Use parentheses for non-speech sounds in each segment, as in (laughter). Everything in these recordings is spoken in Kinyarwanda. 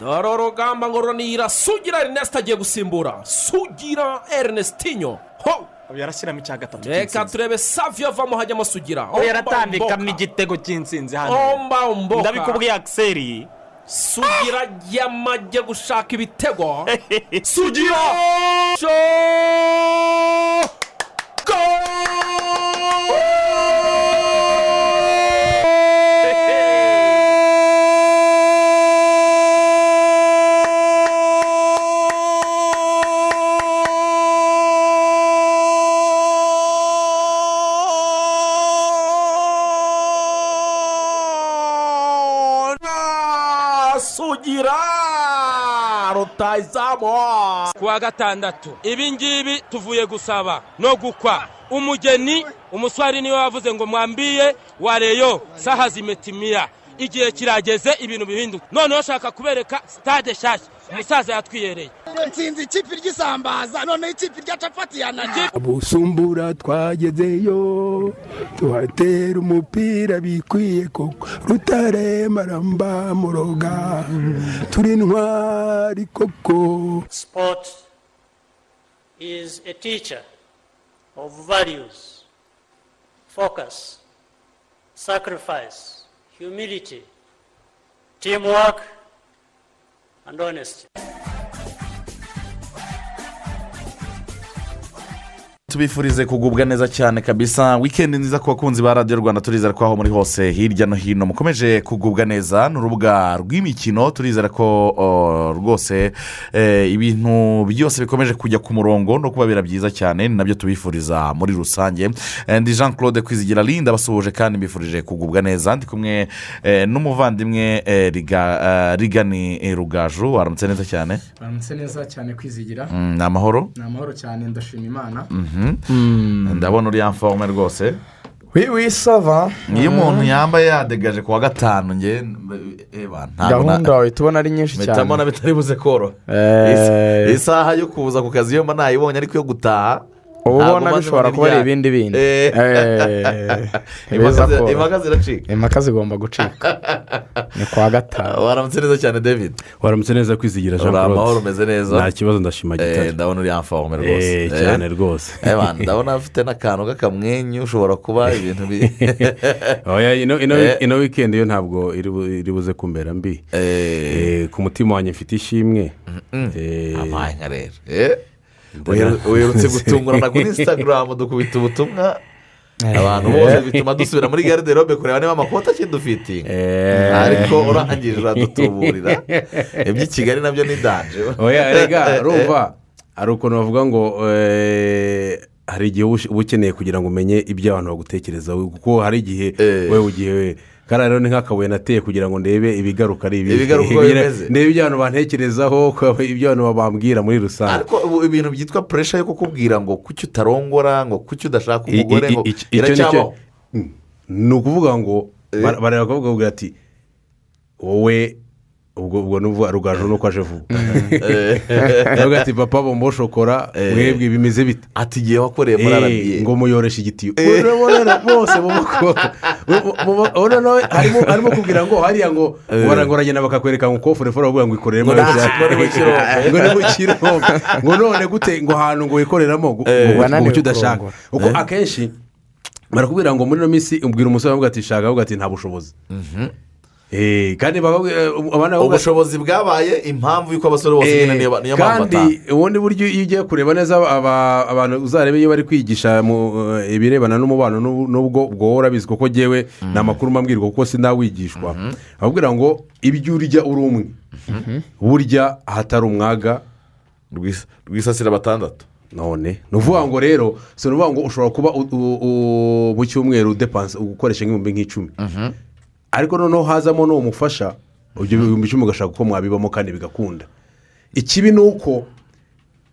dore urugamba ngo runira sugira erineste agiye gusimbura. Sugira erinestinyo ho! Yarashyiramo icya gatatu reka turebe saviyo avamo hajyamo sugira. We yaratambikamo igitego cy'insinzi hano. Ndabikubwiye akiseri sugira yamajye gushaka ibitego. (laughs) Sugira! Rutayizamu kuwa gatandatu ibi ngibi tuvuye gusaba no gukwa. Umugeni umuswari ni we wavuze ngo mwambiye wareyo saha zimetimiya igihe kirageze ibintu bihinduka. Noneho ushaka kubereka sitade nshyashya. Umusaza yatwiyereye nsinzi ikipe ry'isambaza noneho ikipe rya capati yanajye busumbura twagezeyo tuhatera umupira bikwiye koko. Rutare maramba muroga turi ntwari koko. Sport is a teacher of values, focus, sacrifice, humility, teamwork, and honesty. Tubifurize kugubwa neza cyane kabisa. Wikendi nziza ku bakunzi ba radiyo rwanda turizera ko aho muri hose hirya no hino. Mukomeje kugubwa neza ni urubuga rw'imikino turizera ko rwose eh, ibintu byose bikomeje kujya ku murongo no kubabera byiza cyane ni na byo tubifuriza muri rusange. Eh, ndi jean claude kwizigira linda basuhuje kandi mbifurije kugubwa neza. Ndi kumwe eh, n'umuvandimwe Riga- rigani rugaju. Waramutse neza cyane? Baramutse neza cyane kwizigira Mm, ni amahoro? Ni amahoro cyane ndashima imana ndabona uriya mforome rwose wiwi sava. iyo umuntu yambaye yadegaje ku wa gatanu nge gahunda wawe tubona ari nyinshi cyane mbona bitari buze koroha. Is- isaha yo kuza ku kazi iyo mba nayibonye ariko yo gutaha uba ubona bishobora nzibona kuba ari iryari. ibindi bindi. Eh. Eh, (laughs) Impaka ziracika. Impaka zigomba gucika. Ni kuwa gatanu. (laughs) Waramutse neza cyane david. Waramutse neza kwizigira jean uri amahoro claude. umeze neza. Nta kibazo ndashima Eh, gitare ndabona uriya mforome rwose. Eh, cyane rwose. Ndabona afite n'akantu k'akamwenyu ushobora kuba ibintu ino wikendi yo ntabwo iri bu- iri buze kumbera mbi. Ku mutima wanjye mfite ishimwe. Amaye nka rero. Uherutse gutungurana kuri instagram dukubita ubutumwa abantu bose bituma dusubira muri gariderobe kureba niba amakoti akidufitiye ariko urangije uradutuburira iby'i kigali na byo ni danje oya rega rumva hari ukuntu bavuga ngo eh, hari igihe uba ukeneye kugira ngo umenye ibyo abantu bagutekerezaho kuko hari igihe wowe ugiye kariya rero ni nk'akabuye nateye kugira ngo ndebe ibigaruka ari ibi Ibigaruka uko bimeze. ndebe ibyo abantu bantekerezaho ibyo abantu bambwira muri rusange ariko ibintu byitwa puresha yo kukubwira ngo kuki utarongora ngo kuki udashaka umugore ngo iracyabaho Mm. ni ukuvuga ngo bara- bareba bakavuga ati wowe ubwo ubwo nuvuga rugaju nuko aje vuba. Aravuga ati papa bombo shokora mwebwe bimeze bite? Ati igihe wakoreye muri Eh, arabiye ngo muyoreshe igitiyo urabona bose mu urabona nawe harimo kubwira ngo hariya ngo baragoragenda bakakwereka ngo kofure fora bavuga ngo ikorere Ngo ni mu ki- ngo ni mu kirombe. ngo none gute ngo ahantu ngo wikoreramo ngo Eh. icyo udashaka. kuko akenshi barakubwira ngo muri ino minsi ubwira umusore avuga ati shaka avuga ati nta bushobozi. Eh, kandi bakabwira abana ubushobozi bwabaye impamvu y'uko abasore bose nyine niyo niyo mpamvu kandi ubundi buryo iyo ugiye kureba neza aba- abantu uzarebe iyo bari kwigisha eh, ibirebana n'umubano n'ubwo ubwo wowe urabizi kuko ngewe ni amakuru mbabwirwa kuko sinawigishwa. Ababwira ngo ibyo urya uri umwe. Burya ahatari umwaga. Rwis- rwisasira batandatu. None. Ni ukuvuga ngo rero si ukuvuga ngo ushobora kuba mu cyumweru udepanse ukoresha nk'ibihumbi nk'icumi. Ariko noneho hazamo n'uwo mufasha ibyo bihumbi icumi ugashaka uko mwabibamo kandi bigakunda. Ikibi ni uko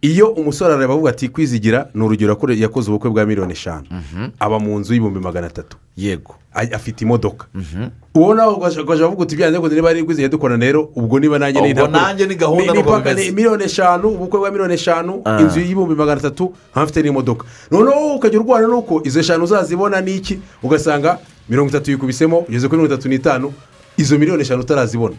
iyo umusore arareba avuga ati kwizigira ni urugero yakoze ubukwe bwa miliyoni eshanu. Aba mu nzu y'ibihumbi magana atatu. Yego. Afite imodoka. Uwo nawe ukajya avuga uti byanze kuko niba ari kwizigira dukorana rero ubwo niba nanjye ni gahunda ni- miliyoni eshanu ubukwe bwa miliyoni eshanu Ah. inzu y'ibihumbi magana atatu nkaba mfite n'imodoka. Noneho ukajya urwana n'uko izo eshanu uzazibona n'iki ugasanga mirongo itatu yikubisemo ugeze kuri mirongo itatu n'itanu izo miliyoni eshanu utarazibona.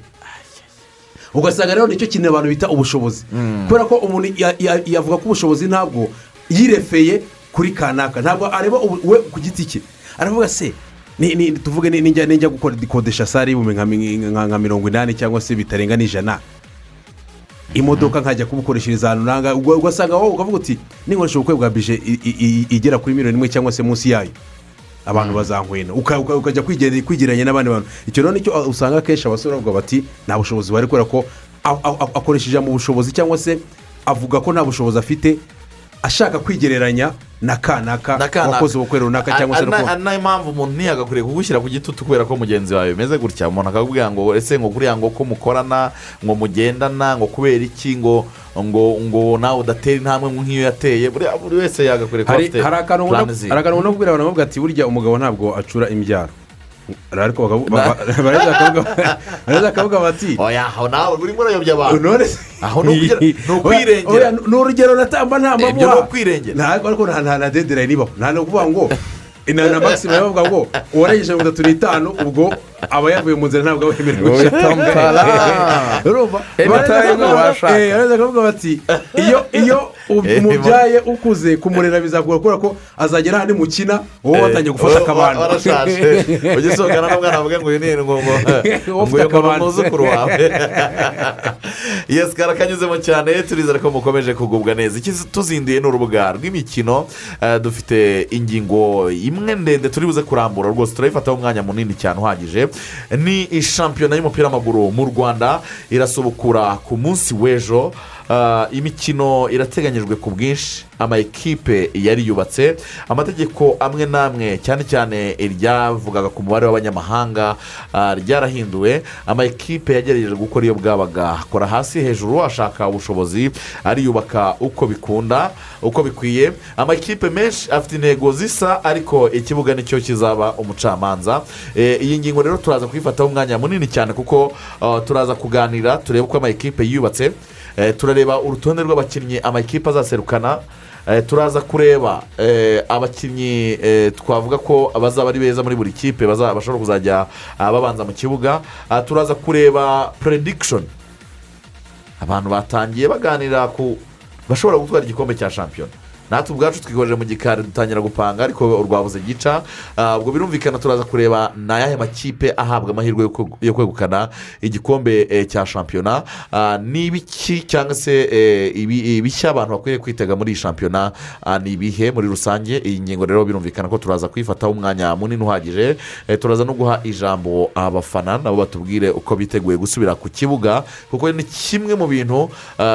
Ugasanga rero ni cyo kintu abantu bita ubushobozi. Kubera ko umuntu ya- ya- yavuga ko ubushobozi ntabwo yirefeye kuri kanaka. Ntabwo areba we ku giti cye. Aravuga se tuvuge ni- nijya gukora dikodesha sare y'ibihumbi nka mi- nka- nka mirongo inani cyangwa se bitarenga n'ijana. Imodoka nkajya kubukoreshereza ahantu ubwo- ugasanga wowe ukavuga uti ninkoresha ubukwe bwa bije igera kuri miliyoni imwe cyangwa se munsi yayo. Abantu bazankwena. Uka- uka- ukajya kwigereranya n'abandi bantu. Icyo rero ni cyo usanga akenshi abasore bavuga bati nta bushobozi bari kubera ko akoresheje mu bushobozi cyangwa se avuga ko nta bushobozi afite ashaka kwigereranya na kanaka wakoze ubukwe runaka cyangwa se ari na yo mpamvu umuntu ntiyagakwiriye kugushyira ku gitutu kubera ko mugenzi wawe bimeze gutya umuntu akakubwira ngo ese ngo kuriya ngo ko mukorana ngo mugendana ngo kubera iki ngo ngo ngo nawe udatera intambwe nk'iyo yateye. Buri wese yagakwiriye kuba afite hari akantu ubona kubwira abantu bavuga ati burya umugabo ntabwo acura imbyaro. Ariko bakavuga- bati oya aho nawe urimo urayobya abantu aho ni ukwirengera ni urugero natamba nta Ibyo ni ukwirengera. ntabwo nta na dederayi ibaho nta ni ukuvuga ngo ina na maxime bavuga ngo uwarengeje mirongo itatu n'itanu ubwo aba yavuye mu nzira ntabwo aba yemerewe tampara. urumva. Eh, baraza bakavuga bati iyo iyo u- Eh, umubyaye ukuze kumurera bizakugora kubera ko azagera ahandi mukina wowe watangiye gufata akabando (laughs) usohokana n'umwana wavuga ngo uyu ni ngo ngo uyu umwuzukuru wawe. (laughs) Yesi karakanyuzemo cyane. Turizere ko mukomeje kugubwa neza. Iki tuzinduye ni urubuga rw'imikino. Eh, dufite ingingo imwe ndende turi buze kurambura. Rwose turayifataho umwanya munini cyane uhagije. Ni shampiyona y'umupira w'amaguru mu rwanda irasubukura ku munsi w'ejo. Imikino irateganyijwe ku bwinshi. Ama ekipe yari yubatse. Amategeko amwe n'amwe cyane cyane iryavugaga ku mubare w'abanyamahanga ah, ryarahinduwe. Ama ekipe yagerageje gukora iyo bwabaga. Akora hasi hejuru ashaka ubushobozi ariyubaka uko bikunda uko bikwiye. Ama ekipe menshi afite intego zisa ariko ikibuga ni cyo kizaba umucamanza. Eh, iyi ngingo rero turaza kuyifataho umwanya munini cyane kuko ah, turaza kuganira turebe uko ama ekipe yubatse. Turareba urutonde rw'abakinnyi amakipe azaserukana Eh, turaza kureba eh, abakinnyi eh, twavuga ko bazaba ari beza muri buri kipe bashobora kuzajya babanza mu kibuga. Turaza kureba predikishoni abantu batangiye baganira ku bashobora gutwara igikombe cya shampiyona. Natwe ubwacu twikojeje mu gikari dutangira gupanga ariko urwabuze gica. Ah, ubwo birumvikana turaza kureba ni ayahe makipe ahabwa amahirwe yo kwegu- yo kwegukana igikombe eh, cya shampiyona. Ah, ni ibiki cyangwa se eh, ibi- ibishya abantu bakwiriye kwitega muri iyi shampiyona? Ah, ni ibihe muri rusange? Iyi ngingo rero birumvikana ko turaza kuyifataho umwanya munini uhagije. Eh, turaza no guha ijambo abafana nabo batubwire uko biteguye gusubira ku kibuga kuko ni kimwe mu bintu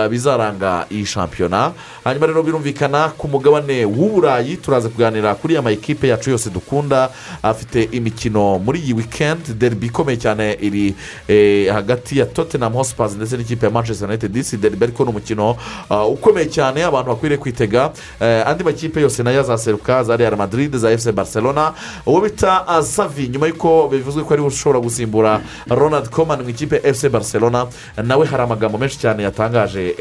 bizaranga iyi shampiyona. Hanyuma rero birumvikana ku mugabane w'uburayi turaza kuganira kuri aya makipe yacu yose dukunda. Afite imikino muri iyi wikendi deribi ikomeye cyane iri eh, hagati ya tottenham hotspurs ndetse n'ikipe ya manchester united. Disi deribi ariko ni umukino ah, ukomeye cyane abantu bakwiriye kwitega. Eh, andi makipe yose na yo azaseruka. Za real madrid za fc barcelona. Uwo bita savi nyuma y'uko bivuzwe ko ari we ushobora gusimbura ronald koman mu ikipe fc barcelona nawe hari amagambo menshi cyane yatangaje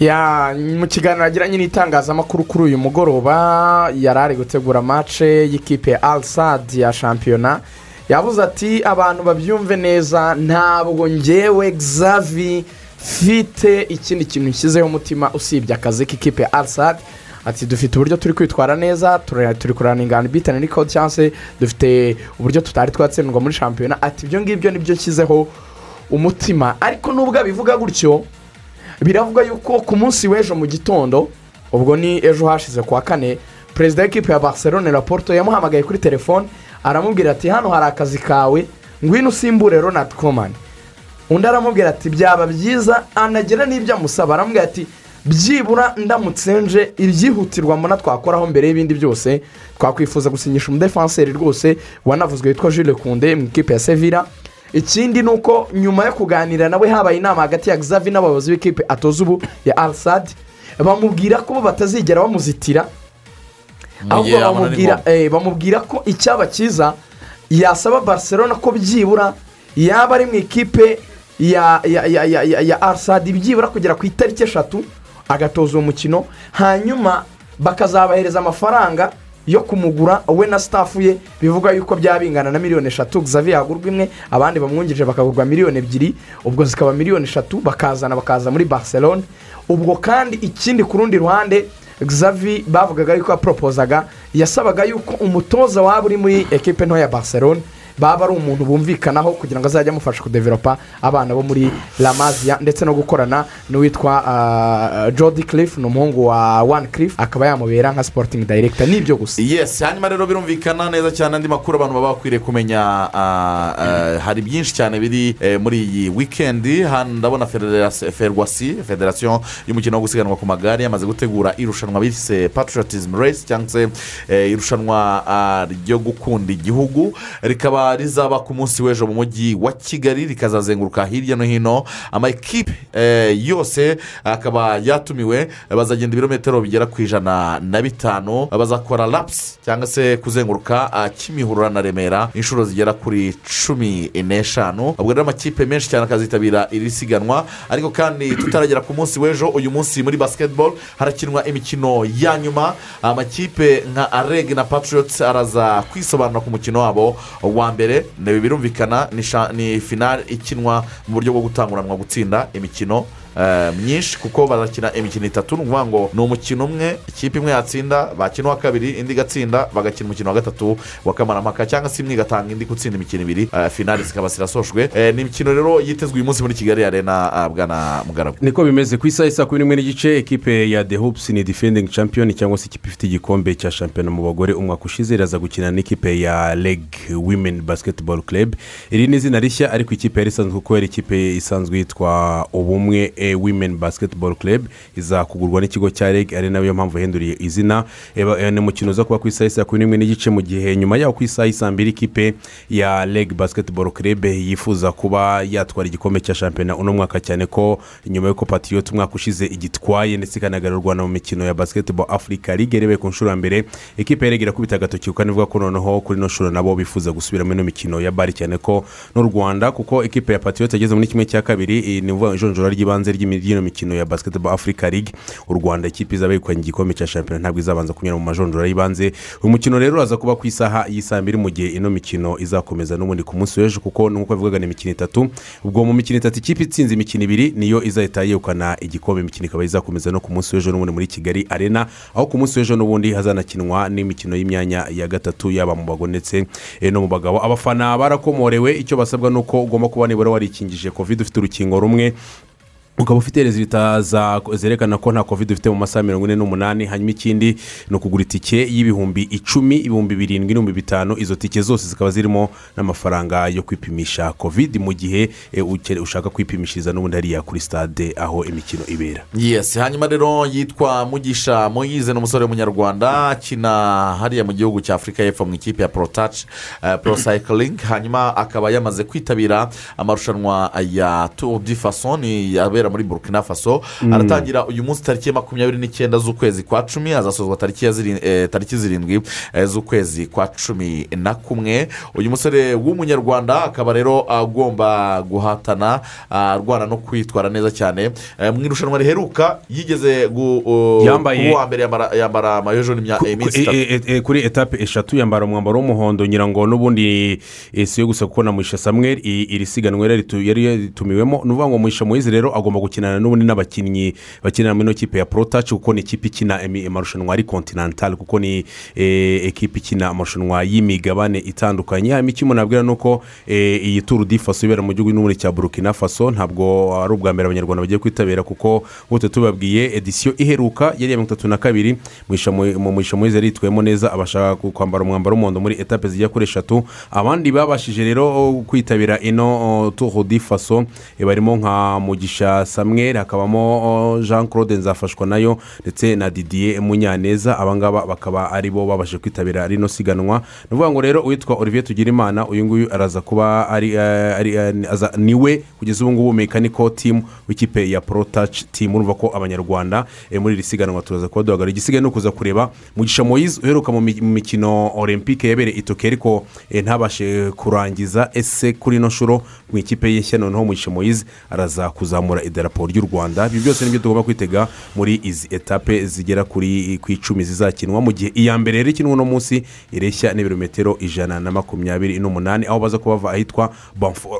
Ya, mu kiganiro yagiranye n'itangazamakuru kuri uyu mugoroba yari ari gutegura mace y'ikipe ya alsad ya shampiyona. Yavuze ati abantu babyumve neza ntabwo ngewe xavi mfite ikindi kintu nshyizeho umutima usibye akazi k'ikipe ya alsad ati dufite uburyo turi kwitwara neza turi ingano bitane n'ikode cyangwa se dufite uburyo tutari twatsindwa muri shampiyona. Ati ibyo ngibyo ni byo nshyizeho umutima. Ariko nubwo abivuga gutyo biravuga yuko ku munsi w'ejo mu gitondo ubwo ni ejo hashize ku wa kane perezida w'ikipe ya barcelone raporto yamuhamagaye kuri telefone aramubwira ati hano hari akazi kawe ngwino usimbure ronald koman undi aramubwira ati byaba byiza anagira n'ibyo amusaba. Aramubwira ati byibura ndamutse nje ibyihutirwa mbona twakoraho mbere y'ibindi byose. Twakwifuza gusinyisha umudefanseri rwose wanavuzwe witwa jules kunde mu ikipe ya sevilla. Ikindi ni uko nyuma yo kuganira nawe habaye inama hagati ya xavi n'abayobozi b'ikipe atoza ubu ya alsad bamubwira ko batazigera bamuzitira ahubwo bamubwira eh, bamubwira ko icyaba cyiza yasaba barcelona ko byibura yaba ari mu ikipe ya ya ya ya ya, alsad byibura kugera ku itariki eshatu agatoza uwo mukino hanyuma bakazabahereza amafaranga yo kumugura we na sitafu ye bivuga yuko byaba bingana na miliyoni eshatu. Xavier yagurwa imwe abandi bamwungirije bakagurwa miliyoni ebyiri ubwo zikaba miliyoni eshatu bakazana bakaza muri barcelone ubwo kandi ikindi ku rundi ruhande xavi bavugaga yuko yaporopozaga yasabaga yuko umutoza waba uri muri ekipe nto ya barcelone baba ari umuntu bumvikanaho kugira ngo azajye amufasha kudeveropa abana bo muri lamaziya ndetse no gukorana n'uwitwa uh, jodi cliff ni umuhungu wa one cliff akaba yamubera nka sporting director. Nibyo gusa. Yes hanyuma rero birumvikana neza cyane andi makuru abantu baba bakwiriye kumenya ah, ah, hari byinshi cyane biri eh, muri iyi wikendi hano ndabona ferwasi federasiyo y'umukino wo gusiganwa ku magare yamaze gutegura irushanwa bise patriotism race cyangwa se eh, irushanwa ah, ryo gukunda igihugu. Rikaba rizaba ku munsi w'ejo mu mujyi wa kigali rikazazenguruka hirya no hino. Amakipe eh, yose akaba yatumiwe bazagenda ibirometero bigera ku ijana na bitanu. Bazakora lapusi cyangwa se kuzenguruka ah, kimihurura na remera inshuro zigera kuri cumi n'eshanu. Ubwo rero amakipe menshi cyane akazitabira iri siganwa. Ariko kandi tutaragera ku munsi w'ejo uyu munsi muri basiketibolo harakinwa imikino ya nyuma. Amakipe nka areg na patriots araza kwisobanura ku mukino wabo wa mbere birumvikana ni finale ikinwa mu buryo bwo gutanguranwa gutsinda imikino myinshi kuko barakina imikino itatu ni ukuvuga ngo ni umukino umwe ikipe imwe yatsinda bakina uwa kabiri indi igatsinda bagakina umukino wa gatatu wa kamarampaka cyangwa se imwe igatanga indi gutsinda imikino ibiri. Eh, finale zikaba zirasojwe Eh, ni imikino rero yitezwe uyu munsi muri kigali arena bwana mugaragu. Niko bimeze ku isaha isa kumi n'imwe n'igice ekipe ya the hoops ni defending champion cyangwa se ikipe ifite igikombe cya shampiyona mu bagore. Umwaka ushize iraza gukina n'ikipe ya leg women basketball club. Iri ni izina rishya ariko ikipe yari isanzwe kuko yari ikipe isanzwe yitwa ubumwe eh, women basketball club. Iza kugurwa n'ikigo cya leg ari na yo mpamvu yahinduriye izina. Eh, ni umukino uza kuba ku isaha isa kumi n'imwe n'igice mu gihe nyuma yaho ku isaha isa mbiri ikipe ya leg basketball club yifuza kuba yatwara igikombe cya shampiyona uno mwaka cyane ko nyuma y'uko patriote umwaka ushize igitwaye ndetse ikanagarura u rwanda mu mikino ya basketball africa ligue yarebaye ku nshuro ya mbere ikipe yarega irakubita agatoki kuko nivuga ko noneho kuri ino nshuro nabo bifuza gusubiramo ino mikino ya bari cyane ko n'u rwanda kuko ikipe ya patriote yageze muri kimwe cya kabiri eh, ni ijonjora ry'ibanze ry'ino ya basketball africa league. U rwanda ikipe izaba yegukanye igikombe cya shampiyona ntabwo izabanza kunyura mu majonjora y'ibanze. Uyu mukino rero uraza kuba ku isaha y'isaa mbiri mu gihe ino mikino izakomeza n'ubundi ku munsi w'ejo kuko nk'uko bivugaga ni imikino itatu. Ubwo mu mikino itatu ikipe itsinze imikino ibiri niyo izahita yegukana igikombe. Imikino ikaba izakomeza no ku munsi w'ejo n'ubundi muri kigali arena aho ku munsi w'ejo n'ubundi hazanakinwa n'imikino y'imyanya ya gatatu yaba mu bagore ndetse eh, no mu bagabo abafana barakomorewe icyo basabwa ni uko ugomba kuba nibura warikingije covid ufite urukingo rumwe. Ukaba ufite rezilita za- zerekana ko nta covid ufite mu masaha mirongo ine n'umunani hanyuma ikindi ni ukugura itike y'ibihumbi icumi ibihumbi birindwi n'ibihumbi bitanu. Izo tike zose zikaba zirimo n'amafaranga yo kwipimisha covid mu gihe uke- ushaka kwipimishiriza n'ubundi hariya kuri stade aho imikino ibera. Yes hanyuma rero yitwa mugisha moyize ni umusore w'umunyarwanda akina hariya mu gihugu cya afurika y'epfo mu ikipe ya porotaci pro cycling. Hanyuma akaba yamaze kwitabira amarushanwa ya tour du faso ni abera muri burkina faso Mm. aratangira uyu munsi tariki ya makumyabiri n'icyenda z'ukwezi kwa cumi azasozwa tariki eh, zirindwi eh, z'ukwezi kwa cumi na kumwe. Uyu musore w'umunyarwanda akaba rero agomba guhatana arwana no kwitwara neza cyane. Eh, mu irushanwa riheruka yigeze gu- uh, Yambaye- kuba uwa mbere yambara- n'imya- iminsi itatu. kuri etape eshatu yambara umwambaro w'umuhondo ngira ngo n'ubundi si yo gusa kuko na muhisha samweri iri siganwa yari ritu- yari yaritumiwemo ni ukuvuga ngo muhisha muhizi rero agomba gukinana n'ubundi n'abakinnyi bakinira muri ino kipe ya porotaci kuko ni ikipe ikina amarushanwa ari kontinantale kuko ni eh, ekipe ikina amarushanwa y'imigabane itandukanye. Hanyuma icyo umuntu abwira ni uko eh, iyi turu di faso ibera mu gihugu n'ubundi cya burkina faso ntabwo ari ubwa mbere abanyarwanda bagiye kwitabira kuko nk'uko tubabwiye edisiyo iheruka yari iya mirongo itatu na kabiri Mu- muhizi yari yitwayemo neza abasha ku- kwambara umwambaro w'umuhondo muri etape zijya kuri eshatu. Abandi babashije rero kwitabira ino o, turu di faso eh, barimo nka mugisha samweri hakabamo o, jean claude nzafashwa na yo ndetse na didier munyaneza. Abangaba bakaba ari bo babashije kwitabira rino siganwa. Ni ukuvuga ngo rero uwitwa olivier tugirimana uyu nguyu araza kuba ari eh, eh, ni we kugeza ubu ngubu mekaniko timu w'ikipe ya porotaci timu urumva ko abanyarwanda eh, muri iri siganwa turaza kuba duhagarara igisigaye ni ukuza kureba mugisha moyize uheruka mu mi- mu mikino olympique yabereye itoke ariko ntabashe kurangiza ese kuri ino nshuro mu ikipe ye nshya. Noneho mugisha moyize araza kuzamura idarapo ry'u rwanda. Ibi byose ni byo tugomba kwitega muri izi etape zigera kuri ku icumi zizakinwa. Mu gihe iya mbere yari ikinwa uno munsi ireshya n'ibirometero ijana na makumyabiri n'umunani aho baza kuba bava ahitwa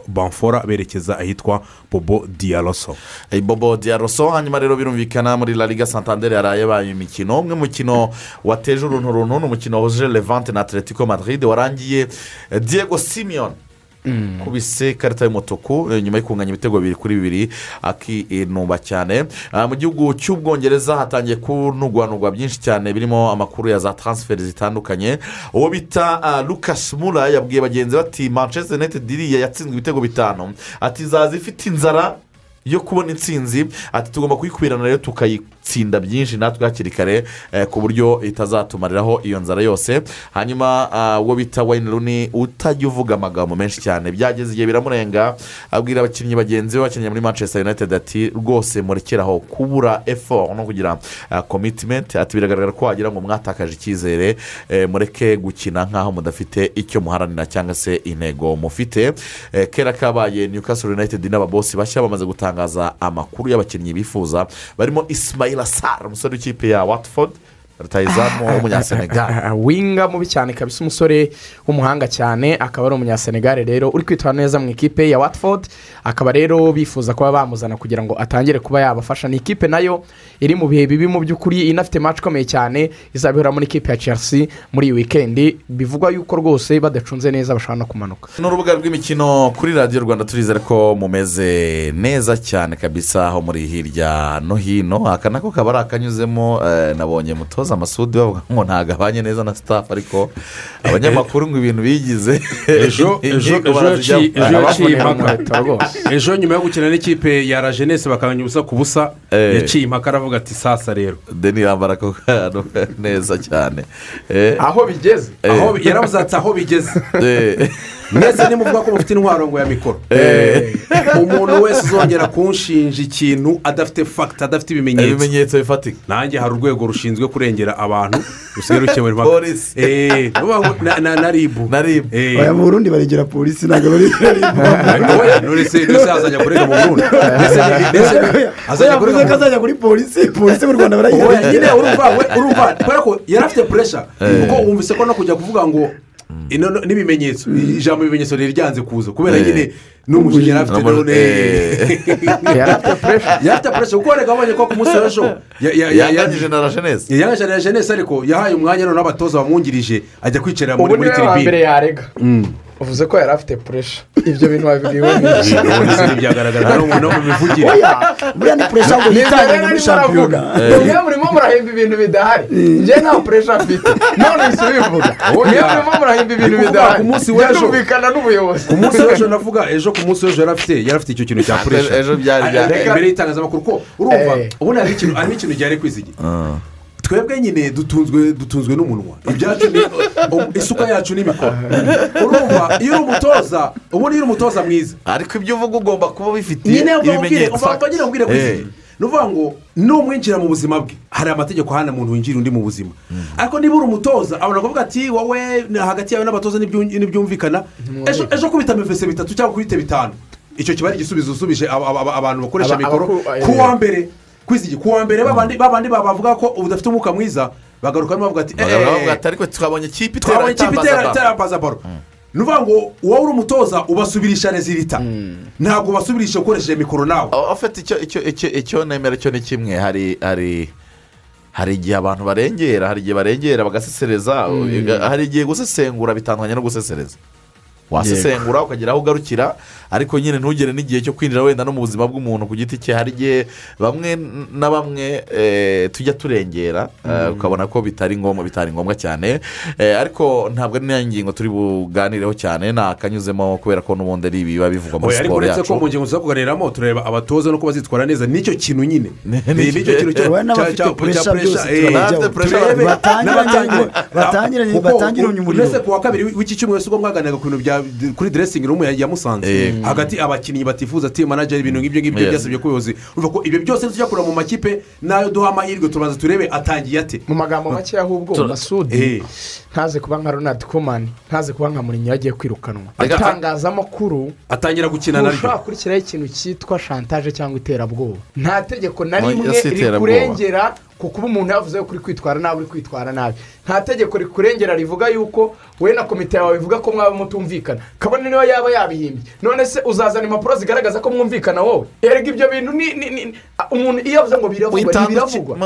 banfora berekeza ahitwa bobo diyaroso bobo diyaroso hanyuma rero birumvikana muri la liga santander yaraye yabaye imikino. Umwe mukino wateje uruntu runtu ni umukino wahuje levante na atletico madrid. Warangiye diego simeon kubise ikarita y'umutuku eh, nyuma yo kunganya ibitego bibiri kuri bibiri akinuba cyane. Ah, mu gihugu cy'ubwongereza hatangiye kunugwanugwa byinshi cyane birimo amakuru ya za taransiferi zitandukanye. Uwo bita ah, lucas mura yabwiye bagenzi be ati manchester united iriya yatsinzwe ibitego bitanu. Ati izaza ifite inzara yo kubona intsinzi ati tugomba kuyikubirana rero tukayitsinda byinshi natwe hakiri kare eh, ku buryo itazatumariraho iyo nzara yose. Hanyuma ah, uwo bita wayini runi utajya uvuga amagambo menshi cyane. Byageze igihe biramurenga abwira abakinnyi bagenzi be bakinnye muri manchester united ati rwose murekeraho kubura effort no kugira komitimenti ati biragaragara ko wagira ngo mwatakaje icyizere eh, mureke gukina nk'aho mudafite icyo muharanira cyangwa se intego mufite. Eh, kera kabaye newcastle united n'ababosi bashya bamaze gutangaza amakuru y'abakinnyi bifuza barimo isimayila sara umusore w'ikipe ya watford rutayizamu w'umunyasenegal (laughs) winga mubi cyane kabisa umusore w'umuhanga cyane akaba ari umunyasenegare rero. Uri kwitwara neza mu ikipe ya watford akaba rero bifuza kuba bamuzana kugira ngo atangire kuba yabafasha. Ni ikipe na yo iri mu bihe bibi mu by'ukuri inafite match ikomeye cyane izaba ihura muri ikipe ya chelsea muri iyi wikendi bivugwa yuko rwose badacunze neza bashobora no kumanuka. Ni urubuga rw'imikino kuri radiyo rwanda turizere ko mumeze neza cyane kabisa aho muri hirya no hino. Aka nako kaba ari akanyuzemo eh, nabonye mutoza amasudi bavuga ngo ntagabanye neza na sitafu ariko abanyamakuru ngo ibintu bigize ejo yaciye (laughs) ejo yaciye Abavunira impaka ejo nyuma yo gukina n'ikipe ya rajenesi bakabanya ubusa ku busa Eh. yaciye impaka aravuga ati sasa rero. Deni yambara ako kantu (laughs) neza cyane. Eh, aho bigeze. Eh, aho yaravuze ati aho bigeze. (laughs) mwese nimuvuga ko mufite intwaro ngo ya mikoro. Umuntu wese uzongera kunshinja ikintu adafite fagita adafite ibimenyetso. Ibimenyetso bifatika. Nanjye hari urwego rushinzwe kurengera abantu rusigaye rukemura impaka Polisi. Eh, na- ribu na ribu Eh. mu burundi baregera polisi ntabwo (laughs) Oya, nurese nurese azajya kurega mu burundi. Mbese mbese azajya yavuze kurega ko mu azajya kuri polisi polisi mu rwanda oya nyine urumva we urumva. Kubera ko yari afite puresha kuko wumvise ko no kujya kuvuga ngo n'ibimenyetso ijambo ibimenyetso riri ryanze kuza kubera Eh. nyine n'umujinya yari afite none yari afite puresha yari afite puresha kuko wari wabonye ko ku munsi w'ejo ya- ya- ya- yanganyije na rajenesi yanganyije na jenesi ariko yahaye umwanya noneho abatoza bamwungirije ajya kwicarira muri muri wa mbere tiribine yarega uvuze ko yari afite puresha ibyo bintu babibwiwe se ntibyagaragara no mu no mu mivugire buriya ni puresha ngo yitangire muri shampiyona mwe murimo murahimba ibintu bidahari njye nta puresha mfite none uhise ubivuga mwe murimo murahimba ibintu bidahari byumvikana n'ubuyobozi ku munsi w'ejo navuga ejo ku munsi w'ejo yari afite yari afite icyo kintu cya puresha ejo byari bya Reka- imbere y'itangazamakuru ko urumva Eh. ubundi harimo ikintu harimo ikintu gihari kwizigira twebwe nyine dutunzwe dutunzwe n'umunwa. Ibyacu ni um, isuka yacu ni mikoro. Urumva iyo uri umutoza ubundi iyo uri umutoza mwiza. Ariko ibyo uvuga ugomba kuba bifitiye nyine uva ubwire ibimenyetso. uva nyine ubwire Eh. kwizigira ni ukuvuga ngo numwinjira mu buzima bwe. Hari amategeko ahana umuntu winjira undi mu buzima. Ariko niba uri umutoza abona kuvuga ati wowe hagati yawe n'abatoza nibyu- nibyumvikana ejo kubita mevese bitatu cyangwa kubita bitanu. Icyo kiba ari igisubizo usubije aba- aba- abantu bakoresha mikoro. ku wa mbere kwizigi ku wa mbere babandi babandi bavuga ko udafite umwuka mwiza bagaruka bavuga ati baravuga "Eh, ariko twabonye ikipe itera twabonye ikipe ni ukuvuga ngo wowe uri umutoza ubasubirisha rezilita ntabwo ubasubirisha ukoresheje mikoro nawe. Ufite icyo icyo icyo icyo nemera cyo ni kimwe. Hari hari hari igihe abantu barengera hari igihe barengera bagasesereza hari igihe gusesengura bitandukanye no gusesereza wasesengura ukagera aho ugarukira ariko nyine ntugere n'igihe cyo kwinjira wenda no mu buzima bw'umuntu ku giti cye hari igihe bamwe na bamwe eh, tujya turengera eh, ukabona ko bitari ngombwa bitari ngombwa cyane Eh, ariko ntabwo ari niyo ngingo turi buganireho cyane ni akanyuzemo kubera ko n'ubundi ari biba bivugwa muri siporo uretse ko yacu mu ngingo tuza kuganiramo tureba abatoza nuko bazitwara neza ni cyo kintu nyine Ni- Ni- ni cyo kintu cya- puresha eh, batangiranye- umuriro. uretse ku wa kabiri w'iki cyumweru si ubwo mwaganiraga ku bintu bya kuri deresingi rumu ya musanze. Hagati abakinnyi batifuza ati manajeri ibintu nk'ibyo ngibyo ko ubuyobozi urumva ko ibyo byose tujya kureba mu makipe na yo duha amahirwe turabanza turebe atangiye ate. Mu magambo make ahubwo masudi Eh. ntaze kuba nka ronald komani ntaze kuba nka murinyo yagiye kwirukanwa. Itangazamakuru atangira gukina naryo ntushobora gukurikiraho ikintu cyitwa shantaje cyangwa iterabwoba. Nta tegeko na rimwe rikurengera ku kuba umuntu yavuze ko uri kwitwara nabi uri kwitwara nabi. Nta tegeko rikurengera rivuga yuko we na komite yawe bivuga ko mwaba mutumvikana. Kabone niyo yaba yabihimbye none se uzazana impapuro zigaragaza ko mwumvikana wowe? Erega ibyo bintu ni umuntu iyo avuze ngo biravugwa ntibiravugwa.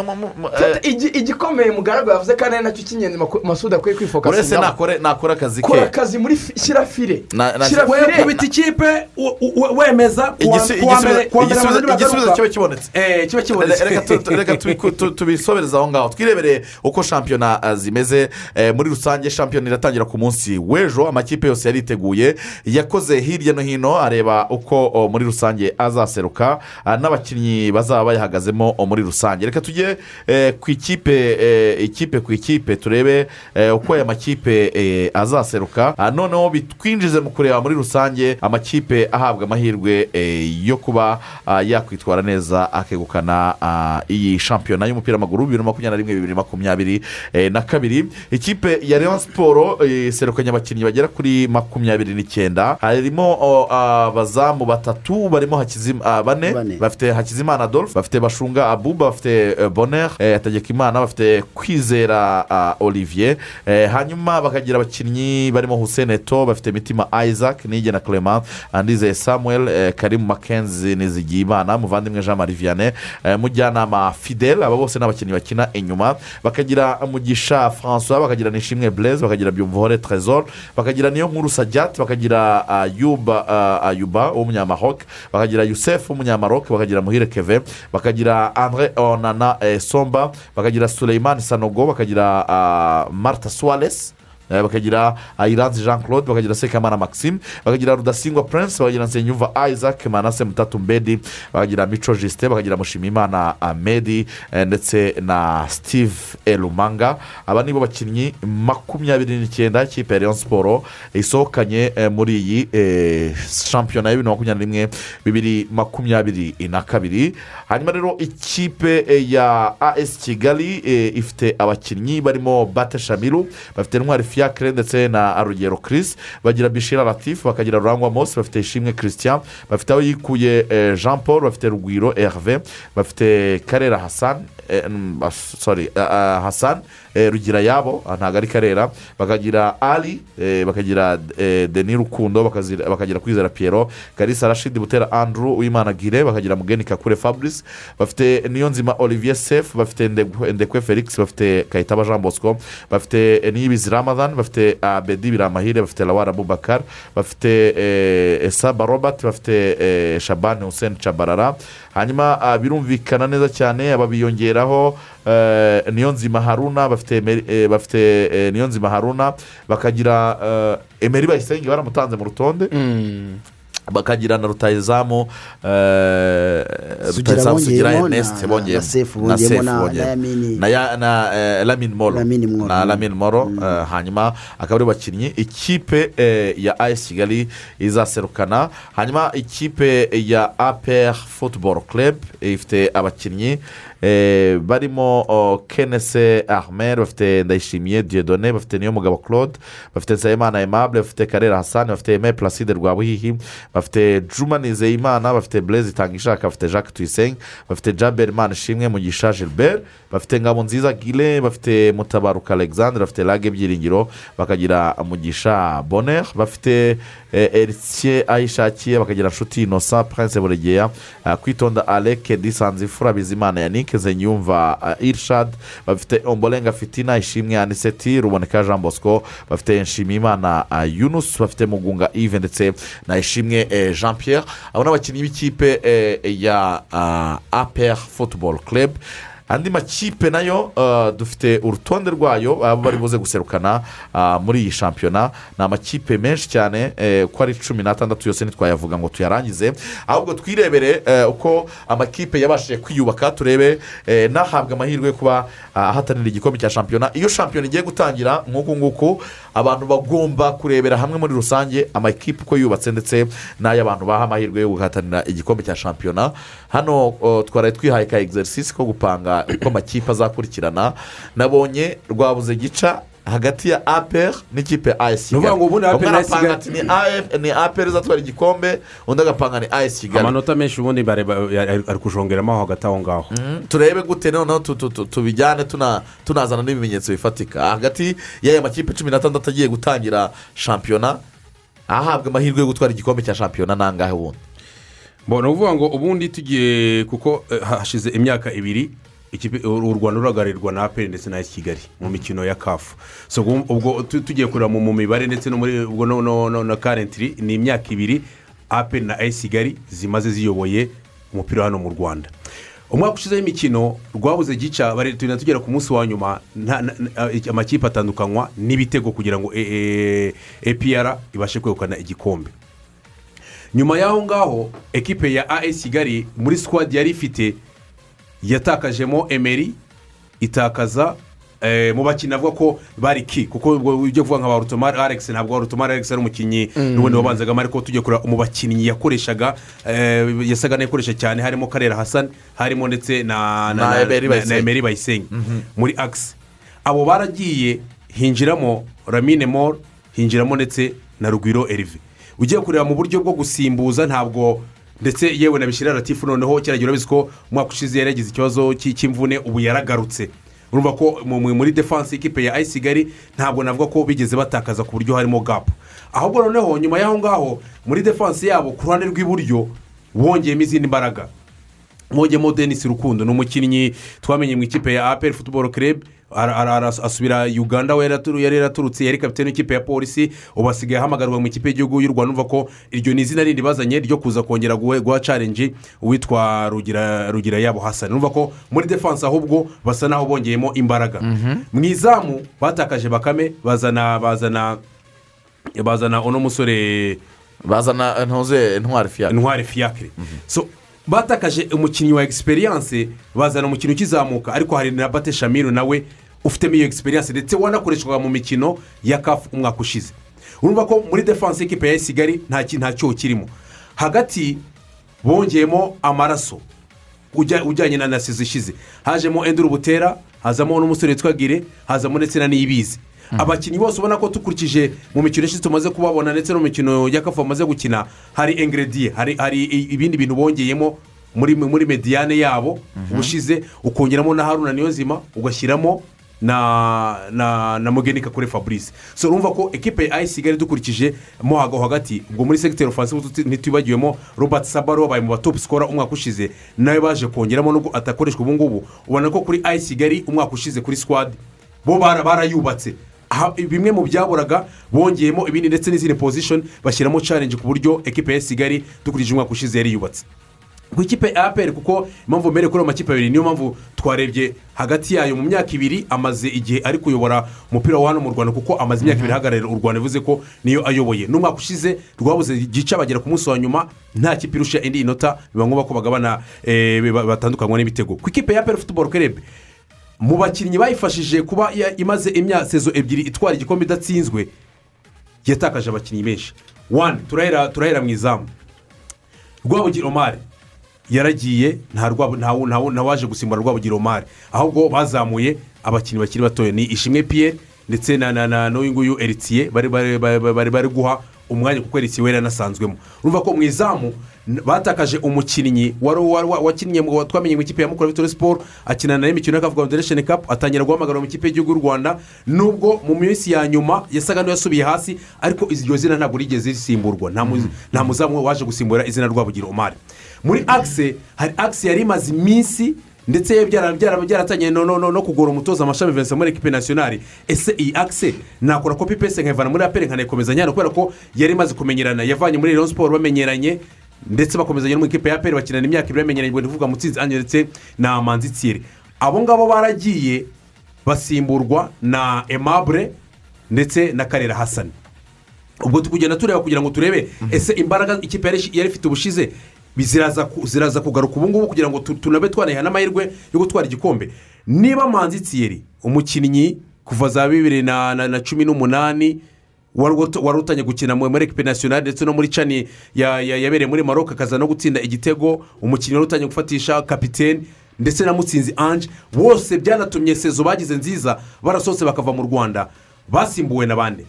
Igi- igikomeye mugaragu yavuze kandi ari na cyo cy'ingenzi masudi akwiye kwifokasingaho nakore nakora akazi kora ke akazi muri shyira fire shyira fire kubita ikipe wemeza igisubizo- Eh, kiba kibonetse. (laughs) Reka tu- tu- reka tubiku- tu- tubisobereze aho ngaho. Twirebere uko shampiyona ah, zimeze. Eh, muri rusange shampiyona iratangira ku munsi w'ejo. Amakipe yose yariteguye. Yakoze hirya no hino areba uko muri rusange azaseruka. Ah, n'abakinnyi bazaba bayahagazemo muri rusange. Reka tujye eh, ku ikipe eh, ikipe ku ikipe. Turebe eh, uko aya makipe eh, azaseruka. Noneho bitwinjize mu kureba muri rusange amakipe ahabwa amahirwe eh, yo kuba yakwitwara neza akegukana iyi shampiyona y'umupira. W'amaguru bibiri na makumyabiri na rimwe bibiri na makumyabiri eh, na kabiri. Ikipe ya leon siporo eh, iserukanye abakinnyi bagera kuri makumyabiri n'icyenda. Harimo abazamu batatu barimo ah, bane. Bafite hakizimana adolphe bafite bashunga abuba bafite eh, bonheur eh, hategekimana bafite kwizera ah, olivier. Eh, hanyuma bakagira abakinnyi barimo hussein eto bafite mitima isaac nigena clement andizeye samuel eh, karimu makenzi nizigiyimana muvandimwe jean marie vianney eh, mujyanama fidel. Aba bose ni abakinnyi bakina inyuma bakagira mugisha francois bakagira nishimwe blaise bakagira byumvuhore trésor bakagira niyo nkuru sajyati bakagira ayuba ah, ayuba w'umunyamaroc bakagira yusef w'umunyamaroc bakagira muhire keve bakagira andre onana eh, somba bakagira suleiman sanogo bakagira ah, marta suarez Eh, bakagira ayiranze jean claude bakagira sekamana maxime bakagira rudasingwa prince bakagira nsengiyumva isaac manase mutatu mbedi bakagira mico jisite bakagira mushimimana amedi eh, ndetse na steve elumanga aba nibo bakinnyi makumyabiri n'icyenda ikipe ya leon siporo isohokanye eh, muri iyi eh, shampiyona na makumyabiri n'imwe bibiri makumyabiri na kabiri hanyuma rero ikipe eh, ya as kigali eh, ifite abakinnyi barimo bate shamiru bafite ntwari fiacre ndetse na rugero chris. Bagira bishira latif bakagira rurangwa mose bafite ishimwe christian. Bafite aho yikuye eh, jean paul bafite rugwiro herve bafite karera hassan eh, ah, sorry eh, ah, hassan eh, rugira yabo ah, ntabwo ari karera. Bakagira eh, bakagira deni rukundo bakagira kwizera piero karisa rashidi butera andrew uwimana gire bakagira mugeni kakure fabrice. Bafite niyonzima olivier sef bafite Ndekwe- felix bafite kayitaba jean bosco. Bafite eh, ramadan bafite abedi biramahire bafite lawara bubakar bafite eh, esaba robert bafite eh, shabani hussein cabarara hanyuma ah, birumvikana neza cyane aba biyongeraho eh, niyonzima haruna bafite eh, niyonzima haruna bakagira emeri bayisenge baramutanze mu rutonde. Bakagira na rutayizamu eh, rutayizamu sugira bongeyemo enesite na- bongeyemo na Sefu bongeyemo na- na eh, moro. Na lamine moro eh, hanyuma akaba ari bakinnyi ikipe eh, ya ayesi kigali izaserukana. Hanyuma ikipe ya apr football club ifite abakinnyi eh, barimo kenese ahmed bafite ndayishimiye diodone bafite niyomugabo claude bafite nsabimana aimable bafite karera hasani bafite eme placide rwabuhihi bafite juma nizeyimana bafite blaise itangishaka bafite jacques tuyisenge bafite jaberi manishimwe mugisha gilbert bafite ngabo nziza gile bafite mutabaruka alexandre bafite lage byiringiro bakagira mugisha bonheur bafite eh, eritiye ayishakiye bakagira nshuti inosa prince buregeya eh, kwitonda aleke disanzifura bizimana yannick zenyumva eh, irshad bafite ombolenga fitina ishimwe aniseti ruboneka jean bosco bafite nshimiyimana eh, yunus bafite mugunga yves ndetse na ishimwe jean pierre abo ni abakinnyi b'ikipe ya apr football club. Andi makipe na yo uh, dufite urutonde rwayo baba bari buze guserukana uh, muri iyi shampiyona. Ni amakipe menshi cyane eh, uko ari cumi n'atandatu yose ntitwayavuga ngo tuyarangize. Ahubwo twirebere uko amakipe yabashije kwiyubaka turebe n'ahabwa amahirwe yo kuba ah, ahatanira igikombe cya shampiyona. Iyo shampiyona igiye gutangira nk'uku nguku abantu bagomba kurebera hamwe muri rusange amakipe uko yubatse ndetse n'ay'abantu baha amahirwe yo guhatanira igikombe cya shampiyona. Hano twari twihaye ka egiserisisi ko gupanga uko amakipe azakurikirana. Nabonye rwabuze gica hagati ya apr n'ikipe as Ni ukuvuga ngo ubundi umwe na arapanga Kigali- ni ni apr izatwara igikombe undi agapanga ni as kigali. Amanota menshi ubundi ari kujongeramo hagati aho ngaho. Turebe gute noneho tu- tu- tu- tubijyane tuna- tunazana n'ibimenyetso bifatika. Hagati y'aya makipe cumi n'atandatu agiye gutangira shampiyona ahabwa amahirwe yo gutwara igikombe cya shampiyona n'angahe wundi mbona uvuga ngo ubundi tugiye kuko eh, hashize imyaka ibiri u rwanda ruragarirwa na aperi ndetse na kigali mu mikino ya kafu ubwo- ubwo tu- tugiye kureba mu mibare ndetse no muri ubwo na karentiri ni imyaka ibiri aperi na kigali zimaze ziyoboye umupira hano mu rwanda. Umwaka ushizeho imikino rwabuze gica tugenda tugera ku munsi wa nyuma eh, amakipe atandukanywa n'ibitego kugira ngo epr ibashe kwegukana igikombe. Nyuma y'aho ngaho ekipe ya as kigali muri sikwadi yari ifite yatakajemo emeri itakaza eh, mu bakinnyi avuga ko bari ki kuko ujya kuvuga nka ba rutomari alex ntabwo rutomari alex ari umukinnyi Mm. n'ubundi wabanzagamo ariko tujya kureba mu bakinnyi yakoreshaga eh, yasaga n'ayakoresha cyane harimo karera hasani harimo ndetse na Na Bayisenge. Emery bayisenge Mhm. muri agisi abo baragiye hinjiramo ramine moro hinjiramo ndetse na rugwiro erive ugiye kureba mu buryo bwo gusimbuza ntabwo ndetse yewe na bishyira ratifu noneho kiragira urabizi ko umwaka ushize yari yagize ikibazo cy'i- cy'imvune ubu yaragarutse. Urumva ko mu- mu- muri defanse ikipe ya ayisi kigali ntabwo navuga ko bigeze batakaza ku buryo harimo gapu ahubwo noneho nyuma y'aho ngaho muri defanse yabo ku ruhande rw'iburyo bongeyemo izindi mbaraga. Mwongemo denise rukundo ni umukinnyi twamenye mu ikipe ya aperi futuboro kerebe asubira uganda yari yaraturutse yari kapitene w'ikipe ya polisi ubu asigaye ahamagarwa mu ikipe y'igihugu y'u rwanda. Umva ko iryo ni izina rindi bazanye ryo kuza kongera guha carenji uwitwa rugira yabo hasani urumva ko muri defanse ahubwo basa naho bongeyemo imbaraga. Mu izamu batakaje bakame bazana bazana bazana uno musore bazana ntuze ntwari fiyakire ntwari fiyakire so batakaje umukinnyi wa egisperiyanse bazana umukinnyi ukizamuka ariko hari na bate shamiru nawe ufitemo iyo egisperiyanse ndetse wanakoreshwaga mu mikino ya kafu umwaka ushize. Urumva ko muri defanse y'ikipe ya kigali nta ki- nta cyuho kirimo. Hagati bongeyemo amaraso ujya- ujyanye na na sizo ishize. Hajemo enduru butera hazamo n'umusore witwa gire hazamo ndetse na niyibizi. Abakinnyi bose ubona ko dukurikije mu mikino ishize tumaze kubabona ndetse no mu mikino ya kafu bamaze gukina hari engerediye hari hari ibindi bintu bongeyemo muri muri mediyane yabo ubushize ukongeramo na haruna niyonzima ugashyiramo na na na mugenika kuri fabrice. So urumva ko ekipe ya ayisi kigali dukurikije mo hagati ubwo muri segiteri ofansive tuti- ntitubagiwemo robert sabaro wabaye mu batopu sikora umwaka ushize nawe baje kongeramo nubwo atakoreshwa ubu ngubu. Ubona ko kuri ayisi kigali umwaka ushize kuri sikwadi bo bara- barayubatse. Bimwe mu byaburaga bongeyemo ibindi ndetse n'izindi pozishoni bashyiramo carenji ku buryo ekipe ya kigali dukurikije umwaka ushize yari yubatse. Ku ikipe ya aperi kuko impamvu mbere kuri ayo makipe abiri niyo mpamvu twarebye hagati yayo mu myaka ibiri amaze igihe ari kuyobora umupira wa hano mu rwanda kuko amaze imyaka ibiri ahagararira u rwanda bivuze ko niyo ayoboye. N'umwaka ushize rwabuze gica bagera ku munsi wa nyuma nta kipe irusha indi inota biba ngombwa ko bagabana eh, ba- batandukanywa n'ibitego. Ku ikipe ya aperi futuboro kerebe mu bakinnyi bayifashije kuba imaze imyaka sezo ebyiri itwara igikombe idatsinzwe yatakaje abakinnyi benshi. Wani turahera mu izamu. Rwabugira omari yaragiye nta waje gusimbura rwabugira omari ahubwo bazamuye abakinnyi bakiri batoya. Ni ishimwe piyeri ndetse na n'uyu nguyu eritiye bari bari bari guha umwanya kuko eritiye we yanasanzwemo urumva ko mu izamu batakaje umukinnyi wari wari- wa- wakinnye twamenye mu ikipe ya mukura victoire siporo akinana n'imikino ya kavuga federation cup atangira guhamagarwa mu ikipe y'igihugu y'u rwanda nubwo mu minsi ya nyuma yasaga n'uyasubiye hasi ariko iryo zina ntabwo rigeze risimburwa. Nta mu- nta muzamu waje gusimbura izina rwabugira omari muri akise hari akise yari imaze iminsi ndetse byara- byara- byaratangiye no, no, no, no kugora umutoza amashami vincent muri ekipe nasiyonari ese iyi akise nakora kopi pese nkayivana muri aperi nkanayikomeza nyine kubera ko yari imaze kumenyerana. Yavanye muri rayon siporo bamenyeranye ndetse bakomezanya no mu ikipe ya aperi bakinana imyaka ibiri bamenyeranye ubwo ndavuga mutsinzi anyo ndetse na manzi tsiri abo ngabo baragiye basimburwa na emabure ndetse na karera hasani ubwo turi kugenda tureba kugira ngo turebe ese imbaraga ikipe yari ifite ubushize ziraza ku- ziraza kugaruka ubu ngubu kugira ngo tu- tunabe twanayiha n'amahirwe yo gutwara igikombe. Niba manzi tiyeri umukinnyi kuva za bibiri na cumi n'umunani wari ut- wari utangiye gukina mu- muri ekipe nasiyonari ndetse no muri cani ya- ya- yabereye muri maroc akaza no gutsinda igitego. Umukinnyi wari utangiye gufatisha kapitene ndetse na mutsinzi anje bose byanatumye sezo bagize nziza barasohotse bakava mu rwanda. Basimbuwe na bande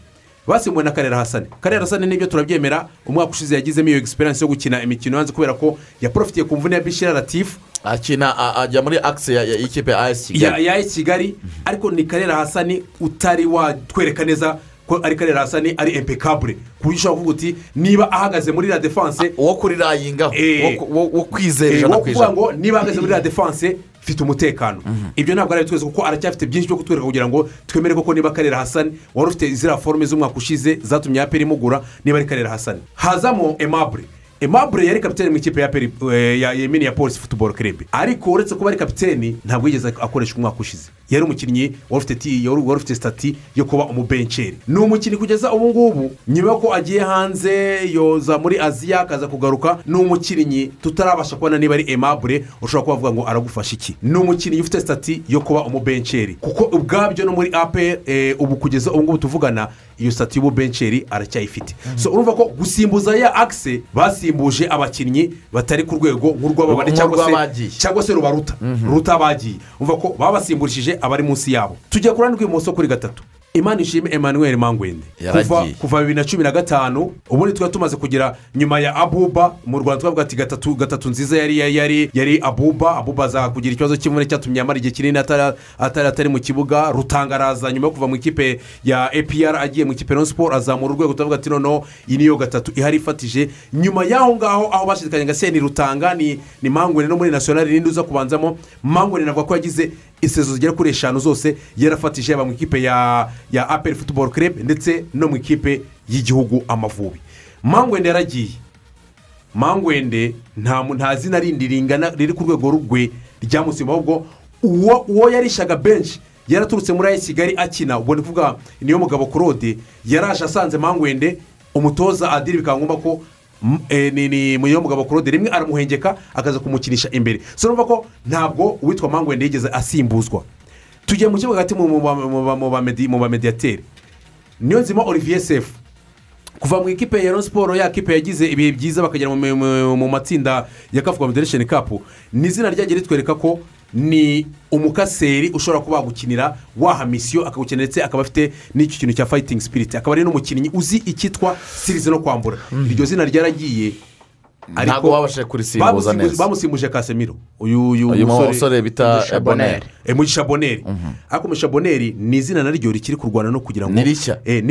basimbuwe na karera hasani karera hasani ni byo turabyemera. Umwaka ushize yagizemo iyo egisperiyanse yo gukina imikino hanze kubera ko yaporofitiye ku mvune ya bishira latifu akina ajya muri akisi y'ikipe ya kigali. Ya kigali. Ariko ni karera hasani utari watwereka neza ko ari karera hasani ari empekabure ku buryo ushobora kuvuga uti niba ahagaze muri la defanse wo kuri rayingaho wo ku- wo- kwizera Eh, ijana ku ijana ngo niba ahagaze muri la defanse mfite umutekano. Ibyo ntabwo ari twese kuko aracyafite byinshi byo kutwereka kugira ngo twemere koko niba karera hasani wari ufite ziriya forume z'umwaka ushize zatumye aperi imugura niba ari karera hasani hazamo emabure emabure yari kapitene mu ikipe ya aperi eh, ya yemini ya polisi futuboro kerebe ariko uretse kuba ari kapitene ntabwo yigeze akoresha umwaka ushize. Yari umukinnyi wari ufite sitati yo kuba umubenceri. Ni umukinnyi kugeza ubu ngubu nyuma y'uko agiye hanze yoza muri aziya akaza kugaruka ni umukinnyi tutarabasha kubona niba ari emabure ushobora kuba wavuga ngo aragufasha iki. Ni umukinnyi ufite sitati yo kuba umubenceri. Kuko ubwabyo no muri aperi ubu kugeza ubu ngubu tuvugana iyo sitati y'ububenceri aracyayifite. So urumva ko gusimbuza ya akise basimbuje abakinnyi batari ku rwego nk'urw'ababare cyangwa se rubaruta. Ruta abagiye umva ko babasimbujije abari munsi yabo. Tujya ku ruhande rw'ibumoso kuri gatatu. Imana ishime emmanuel mangwende. Kuva bibiri na cumi na gatanu ubundi twari tumaze kugera nyuma ya abuba mu rwanda twavuga ati gatatu gatatu nziza yari yari yari abuba. Abuba aza kugira ikibazo cy'imvune cyatumye amara igihe kinini atari atari mu kibuga. Rutangaraza nyuma yo kuva mu ikipe ya epr agiye mu ikipe ya siporo azamura urwego turavuga ati noneho iyi niyo gatatu ihari ifatije. Nyuma y'aho ngaho aho bashidikanya ngo ese ni rutanga ni ni mangwene no muri nasiyonari ninde uza kubanzamo? Mangwene navuga ko yagize isezo zigera kuri eshanu zose yarafatije yaba mu ikipe ya ya aperi futuboro kerebe ndetse no mu ikipe y'igihugu amavubi. Mangwende yaragiye. Mangwende nta zina rindi ringana riri ku rwego rwe ryamusimba ahubwo uwo uwo yarishaga benshi yaraturutse muri ayi kigali akina. Ubwo ni kuvuga niyo mugabo claude yaraje asanze mangwende umutoza adiri bikaba ngombwa ko ni ni niyo mugabo claude rimwe aramuhengeka akaza kumukinisha imbere so urumva ko ntabwo uwitwa mangwende yigeze asimbuzwa tugiye mu kibuga hagati mu- mu ba- mu ba- mu bamedi- mu bamediyateri niyo nzima olivier sefu kuva mu ikipe ya siporo ya kipe yagize ibihe byiza bakagera mu- matsinda ya kafu federation cup ni izina ryagiye ritwereka ko ni umukaseri ushobora kuba wagukinira waha misiyo akagukinira ndetse akaba afite n'icyo kintu cya fighting spirit. Akaba ari n'umukinnyi uzi icyitwa sirizi no kwambura. Iryo zina ryaragiye Ntabwo babashije kurisimbuza bamusimbuza- neza. bamusimbuje kasemiro uyu uyu Uyu musore bita boneri Boneri. Eh, mugisha boneri ariko mugisha boneri ni izina naryo rikiri kurwana no kugira ngo Ni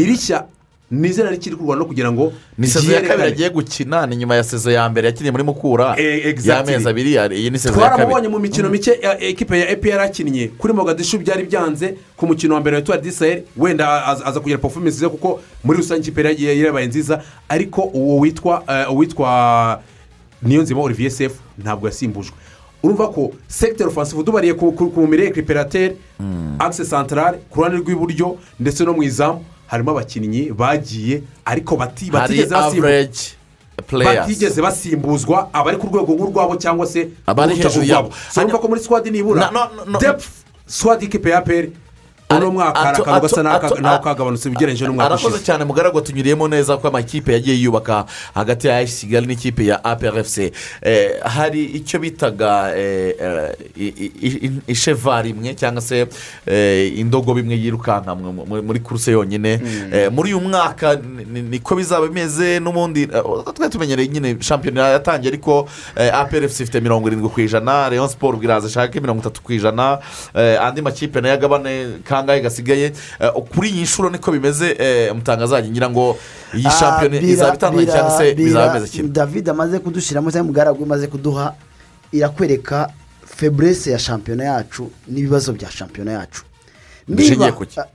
rishya. Ni rishya ni izina rikiri kurwana no kugira ngo ni sezo ya kabiri agiye gukina ni nyuma ya sezo ya mbere yakiniye muri mukura. Eh, y'amezi abiri iyi ni sezo ya twaramubonye kabiri mu mikino mike ekipe ya epr akinnye. Kuri mogadishu byari byanze ku mukino wa mbere wa etuwari disayeri wenda aza kugira performance nziza kuko muri rusange ikipe yabaye nziza. Ariko uwo witwa eh, uwitwa niyonzima olivier sefu ntabwo yasimbujwe. Urumva ko segiteri ofansifu dubariye ku ku- ku mirire ekiperateri akise santarare ku ruhande rw'iburyo ndetse no mu izamu. Harimo abakinnyi bagiye ariko batigeze players. batigeze basimbuzwa abari ku rwego nk'urwabo cyangwa se Abari hejuru yabo. so urumva ko muri sikwadi nibura depu sikwadi ikipe ya peri uno mwaka hari akantu gasa n'ako kagabanutse ugereranyije n'umwaka arakoze ushize. cyane mugaragu tunyuriyemo neza ko amakipe yagiye yubaka hagati ya kigali n'ikipe ya aprfc Eh, hari icyo bitaga eh, eh, i- i- i- ishevari imwe cyangwa se indogobe imwe yirukanka mu- mu- muri kuruse yonyine. Eh, muri uyu mwaka ni- ni- niko bizaba bimeze n'ubundi twari tumenyereye nyine shampiyona yatangiye ariko aprfc ifite mirongo irindwi ku ijana leon siporo bwiraza ishake mirongo itatu ku ijana andi makipe na yo agabane kangahe gasigaye Eh, kuri iyi nshuro niko bimeze eh, mutangazaji. Ngira ngo iyi Ah, shampiyona bira- izaba itandukanye cyangwa se bizaba bimeze kimwe david amaze kudushyiramo cyangwa umugaragu amaze kuduha irakwereka feburese ya shampiyona yacu n'ibibazo bya shampiyona yacu. Bishingiye ku ki? Ah,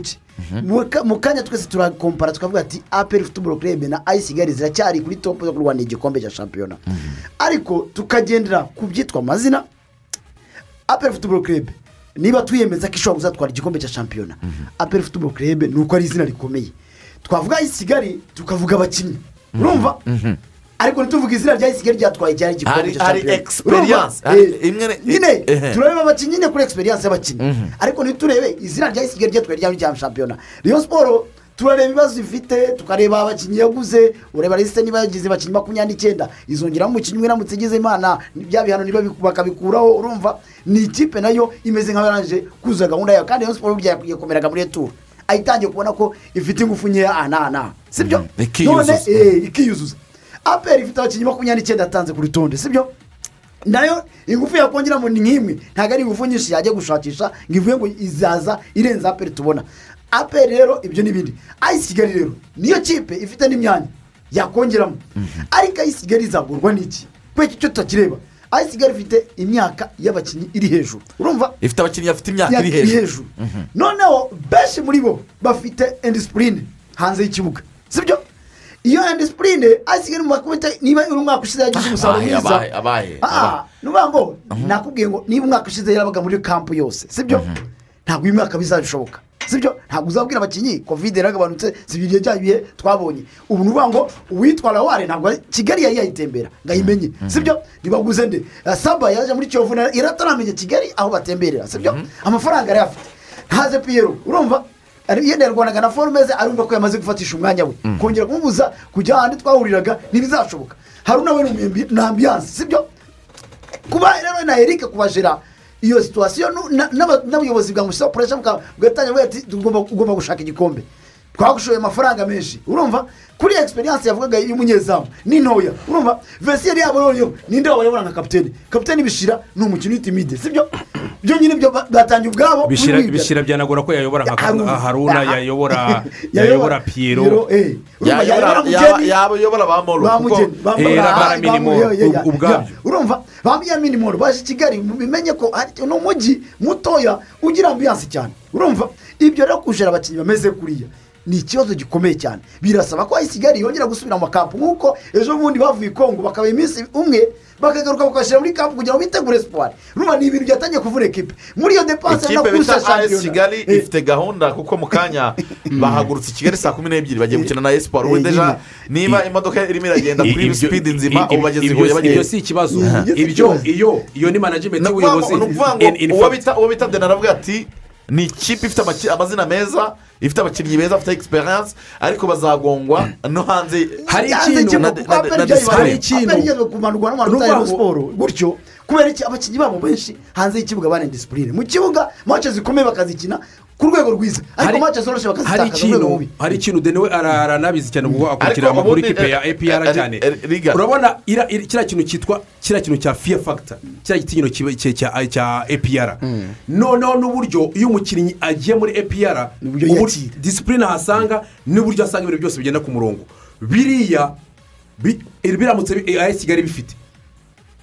ki? Mu ka- mu kanya twese turakompara tukavuga ati aperi futuboro kerebe na ayi kigali ziracyari kuri topu zo kurwanira igikombe cya shampiyona. Ariko tukagendera ku byitwa amazina aperi futuboro kerebe niba twiyemeza ko ishobora kuzatwara igikombe cya shampiyona aperi futuboro kerebe ni uko ari izina rikomeye. Twavuga ay'i kigali tukavuga abakinnyi. Urumva? Ariko ntituvuge izina rya kigali ryatwaye cyari igikombe cya shampiyona? Hari Eh, imwe ne- nyine ehe. turareba abakinnyi nyine kuri experience y'abakinnyi. Ariko ntiturebe izina rya kigali ryatwaye rya shampiyona. Riyo siporo turareba ibibazo ifite tukareba abakinnyi yaguze ureba lisite niba yagize abakinnyi makumyabiri n'icyenda. Izongeramo umukinnyi umwe iramutse igize imana bya bihano niba biku- bakabikuraho urumva? Ni ikipe na yo imeze nk'abarangije kuzuza gahunda yayo. Kandi riyo siporo burya yakwiye kumeraga muri returu ayitangiye kubona ko ifite ingufu nkeya. Aha n'aha n'aha sibyo? Ikiyuzuza. none eh, ikiyuzuza. Aperi ifite abakinnyi makumyabiri n'icyenda yatanze ku rutonde. Sibyo? Nayo ingufu yakongeramo ni nk'imwe. Ntabwo ari ingufu nyinshi yajya gushakisha ngo ivuge ngo izaza irenze aperi tubona. Aperi rero ibyo n'ibindi. Ayisi kigali rero niyo kipe ifite n'imyanya yakongeramo ariko ayisi kigali izagurwa n'iki? Kubera icyo tutakireba. Ayisi kigali ifite imyaka y'abakinnyi iri hejuru. Urumva? Ifite abakinnyi bafite imyaka iri hejuru. hejuru. Noneho benshi muri bo bafite indisipurine hanze y'ikibuga. Sibyo? Iyo indisipurine ayisigaye mu makubite niba uri umwaka ushize yagize umusaruro Abaye, mwiza. abaye, abaye, Ah, ni ukuvuga ngo nakubwiye ngo niba umwaka ushize yarabaga muri kampu yose. Sibyo? Ntabwo uyu mwaka bizabishoboka sibyo? Ntabwo uzabwira abakinnyi? Kovide yaragabanutse si ibyo bya bihe twabonye. Ubu ni ukuvuga ngo uwitwa ware ntabwo kigali yari yayitembera ngo ayimenye sibyo? Ntibaguze nde? Eh, saba yaje muri kiyovu na- irataramenya kigali aho batemberera sibyo? Amafaranga yari afite. Ntaze piyero urumva? Ari- yenda yarwanaga na forume ze arumva ko yamaze gufatisha umwanya we. Kongera kumubuza kujya ahandi twahuriraga ntibizashoboka. Haruna we ni umuyambi- ni ambiyanse sibyo? Kuba rero na erike kubajera iyo situwasiyo nu- na- n'aba- n'ubuyobozi bwa mushyiraho puresha bugatangira buvuga ati ugomba gushaka igikombe. Twagushoye amafaranga menshi. Urumva? Kuri egisperiyanse yavugaga y'umunyezamu ni ntoya. Urumva? Vesiyeri yabo noneho ninde wabayobora nka kapitene kapitene bishira ni umukino w'itimide sibyo? Byo nyine byo ba- batangiye ubwabo bishyira byanagora ko yayobora nka Haruna. yayobora (laughs) yayobora piyero eh. Yayobora ba moro Eh, minimo ubwabyo. urumva ba minimoro baje i kigali bimenye ko ni umujyi mutoya ugira ambiyanse cyane. Urumva ibyo rero kujera abakinnyi bameze kuriya. Ni ikibazo gikomeye cyane. Birasaba ko kigali yongera gusubira mu makampu nk'uko ejo bundi bavuye i kongo bakaba iminsi umwe bakagaruka bakashyira muri kampu kugira ngo bitegure siporo urumva ni ibintu byatangiye kuvura ekipe muri iyo depanse ikipe kurusha shampiyona kigali Eh, ifite gahunda kuko mu kanya (laughs) bahagurutse kigali saa kumi n'ebyiri bagiye gukina na esiporo Eh, wenda nyine. niba imodoka irimo iragenda kuri Ibyo- sipidi nzima ibyo- ubu bageze ibyo- huye ibyo bagiye si ikibazo. Ibyo ibyo iyo iyo ni ukuvuga y'ubuyobozi uwo bita uwo bita deni aravuga ati ni ikipe ifite amazina meza ifite abakinnyi beza bafite egisperiyanse ariko bazagongwa no hanze hari ikintu hari ikintu. ngo- siporo gutyo kubera iki? Abakinnyi babo benshi hanze y'ikibuga bane disipurine mu kibuga mace zikomeye bakazikina ku rwego rwiza. Ariko mace zoroshye hari bakazitakaza mu rwego ikintu bubi hari ikintu deni we ara- aranabizi cyane kuko akurikira amakuru y'ikipe ya eh, apr eh, cyane. eh, Riga. urabona kiriya kintu cyitwa kiriya kintu cya fiya fagita kiriya gitinyiro cya- cya apr noneho n'uburyo iyo umukinnyi agiye muri yiyakira. disipurine ahasanga n'uburyo asanga ibintu byose bigenda ku murongo. Biriya bi- biramutse bi- AS kigali bifite.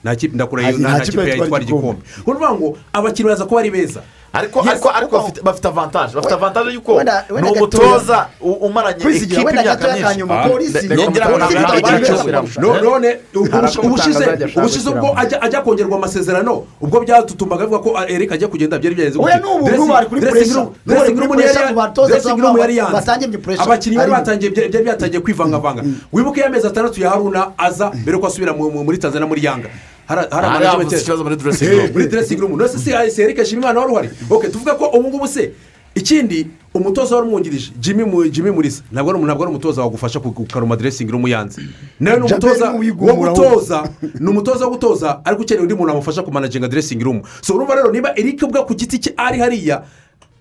Nta kipe yatwara igikombe. ni ukuvuga ngo abakinnyi baza kuba ari beza. Ariko ariko ariko bafite- avantaje bafite avantaje y'uko ni umutoza umaranye wenda imyaka myinshi. Ah, none ubushize ubwo ajya kongerwa amasezerano ubwo byatutumbaga bivuga ko eric ajya kugenda byari byagenze dressing kuri room yari yanze. abakinnyi bari batangiye byari byatangiye kwivangavanga. Wibuke ya mezi atandatu ya haruna aza mbere ko asubira mu- mu- muri tanzania muri yanga. Havutse ikibazo muri dressing room. muri dressing room. Nose si si eric shimimana wari uhari. Ok tuvuga ko ubu ngubu se ikindi umutoza wari umwungirije jimmy Mu- jimmy murisa ntabwo ari ntabwo ari umutoza wagufasha ku- kukaruma dressing room yanze. Nawe ni umutoza wo gutoza ni umutoza wo gutoza ariko ukeneye undi muntu wamufasha kumanaginga dressing room. So urumva rero niba eric ubwe ku giti cye ari hariya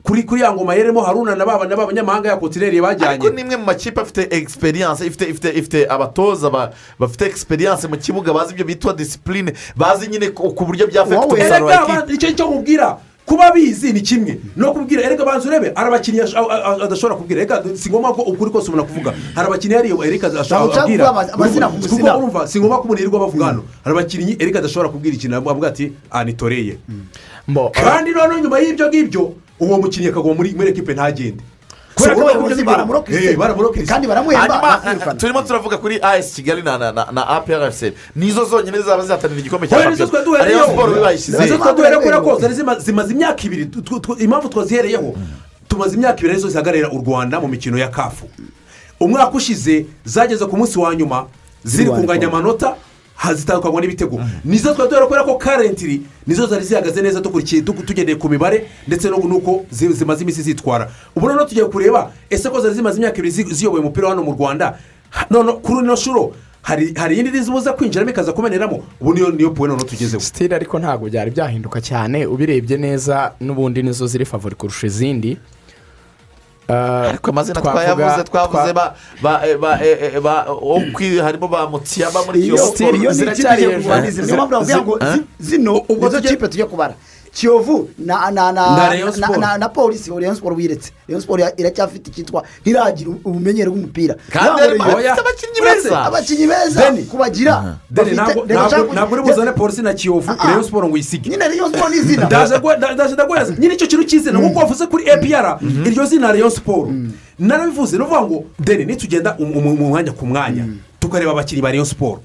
kuri kuri ya ngoma yeremo haruna na baba na ba banyamahanga ya kontineri bajyanye. Ariko ni imwe mu makipe afite egisperiyanse ifite ifite ifite abatoza ba- bafite egisperiyanse mu kibuga bazi ibyo bitwa disipurine bazi nyine ku buryo Wowe- umusaruro wa erega ekipe ba- icyo cyo mubwira kuba bizi ni kimwe. No kubwira erega banza urebe hari abakinnyi ash- a- a- adashobora kubwira. Reka si ngombwa ko ukuri kose umuntu akuvuga. Hari abakinnyi hariya erega ashobora kubwira kuvuga kuko urumva si ngombwa ko umuntu yirirwa bavuga hano. Hari abakinnyi erega adashobora kubwira ikintu avuga ati ah nitoreye. Mbo, kandi noneho nyuma y'ibyo ngibyo uwo mukinnyi akaguma muri ekipe ntagende kubera ko abayobozi baramurokirise. kandi baramuhemba. (laughs) Turimo turavuga kuri as kigali na na na- aprc nizo zonyine zaba zihatanira igikombe cya shampiyona ariyo siporo bibayishyize nizo twari duhereyeho kubera ko zimaze imyaka ibiri. Impamvu twazihereyeho tumaze imyaka ibiri ari zo zihagararira u rwanda mu mikino ya kafu umwaka ushize zageze ku munsi wa nyuma ziri kunganya amanota zitandukanywa n'ibitego. Nizo twari duhereyeho kubera ko karentiri nizo zari zihagaze neza dukurikiye tu- tugendeye ku mibare ndetse n'uko zi- zimaze iminsi zitwara. Ubu noneho tugiye kureba ese ko zari zimaze imyaka ibiri zi- ziyoboye umupira hano mu rwanda? None kuri ino shuro hari iyindi rizibuza kwinjiramo ikaza kumeneramo ubu niyo niyo puwe noneho tugezeho. Sitire ariko ntabwo byari byahinduka cyane ubirebye neza n'ubundi nizo ziri favori kurusha izindi. Ariko amazina twayavuze twavuze ba ba eh, ba eh, eh, harimo ba mutiyaba muri iyo ni ikipe ziracyari hejuru. niyo mpamvu navuga ngo Eh? zi- zino Ubwo tujye- kipe tujye kubara kiyovu na na Na na na- Sport. na- na polisi rayon siporo wiretse. Rayon siporo ira- iracyafite icyitwa ntiragira ubumenyere bw'umupira. Abakinnyi beza. abakinnyi beza kubagira. Ntabwo uri buzane polisi na kiyovu Ah, ah. rayon siporo ngo uyisige nyine rayon siporo ni izina. (laughs) Ndaje gwe- nda- ndaje ndaguheza nyine icyo kintu cy'izina nk'uko wavuze kuri epr iryo zina rayon siporo narabivuze ni ukuvuga ngo deni nitugenda mu mwanya ku mwanya tukareba abakinnyi ba rayon siporo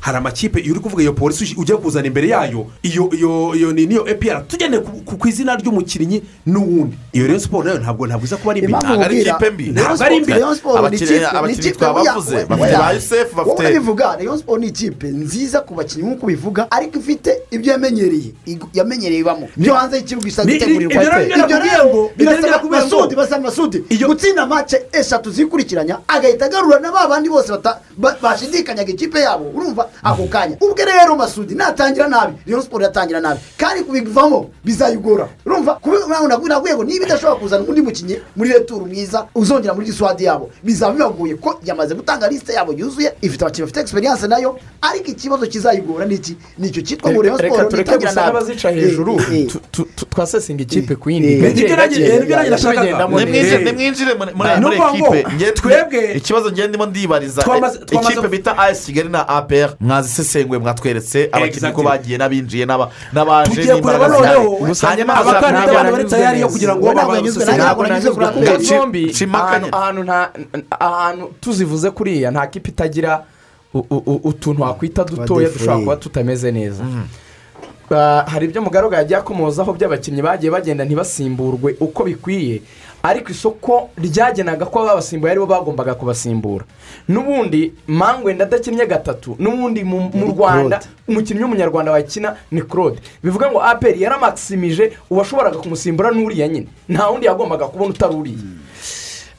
hari amakipe iyo uri kuvuga iyo polisi ugiye kuzana imbere yayo. Iyo iyo iyo ni niyo epr tugendeye ku- ku ku izina ry'umukinnyi n'uwundi. Iyo rayon siporo na yo ntabwo ntabwo iza kuba ari mbi Impamvu ntabwo ari ikipe mbi. Ntabwo ari Sport- mbi. Rayon Sport ni Abakinnyi- twabavuze, bafite ba Youssef, bafite- wowe bivuga rayon siporo ni ikipe nziza ku bakinnyi nk'uko ubivuga ariko ifite ibyo yamenyereye. Yamenyereye ibamo byo hanze y'ikibuga isa gutegurirwa ibyo rero ibyo rero ibyo rero birasaba ngo- masudi basaba masudi Iyo- gutsinda mace eshatu zikurikiranya agahita agarura na ba bandi bose bashidikanyaga ikipe yabo. Urumva? Ako kanya. Ubwe rero masudi natangira nabi. Rayon siporo yatangira nabi. Kandi kubivamo bizayigora. Urumva? Naguye ngo niba idashobora kuzana undi mukinnyi muri returu mwiza uzongera muri giswadi yabo bizaba bibagoye ko yamaze gutanga lisite yabo yuzuye ifite abakinnyi bafite egisperiyanse na yo ariko ikibazo kizayigora ni iki? Ni icyo cyitwa ngo reka siporo nitangira nabi. Eh, hejuru. Eh, eh. twasesinga ikipe ku yindi nimwinjire muri ekipe twebwe- ikibazo ngenda ndimo ndibariza. ikipe bita as kigali na apr mwazisesenguye mwatweretse abakinnyi ko bagiye n'abinjiye n'aba- n'abaje n'imbaraga zihari hanyuma abakandida bari nanyuzwe tayari yo kugira ngo Ntabwo baba nanyuzwe basesengure. ntabwo kuri ako Shimakanye. ahantu ahantu nta ahantu tuzivuze kuriya nta kipe itagira utuntu wakwita dutoya dushobora kuba tutameze neza. Ah, hari ibyo mugaruka yagiye akomozaho by'abakinnyi bagiye bagenda ntibasimburwe uko bikwiye. Ariko isoko ryagenaga ko ababasimbuye ari bo bagombaga kubasimbura. N'ubundi mangwe adakinnye gatatu n'ubundi mu rwanda umukinnyi w'umunyarwanda wakina ni claude. Bivuga ngo aperi yaramakisimije uwashoboraga kumusimbura n'uriya nyine. Nta wundi yagombaga kubona utari uriya.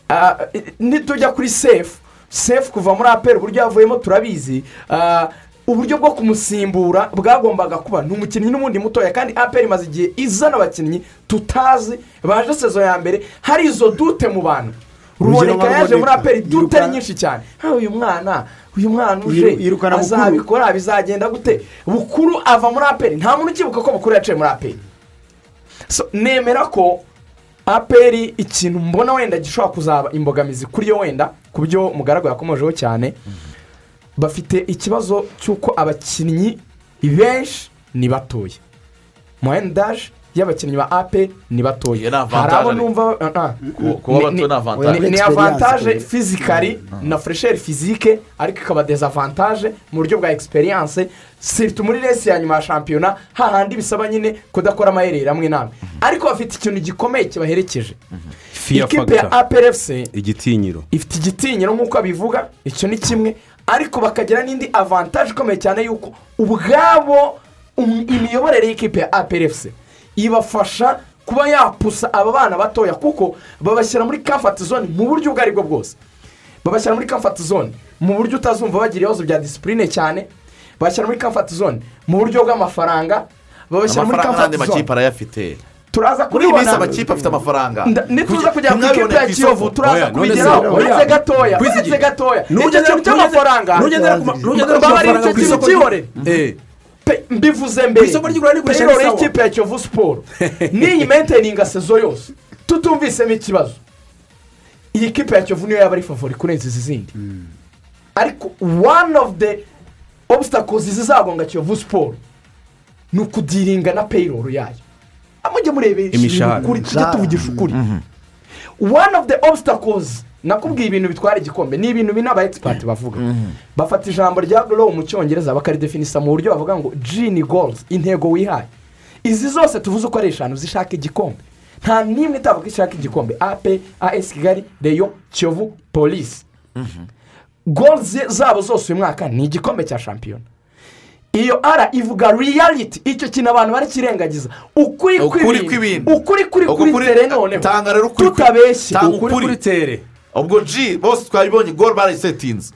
Ah, nitujya kuri sefu sefu kuva muri aperi uburyo yavuyemo turabizi. Ah, uburyo bwo kumusimbura bwagombaga kuba. Ni umukinnyi n'ubundi mutoya kandi aperi imaze igihe izana abakinnyi tutazi baje sezo ya mbere hari izo dute mu bantu. Ruboneka yaje muri aperi dute ari nyinshi cyane. Ha uyu mwana uyu mwana uje azabikora bizagenda gute? Bukuru ava muri aperi nta muntu ukibuka ko bukuru yaciye muri aperi So, nemera ko aperi ikintu mbona wenda gishobora kuzaba imbogamizi kuri yo wenda ku byo mugaragu yakomojeho cyane. Bafite ikibazo cy'uko abakinnyi benshi ni batoya. Muhendaje y'abakinnyi ba aperi ni batoya. Hari abo numva ah. Ku- kuba Ni- bato ni- avantage. ni- avantage fizikari na furesheri fizike ariko ikaba dezavantage mu buryo bwa egisperiyanse siritu muri resi ya nyuma ya shampiyona hahandi bisaba nyine kudakora amayeri amwe n'amwe. Ariko bafite ikintu gikomeye kibaherekeje. Ikipe ya aperefuse igitinyiro. ifite igitinyiro nk'uko abivuga icyo ni kimwe. Ariko bakagira n'indi avantage ikomeye cyane y'uko ubwabo um- imiyoborere y'ikipe ya aperefuse ibafasha kuba yapusa aba bana batoya kuko babashyira muri kamfati zone mu buryo ubwo ari bwo bwose. Babashyira muri kamfati zone mu buryo utazumva bagira ibibazo bya disipurine cyane. Babashyira muri kamfati zone mu buryo bw'amafaranga. Babashyira muri amafaranga n'andi kamfati zone. makipe arayafite. Turaza kubibona. amakipe afite amafaranga. Nituza kujya ku ikipe ya kiyovu turaza kubigeraho. uretse gatoya uretse gatoya. Icyo kintu cy'amafaranga nugendera ku ma- nugendera ku babari mafaranga icyo kintu. Pe- mbivuze mbere rero y'ikipe ya kiyovu siporo (laughs) n'iyi menteninga sezo yose. Tutumvisemo ikibazo. Iyi kipe ya kiyovu niyo yaba ari favori kurenza izi zindi. Ariko one of the obstacles zizagonga kiyovu siporo ni ukudiringa na payroll yayo. Mujye murebera Imishahara. tujye tuvugisha ukuri. One of the obstacles nakubwiye ibintu bitwara igikombe ni ibintu bine aba expert bavuga. Bafata ijambo rya glow mu cyongereza bakaridefinisa mu buryo bavuga ngo g ni goals intego wihaye. Izi zose tuvuze uko ari eshanu zishaka igikombe. Nta n'imwe itavuga ishaka igikombe. Ape as kigali reyo kiyovu polisi goals zabo zose uyu mwaka ni igikombe cya shampiyona. Iyo ara ivuga reality icyo kintu abantu barakirengagiza ukuri Ukuri kw'ibintu ukuri kuri kuri tere noneho. tutabeshye. ukuri kuri tere. Ubwo g bose twabibonye gol barayisetinze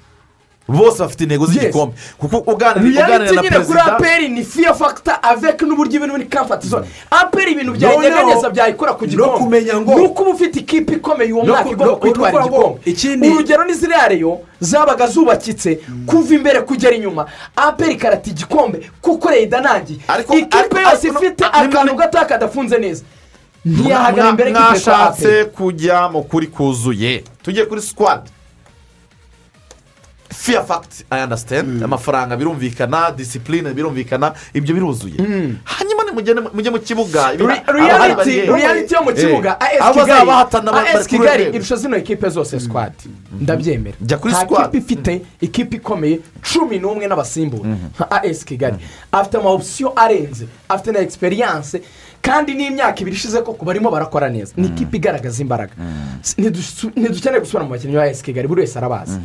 bose bafite intego z'igikombe kuko uganira na nyine kuri perezida aperi ni fear factor avec n'uburyo ibintu muri comfort zone aperi ibintu byayinyeganyeza byayikora ku gikombe. ni uko uba ufite ikipe ikomeye uwo mwaka igomba kwitwara igikombe. urugero ni ziriya reyo zabaga zubakitse kuva imbere kugera inyuma. Aperi karata igikombe kuko reyida nangiye ikipe yose ifite akantu gato kadafunze neza. Ntiyahagara imbere mwashatse kujya mu kuri kuzuye. Tujye kuri squad. Fear fact i understand. Amafaranga birumvikana disipurine birumvikana ibyo biruzuye. Hanyuma nimugende mujye mu kibuga. Bariyeri. reality yo mu Eh, kibuga as kigali. Bari- as kigali irusha zino ekipe zose squad. Ndabyemera. Jya kuri nta kipe ifite ikipe ikomeye cumi n'umwe n'abasimbura. Nka as kigali. Afite ama option arenze afite na experience kandi n'imyaka ibiri ishize koko barimo barakora neza. Ni ikipe igaragaza imbaraga. Ntidukeneye gusubira mu bakinnyi ba as kigali buri wese arabazi.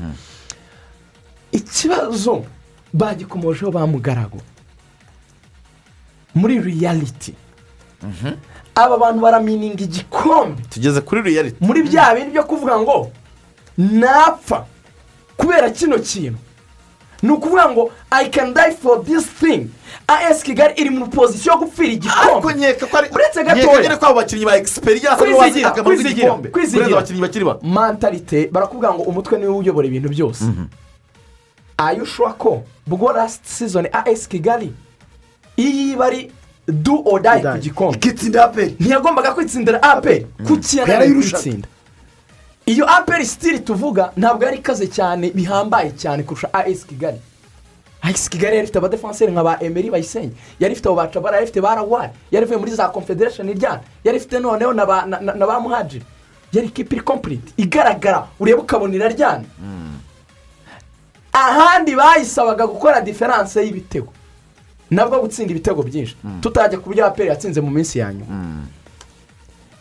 Ikibazo bagikomojeho ba mugaragu. Muri reality. Aba bantu baramininga igikombe. Tugeze kuri reality. Muri bya bindi byo kuvuga ngo napfa. Kubera kino kintu. Ni ukuvuga ngo i can die for this thing. As kigali iri mu pozisiyo yo gupfira igikombe. Ariko nkeka ko ari uretse gatoya. ko abo bakinnyi ba bazi kwizigira akamaro kwizigira k'igikombe kwizigira bato mentalite barakubwira ngo umutwe ni we uyobora ibintu byose. Ayushwa ko? Bwo last season as kigali iyo iba ari or die ku gikombe ikitsinda aperi ntiyagombaga kwitsindira aperi kuki yananiwe kwitsinda iyo aperi sitiri tuvuga ntabwo yari ikaze cyane bihambaye cyane kurusha as kigali. As kigali yari ifite abadefanseri nka ba emeri bayisenge yari ifite abo bacabara yari ifite ba rawari yari ivuye muri za confederation iryana yari ifite noneho na ba- muhajiri. Yari ikipe iri kompuriti igaragara ureba ukabona iraryana ahandi bayisabaga gukora diferanse y'ibitego. Nabwo gutsinda ibitego byinshi. Tutajya ku byo aperi yatsinze mu minsi ya nyuma.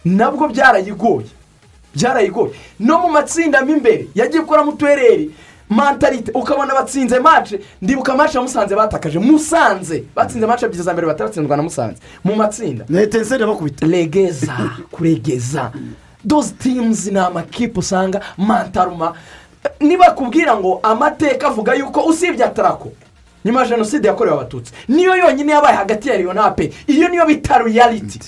Nabwo byarayigoye. Byarayigoye. No mu matsinda mo imbere yagiye gukoramo utuhereri mentalite ukabona batsinze mace ndibuka mace ya musanze batakaje. Musanze batsinze mace ebyiri za mbere bataratsindwa na musanze. Mu matsinda. Na etenseri bakubita. Regeza kuregeza. Dozi timuzi ni amakipe usanga mantaruma nibakubwira ngo amateka avuga yuko usibye atarako nyuma jenoside yakorewe abatutsi. Niyo yonyine yabaye hagati ya riyo na pe iyo niyo bita reality.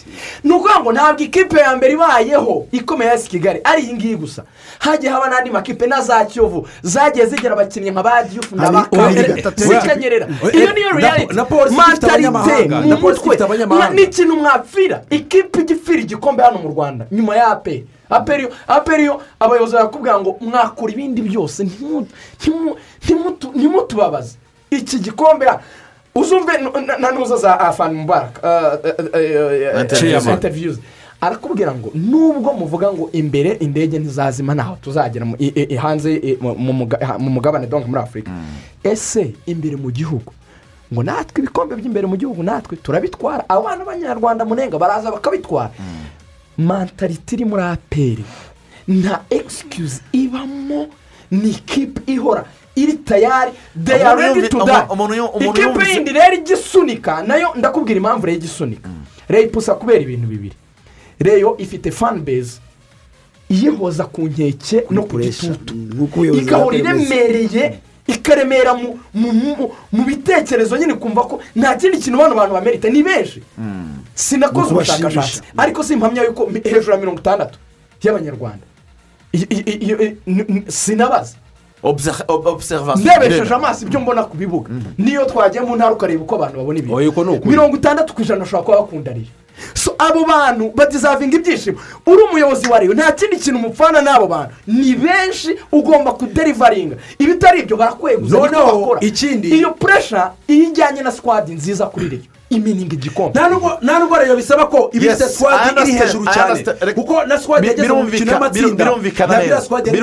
Ni ukuvuga ngo ntabwo ikipe ya mbere ibayeho ikomeye ya kigali. Ari iyi ngiyi gusa. Hagiye haba n'andi makipe na za kiyovu zagiye zigira abakinnyi nka ba diyufu na ba zikanyerera iyo niyo polisi ifite mentalite abanyamahanga, mu mutwe. ni ikintu mwapfira ikipe igipfira igikombe hano mu rwanda. Nyuma ya aperi aperi yo aperi yo abayobozi barakubwira ngo mwakora ibindi byose. Ntimu- ntimu- ntimutu- ntimutubabaze. Iki gikombe uzumve n- na- nuza za afani mubaraka interviews. Arakubwira ngo nubwo muvuga ngo imbere indege ntizazima ntaho tuzagera hanze mu- mu muga- mu mugabane donka muri afurika ese imbere mu gihugu? Ngo natwe ibikombe by'imbere mu gihugu natwe turabitwara. Abana b'abanyarwanda munenga baraza bakabitwara. Mentalite iri muri aperi nta egisikiyuzi ibamo ni ikipe ihora. Iri tayari. Umuntu- umuntu yu- umuntu ikipe yindi rero igisunika na yo ndakubwira impamvu rero igisunika reyo ipusa kubera ibintu bibiri. Reyo ifite fani bezi iyihoza ku nkeke no ku gitutu. igahora iremereye ikaremera mu- bitekerezo nyine kumva ko nta kindi kintu bano bantu bamerita ni benshi sinakoze Mu ubushakashatsi. ariko simpamya yuko hejuru ya mirongo itandatu y'abanyarwanda. Sinabaza. Ndebesheje amaso ibyo mbona ku bibuga niyo twagiye mu ntara ukareba uko abantu babona ibintu. Mirongo itandatu ku ijana ushobora kuba bakundariye so abo bantu badizavinga ibyishimo. Uri umuyobozi wa reyo nta kindi kintu umupfana n'abo bantu. Ni benshi ugomba kuderivaringa ibitari ibyo barakweguza Noneho, ikindi- iyo puresha iyo ijyanye na sikwadi nziza kuri reyo imininga igikombe nta rero bisaba ko iba ifite Yes, I sikwadi iri hejuru cyane. kuko na sikwadi Bir- yageze mu mikino y'amatsinda. birumvikana ntabwo iriya neza. sikwadi yari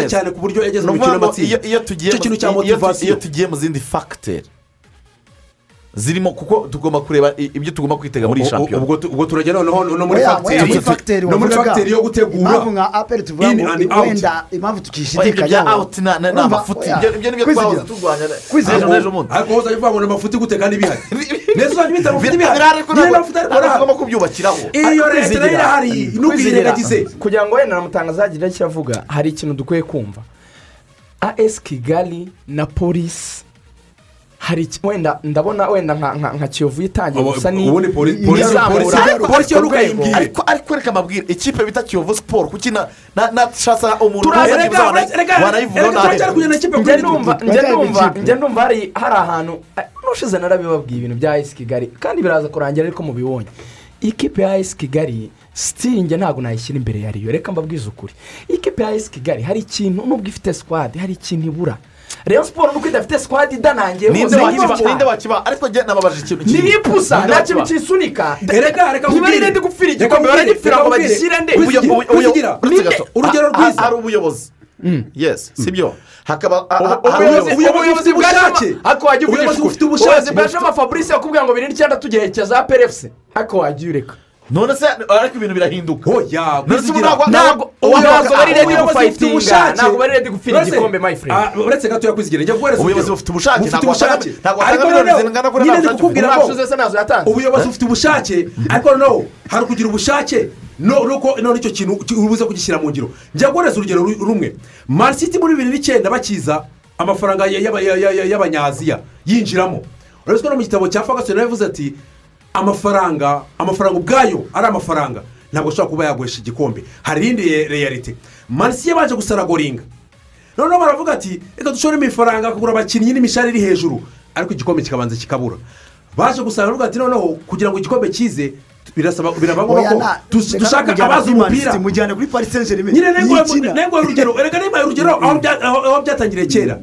nziza- cyane ku buryo yageze mu mikino y'amatsinda. icyo kintu cya motivasiyo iyo tugiye mu zindi fagiteri zirimo kuko tugomba kureba ibyo tugomba kwitega muri iyi shampiyona. ubwo tu- ubwo turajya noneho no muri fagiteri no muri fagiteri yo gutegura impamvu nka aperi tuvuga in ngo and out. wenda impamvu tukishidikanyaho awuti ni amafuti ibyo ibyo ni byo twahoze turwanya Kwizigira. ejo n'ejo bundi ariko wowe uzajya uvuga ngo ni amafuti gute kandi bihari? (laughs) Neza uzajya ubita amafuti bihari? ntabwo amafuti ariko ntabwo tugomba kubyubakiraho. Iyo leta na yo irahari ntukirengagize kugira ngo wenda na mutangaza agire icyo avuga hari ikintu dukwiye kumva. As kigali na polisi hari iki- wenda ndabona wenda nka kiyovu itangiye Ubu- gusa ni ubundi poli- ni- polisi- polisi- ariko- reka mbabwire ikipe bita kiyovu siporo kuki na na nashatse umuntu wanayivuga ikipe njye ndumva hari hari ahantu eh, n'ushize narabibabwiye ibintu bya esi kigali kandi biraza kurangira ariko mubibonye. Ikipe ya esi kigali sitiri njye ntabwo nayishyira imbere ya riyo reka mbabwize ukuri. Ikipe ya esi kigali hari ikintu nubwo ifite sikwadi hari ikintu ibura. Reyo siporo nuko idafite sikwadi idanangiye hose ninde wakiba ariko njye nababajije ikintu ni kimwe. ipusa Ninde nta kintu kisunika Erega, reka niba nkubwire. rero gupfira Reka igikombe. baragipfira reka ngo bagishyire nde? Urugero rwiza. hari ubuyobozi. Yes sibyo hakaba ha- ha- Ubu- hari ubuyobozi ubuyobozi. ubuyobozi bufite ubushake. Ubuyobozi bwa shema fabrice yakubwira ngo biri n'icyenda tugerekeza perefuse ariko wajya ureka. None se ariko ibintu birahinduka oya kwizigira. ntabwo- ntabwo bari bufite gufayitinga ntabwo bari ready gupfira igikombe Ah, uretse gato yakwizigira njya guhereza Ubuyobozi bufite ubushake, bufite ubushake ariko noneho nyine ndi kukubwira yatanze ubuyobozi bufite ubushake ariko noneho hari ukugira ubushake none icyo kintu ki- ubuze kugishyira mu ngiro njya guhereza urugero ru- rumwe Man City muri bibiri n'icyenda bakiza amafaranga ya- y'aba- ya- ya- ya- y'abanyaziya yinjiramo urabona ko no mu gitabo cya fagasi yavuze ati amafaranga amafaranga ubwayo ari amafaranga. Ntabwo ashobora kuba yaguhesha igikombe. Hari iyindi reyalite Man City yabanje gusaragoringa. Noneho baravuga ati reka dushoremo ifaranga kugura abakinnyi n'imishahara iri hejuru. Ariko igikombe kikabanza kikabura. Baje gusanga baravuga ati noneho kugira ngo igikombe kize birasaba biraba ngombwa ko dushaka abazi umupira. Mujyana kuri paris saint germain nyine ntego urugero reka niba urugero aho bya- aho aho byatangiriye kera.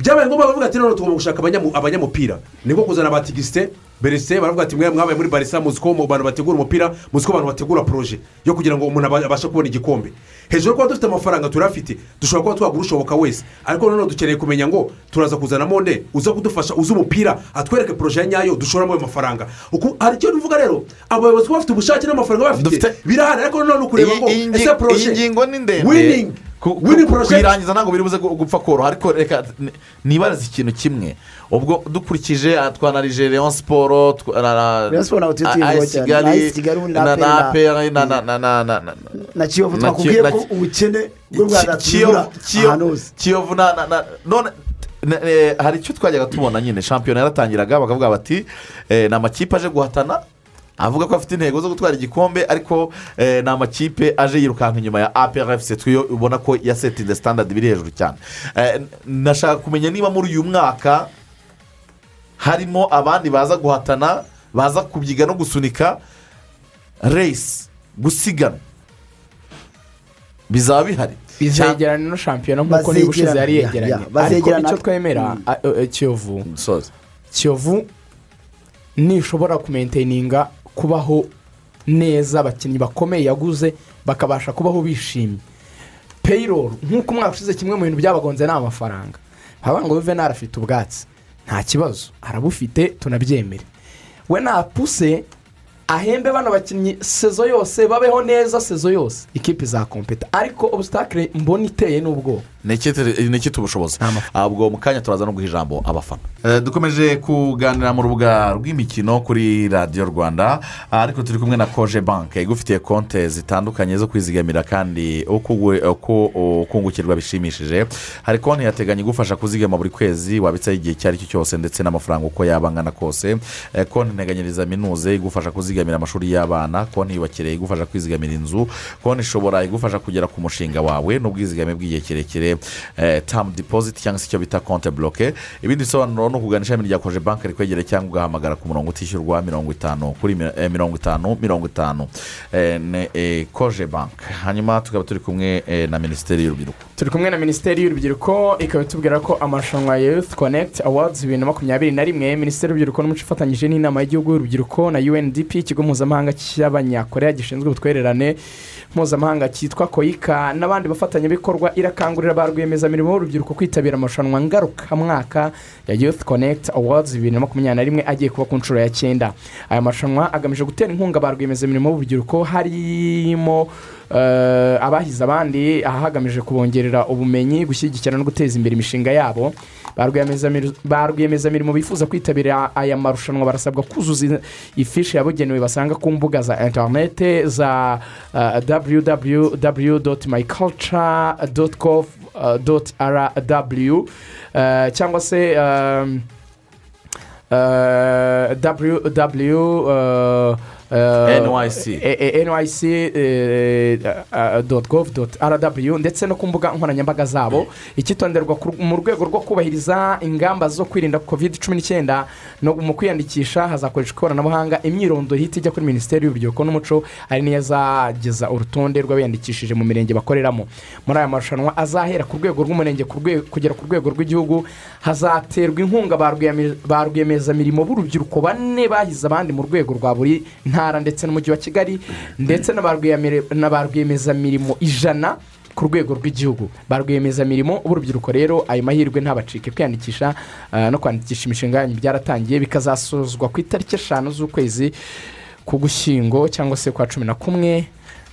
Byabaye ngombwa bavuga ati noneho tugomba gushaka abanyamu- abanyamupira. Niko kuzana ba tigisite beresite baravuga ati mwe mwabaye muri barisa muzi ko mu bantu bategura umupira muzi ko abantu bategura poroje yo kugira ngo umuntu aba- abashe kubona igikombe. Hejuru kuba dufite amafaranga turafite dushobora kuba twagura ushoboka wese. Ariko noneho dukeneye kumenya ngo turaza kuzanamo nde uza kudufasha uzi umupira atwereke poroje ya nyayo dushoramo ayo mafaranga. Hari icyo bivuga rero? Abayobozi bafite ubushake n'amafaranga bafite birahari. Ariko noneho ni ukureba ngo ese poroje iyi kuyirangiza ntabwo biri buze gu- gupfa koroha ariko reka ni- nibarize ikintu kimwe. Ubwo dukurikije ah, twanarije leon siporo cyane. Kigali, na na na na na na na na na na kiyovu na twakubwiye ko na- ubukene bwo Kiyovu- ahantu hose kiyovu na na na none ne- hari icyo twajyaga tubona nyine. Shampiyona yaratangiraga bakavuga bati eh, ni amakipe aje guhatana avuga ko afite intego zo gutwara igikombe ariko eh, ni amakipe aje yirukanka inyuma ya APRFC twiyo ubona ko yasetinze standard biri hejuru cyane. Eh, nashaka kumenya niba muri uyu mwaka harimo abandi baza guhatana baza kubyiga no gusunika reyisi gusigana bizaba bihari. Bizegerana ino shampiyona nk'uko niba ushize yari yegeranye. ya, ariko bazegerana. icyo twemera a- a- kiyovu Soza. kiyovu nishobora kumenteyininga kubaho neza abakinnyi bakomeye yaguze bakabasha kubaho bishimye. Peyiroro nk'uko umwaka ushize kimwe mu bintu byabagonze ni amafaranga. Haba ngo juvenal afite ubwatsi. Nta kibazo arabufite tunabyemere. We napuse ahembe bano bakinnyi sezo yose babeho neza sezo yose. Ikipe izakompeta ariko obusitakire mbona iteye n'ubwoba. Ni iki tubushobozi? Ntabwo mu kanya turaza no guha ijambo abafana. Dukomeje kuganira mu rubuga rw'imikino kuri radiyo rwanda ariko turi kumwe na koje banke igufitiye konti zitandukanye zo kwizigamira kandi uko ukungukirwa bishimishije. Hari konti yateganya igufasha kuzigama buri kwezi wabitseho igihe icyo ari cyo cyose ndetse n'amafaranga uko yaba angana kose. Eh, konti nteganyiriza minuze igufasha kuzigamira amashuri y'abana konti yubakiriye igufasha kwizigamira inzu konti ishobora igufasha kugera ku mushinga wawe n'ubwizigame bw'igihe kirekire. Tamu dipoziti cyangwa se icyo bita konte buroke ibindi bisobanuro ni ukugana ishami rya koje banki rikwegereye cyangwa ugahamagara ku murongo utishyurwa mirongo itanu kuri eh, mirongo itanu mirongo itanu. Eh, ni, eh, koje banki hanyuma tukaba turi kumwe eh, na minisiteri y'urubyiruko. Turi kumwe na minisiteri y'urubyiruko ikaba itubwira ko amarushanwa ya youth connect awards bibiri na makumyabiri na rimwe minisiteri y'urubyiruko n'umuco ifatanyije n'inama y'igihugu y'urubyiruko na undp ikigo mpuzamahanga cy'abanyakoreya gishinzwe ubutwererane mpuzamahanga cyitwa koyika n'abandi bafatanyabikorwa irakangurira ba rwiyemezamirimo b'urubyiruko kwitabira amarushanwa ngarukamwaka ya youth connect awards bibiri na makumyabiri na rimwe agiye kuba ku nshuro ya cyenda. Aya marushanwa agamije gutera inkunga ba rwiyemezamirimo b'urubyiruko harimo abahize abandi aha hagamije kubongerera ubumenyi gushyigikira no guteza imbere imishinga yabo. Ba rwiyemezamir- ba rwiyemezamirimo bifuza kwitabira aya marushanwa barasabwa kuzuza ifishi yabugenewe basanga ku mbuga za interinete za www eh, cyangwa se um, uh, www uh, uh, NYC. e- e- nyc doti gov doti rw ndetse no ku mbuga nkoranyambaga zabo icyitonderwa mu rwego rwo kubahiriza ingamba zo kwirinda covid cumi n'icyenda mu kwiyandikisha hazakoreshwa ikoranabuhanga. Imyirondoro ihita ijya kuri minisiteri y'urubyiruko n'umuco ari niyo azageza urutonde rw'abiyandikishije mu mirenge bakoreramo. Muri aya marushanwa azahera ku rwego rw'umurenge kugera ku rwego rw'igihugu hazaterwa inkunga ba rwiyemezamirimo b'urubyiruko bane bahize abandi mu rwego rwa buri ntara. Ndetse n'umujyi wa kigali ndetse na ba rwiyemezamirimo ijana ku rwego rw'igihugu. Ba rwiyemezamirimo b'urubyiruko rero ayo mahirwe ntabacike kwiyandikisha ah, no kwandikisha imishinga yanyu. Byaratangiye bikazasozwa ku itariki eshanu z'ukwezi k'ugushyingo cyangwa se kwa cumi na kumwe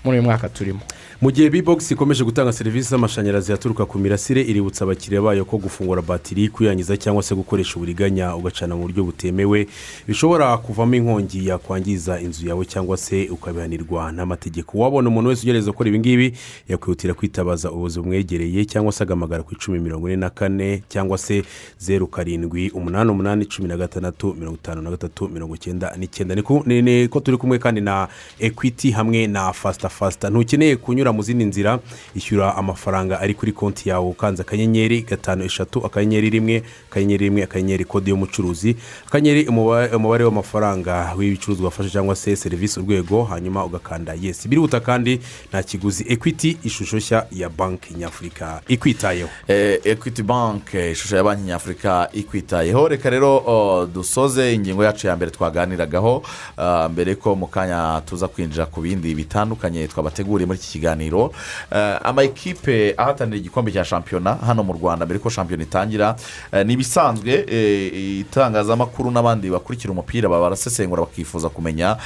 muri uyu mwaka turimo. Mu gihe bibogisi ikomeje gutanga serivisi z'amashanyarazi aturuka ku mirasire iributsa abakiriya bayo ko gufungura batiri kuyangiza cyangwa se gukoresha uburiganya ugacana mu buryo butemewe bishobora kuvamo inkongi yakwangiza inzu yawe cyangwa se ukabihanirwa n'amategeko. Wabona umuntu wese ugerageza gukora ibi ngibi yakwihutira kwitabaza ubuyobozi bumwegereye cyangwa se agamagara ku icumi mirongo ine na kane cyangwa se zeru karindwi umunani umunani cumi na gatandatu mirongo itanu na gatatu mirongo icyenda n'icyenda. Ni ko turi kumwe kandi na ekwiti hamwe na fasita fasita ntukeneye kunyura mu zindi nzira ishyura amafaranga ari kuri konti yawe. Ukanze akanyenyeri gatanu eshatu akanyenyeri rimwe akanyenyeri rimwe akanyenyeri kode y'umucuruzi akanyenyeri umubare w'amafaranga w'ibicuruzwa wafashe cyangwa se serivisi urwego hanyuma ugakanda yesi birihuta kandi nta kiguzi. Ekwiti ishusho nshya ya banki nyafurika. Ikwitayeho. Eh, bank eh, ishusho ya banki nyafurika ikwitayeho. Reka rero dusoze ingingo yacu ya mbere twaganiragaho ah, mbere ko mu kanya tuza kwinjira ku bindi bitandukanye twabateguriye muri iki kiganiro. Eh, ama ekipe ahatanira igikombe cya shampiyona hano mu rwanda. Mbere ko shampiyona itangira eh, ni ibisanzwe eh, itangazamakuru n'abandi bakurikira umupira barasesengura bakifuza kumenya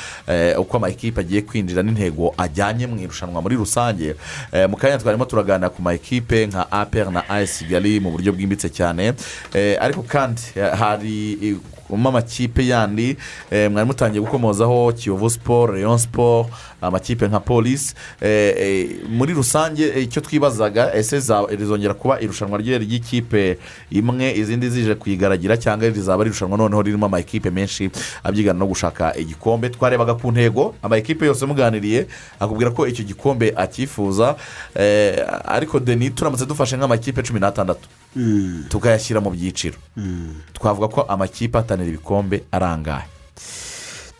uko ama ekipe agiye kwinjira n'intego ajyanye mu irushanwa muri rusange. Mu kanya twarimo turaganira ku ma ekipe nka apr na as kigali mu buryo bwimbitse cyane. Ariko kandi hari amakipe yandi mwari mutangiye gukomozaho kiyovu siporo leon siporo amakipe nka polisi Eh, eh, muri rusange eh, icyo twibazaga ese za- rizongera kuba irushanwa ry'ikipe imwe izindi zije kuyigaragira cyangwa rizaba ari irushanwa noneho ririmo ama ekipe menshi abyigana no gushaka igikombe. Twarebaga ku ntego ama ekipe yose muganiriye akubwira ko icyo gikombe akifuza ariko deni turamutse dufashe nk'amakipe cumi n'atandatu. Tukayashyira mu byiciro. Twavuga ko amakipe ahatanira ibikombe arangaye.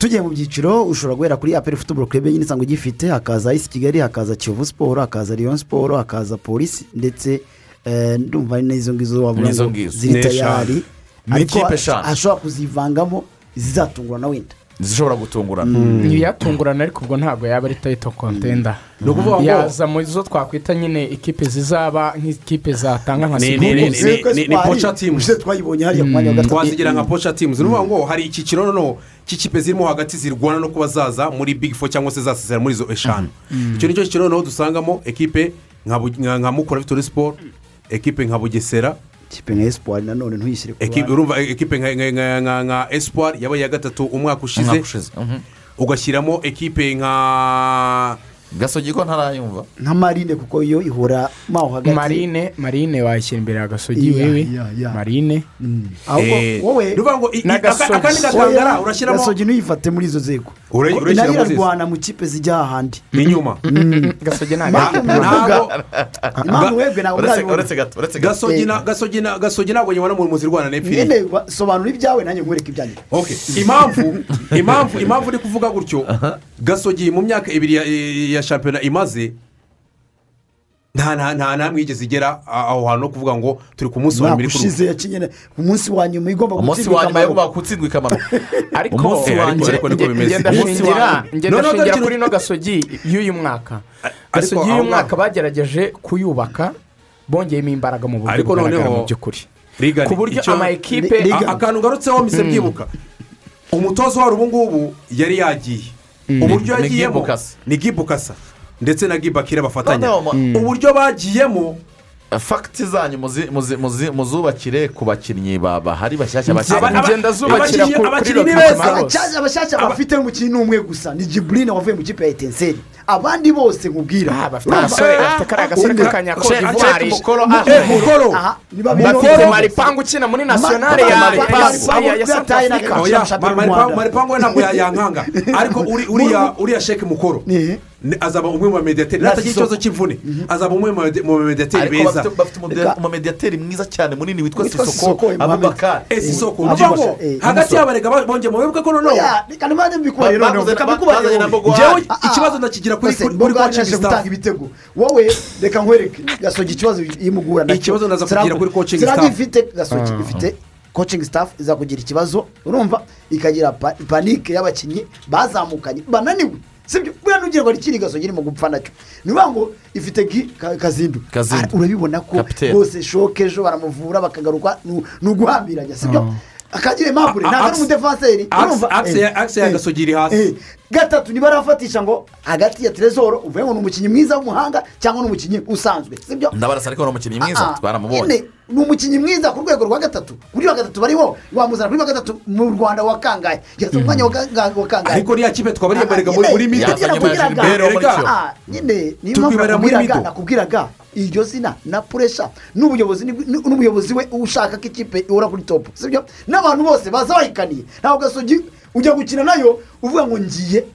Tugiye mu byiciro ushobora guhera kuri aperi futuboro kurebe nyine isanzwe ugifite hakaza ayisi kigali hakaza kiyovu siporo hakaza riyo siporo hakaza polisi ndetse eh, ndumva ari n'izo ngizo wavuga ngo ziri tayari ariko ashobora kuzivangamo izatungurana wenda. Zishobora gutungurana. Ntiyatungurana ariko ubwo ntabwo yaba ari tayito kontenda ngo- yaza mu zo twakwita nyine ikipe zizaba nk'ikipe zatanga nka Ni- ni- teams. ushize twayibonye hariya ku mwanya wa gatatu. Twazigira nka pocha teams. Ni ukuvuga ngo hari icyiciro noneho cy'ikipe zirimo hagati zirwana no kuba zaza muri big four cyangwa se zasesera muri izo eshanu. Icyo ni cyo cyiciro noneho dusangamo ekipe nka mukura victoire sport ekipe nka bugesera ikipe nka esipuwari nanone ntuyishyire ku ruhande urumva ekipe nka espoir yabaye iya gatatu umwaka ushize Umwaka ushize, mhm. ugashyiramo ekipe nka gasogi ko ntarayumva. Nka marine kuko yo ihora maho hagati. Marine marine washyira imbere ya gasogi wewe marine. Ahubwo Eh, wowe ni akandi gatangara urashyiramo gasogi ntuyifate muri izo nzego na yo irarwana mu kipe zijya ahandi. Inyuma (laughs) gasogi ntabwo impamvu webwe ntabwo uretse urabibona uretse gato uretse gato. Gasogi ntabwo nyibona mu muzirwana n'epfiri nyine sobanura ibyawe nanjye nkwereke ibyanjye. Okay. impamvu impamvu impamvu uri kuvuga gutyo. Gasogi mu myaka ibiri ya, ya shampiyona imaze nta nta yigeze igera aho hantu ho kuvuga ngo turi ku munsi wa iri ushize yakinnye ku munsi wa nyuma igomba umunsi gutsindwa wa nyuma Cameroon. yagomba gutsindwa ikamanuka (laughs) ariko Umunsi wa ngenda Umunsi wa shingira nyuma. ngenda No, no, shingira gakino- kuri ino gasogi y'uyu mwaka. Ariko gasogi y'uyu mwaka bagerageje kuyubaka bongeyemo imbaraga mu buryo Ariko bugaragara noneho- mu by'ukuri. Ku buryo ama ekipe akantu ngarutseho mise byibuka. Umutoza wari ubu ngubu yari yagiye. Uburyo Ni yagiyemo ni gibukasa ndetse na gibakire bafatanya Noneho ma- uburyo bagiyemo fagiti zanyu muzi- muzi- muzi- muzubakire ku bakinnyi ba- bahari bashyashya ngenda zubakira kuri abakinnyi ni Rocket beza. Abashyashya- bafite umukinnyi n'umwe gusa. Ni jiburine wavuye mu kipe ya etenseri abandi bose nkubwira. Ah, bafite agasore bafite kariya gasore Umva- k'akanya Che- d'ivoire Che- Mukoro, ah, Eh, bafite maripangu ukina muri nasiyonari ya ya- Maripangu we ntabwo ya- yankanga ariko uri- uriya (laughs) sheke mukoro. Ni- azaba umwe mu bamediyateri Na natagira ikibazo cy'imvune. Azaba umwe mu bamedi- mu bamediyateri ariko beza. bafite- umumediyateri mwiza cyane munini witwa sisoko abubakari esi isoko Eh, ngo eh, hagati y'abarega bongeye mu bibuga ko noneho. Ah, ah. ikibazo ndakigira kuri yaje gutanga staff. ibitego. Wowe reka nkwereke. Gasogi ikibazo imugura. Nacyo Ikibazo ndaza kugira kuri Siragu staff. ifite gasogi ifite coaching staff iza kugira ikibazo. Urumva? Ikagira pa- panike y'abakinnyi bazamukanye bananiwe. Sibyo buriya ntugire ngo rikiri gasogi irimo gupfa na cyo ni ukuvuga ngo ifite kazindu. Ah, urabibona ko bose shoke ejo baramuvura bakagaruka ni uguhambiranya sibyo akagira impamvu ntabwo ari umudefanseri? Axe Eh, ya- eh, Gasogi iri hasi. Gatatu niba arafatisha ngo hagati ya terezoro uvuye ngo ni umukinnyi mwiza w'umuhanga cyangwa ni umukinnyi usanzwe sibyo? Ndabarasa ariko ni umukinnyi mwiza Ah, twaramubonye. ni umukinnyi mwiza ku rwego rwa gatatu. Kuri wa gatatu bariho wamuzana kuri wa gatatu mu rwanda wa kangahe yatse umwanya wa ga- wa kangahe ariko niya kipe twaba Ah, ah, muri nyine cyo. Ah, nyine niyo mpamvu nakubwiraga iryo zina na puresha. N'umuyobozi we ushaka ko ikipe ihora kuri topu sibyo? N'abantu bose baza bayikaniye ntabwo gasogi ujya gukina na yo uvuga ngo ngiye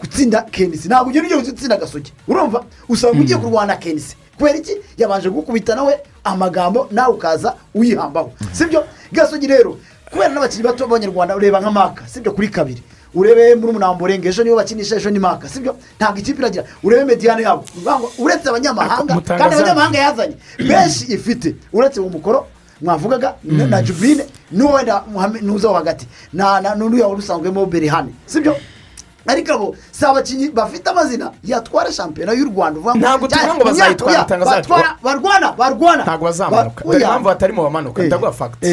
gutsinda kenisi ntabwo ugenda ugiye gutsinda gasogi urumva? Usanga ugiye kurwana kenisi kubera iki? Yabanje gukubita nawe amagambo nawe ukaza uyihambaho. Sibyo? Gasogi rero kubera n'abakinnyi bato b'abanyarwanda ureba nka maka sibyo? Kuri kabiri. Urebe muri munamburenge ejo nibo bakinisha ejo ni maka sibyo? Ntabwo ikipe iragira. Urebe mediyane yabo. Uretse abanyamahanga kandi abanyamahanga yazanye. Benshi ifite. Uretse uwo mukoro mwavugaga na- na juburine n'uwo wenda n'uza wo hagati na na- n'uriya wari usanzwemo berihane sibyo? Ariko abo si abakinnyi bafite amazina yatwara shampiyona y'u rwanda uvuga ngo Ntabwo tuvuga cyane- ngo bazayitwara, batwara- barwana barwana. Ntabwo bazamuka. Ba- dore impamvu batari mu bamanuka ndaguha fagiti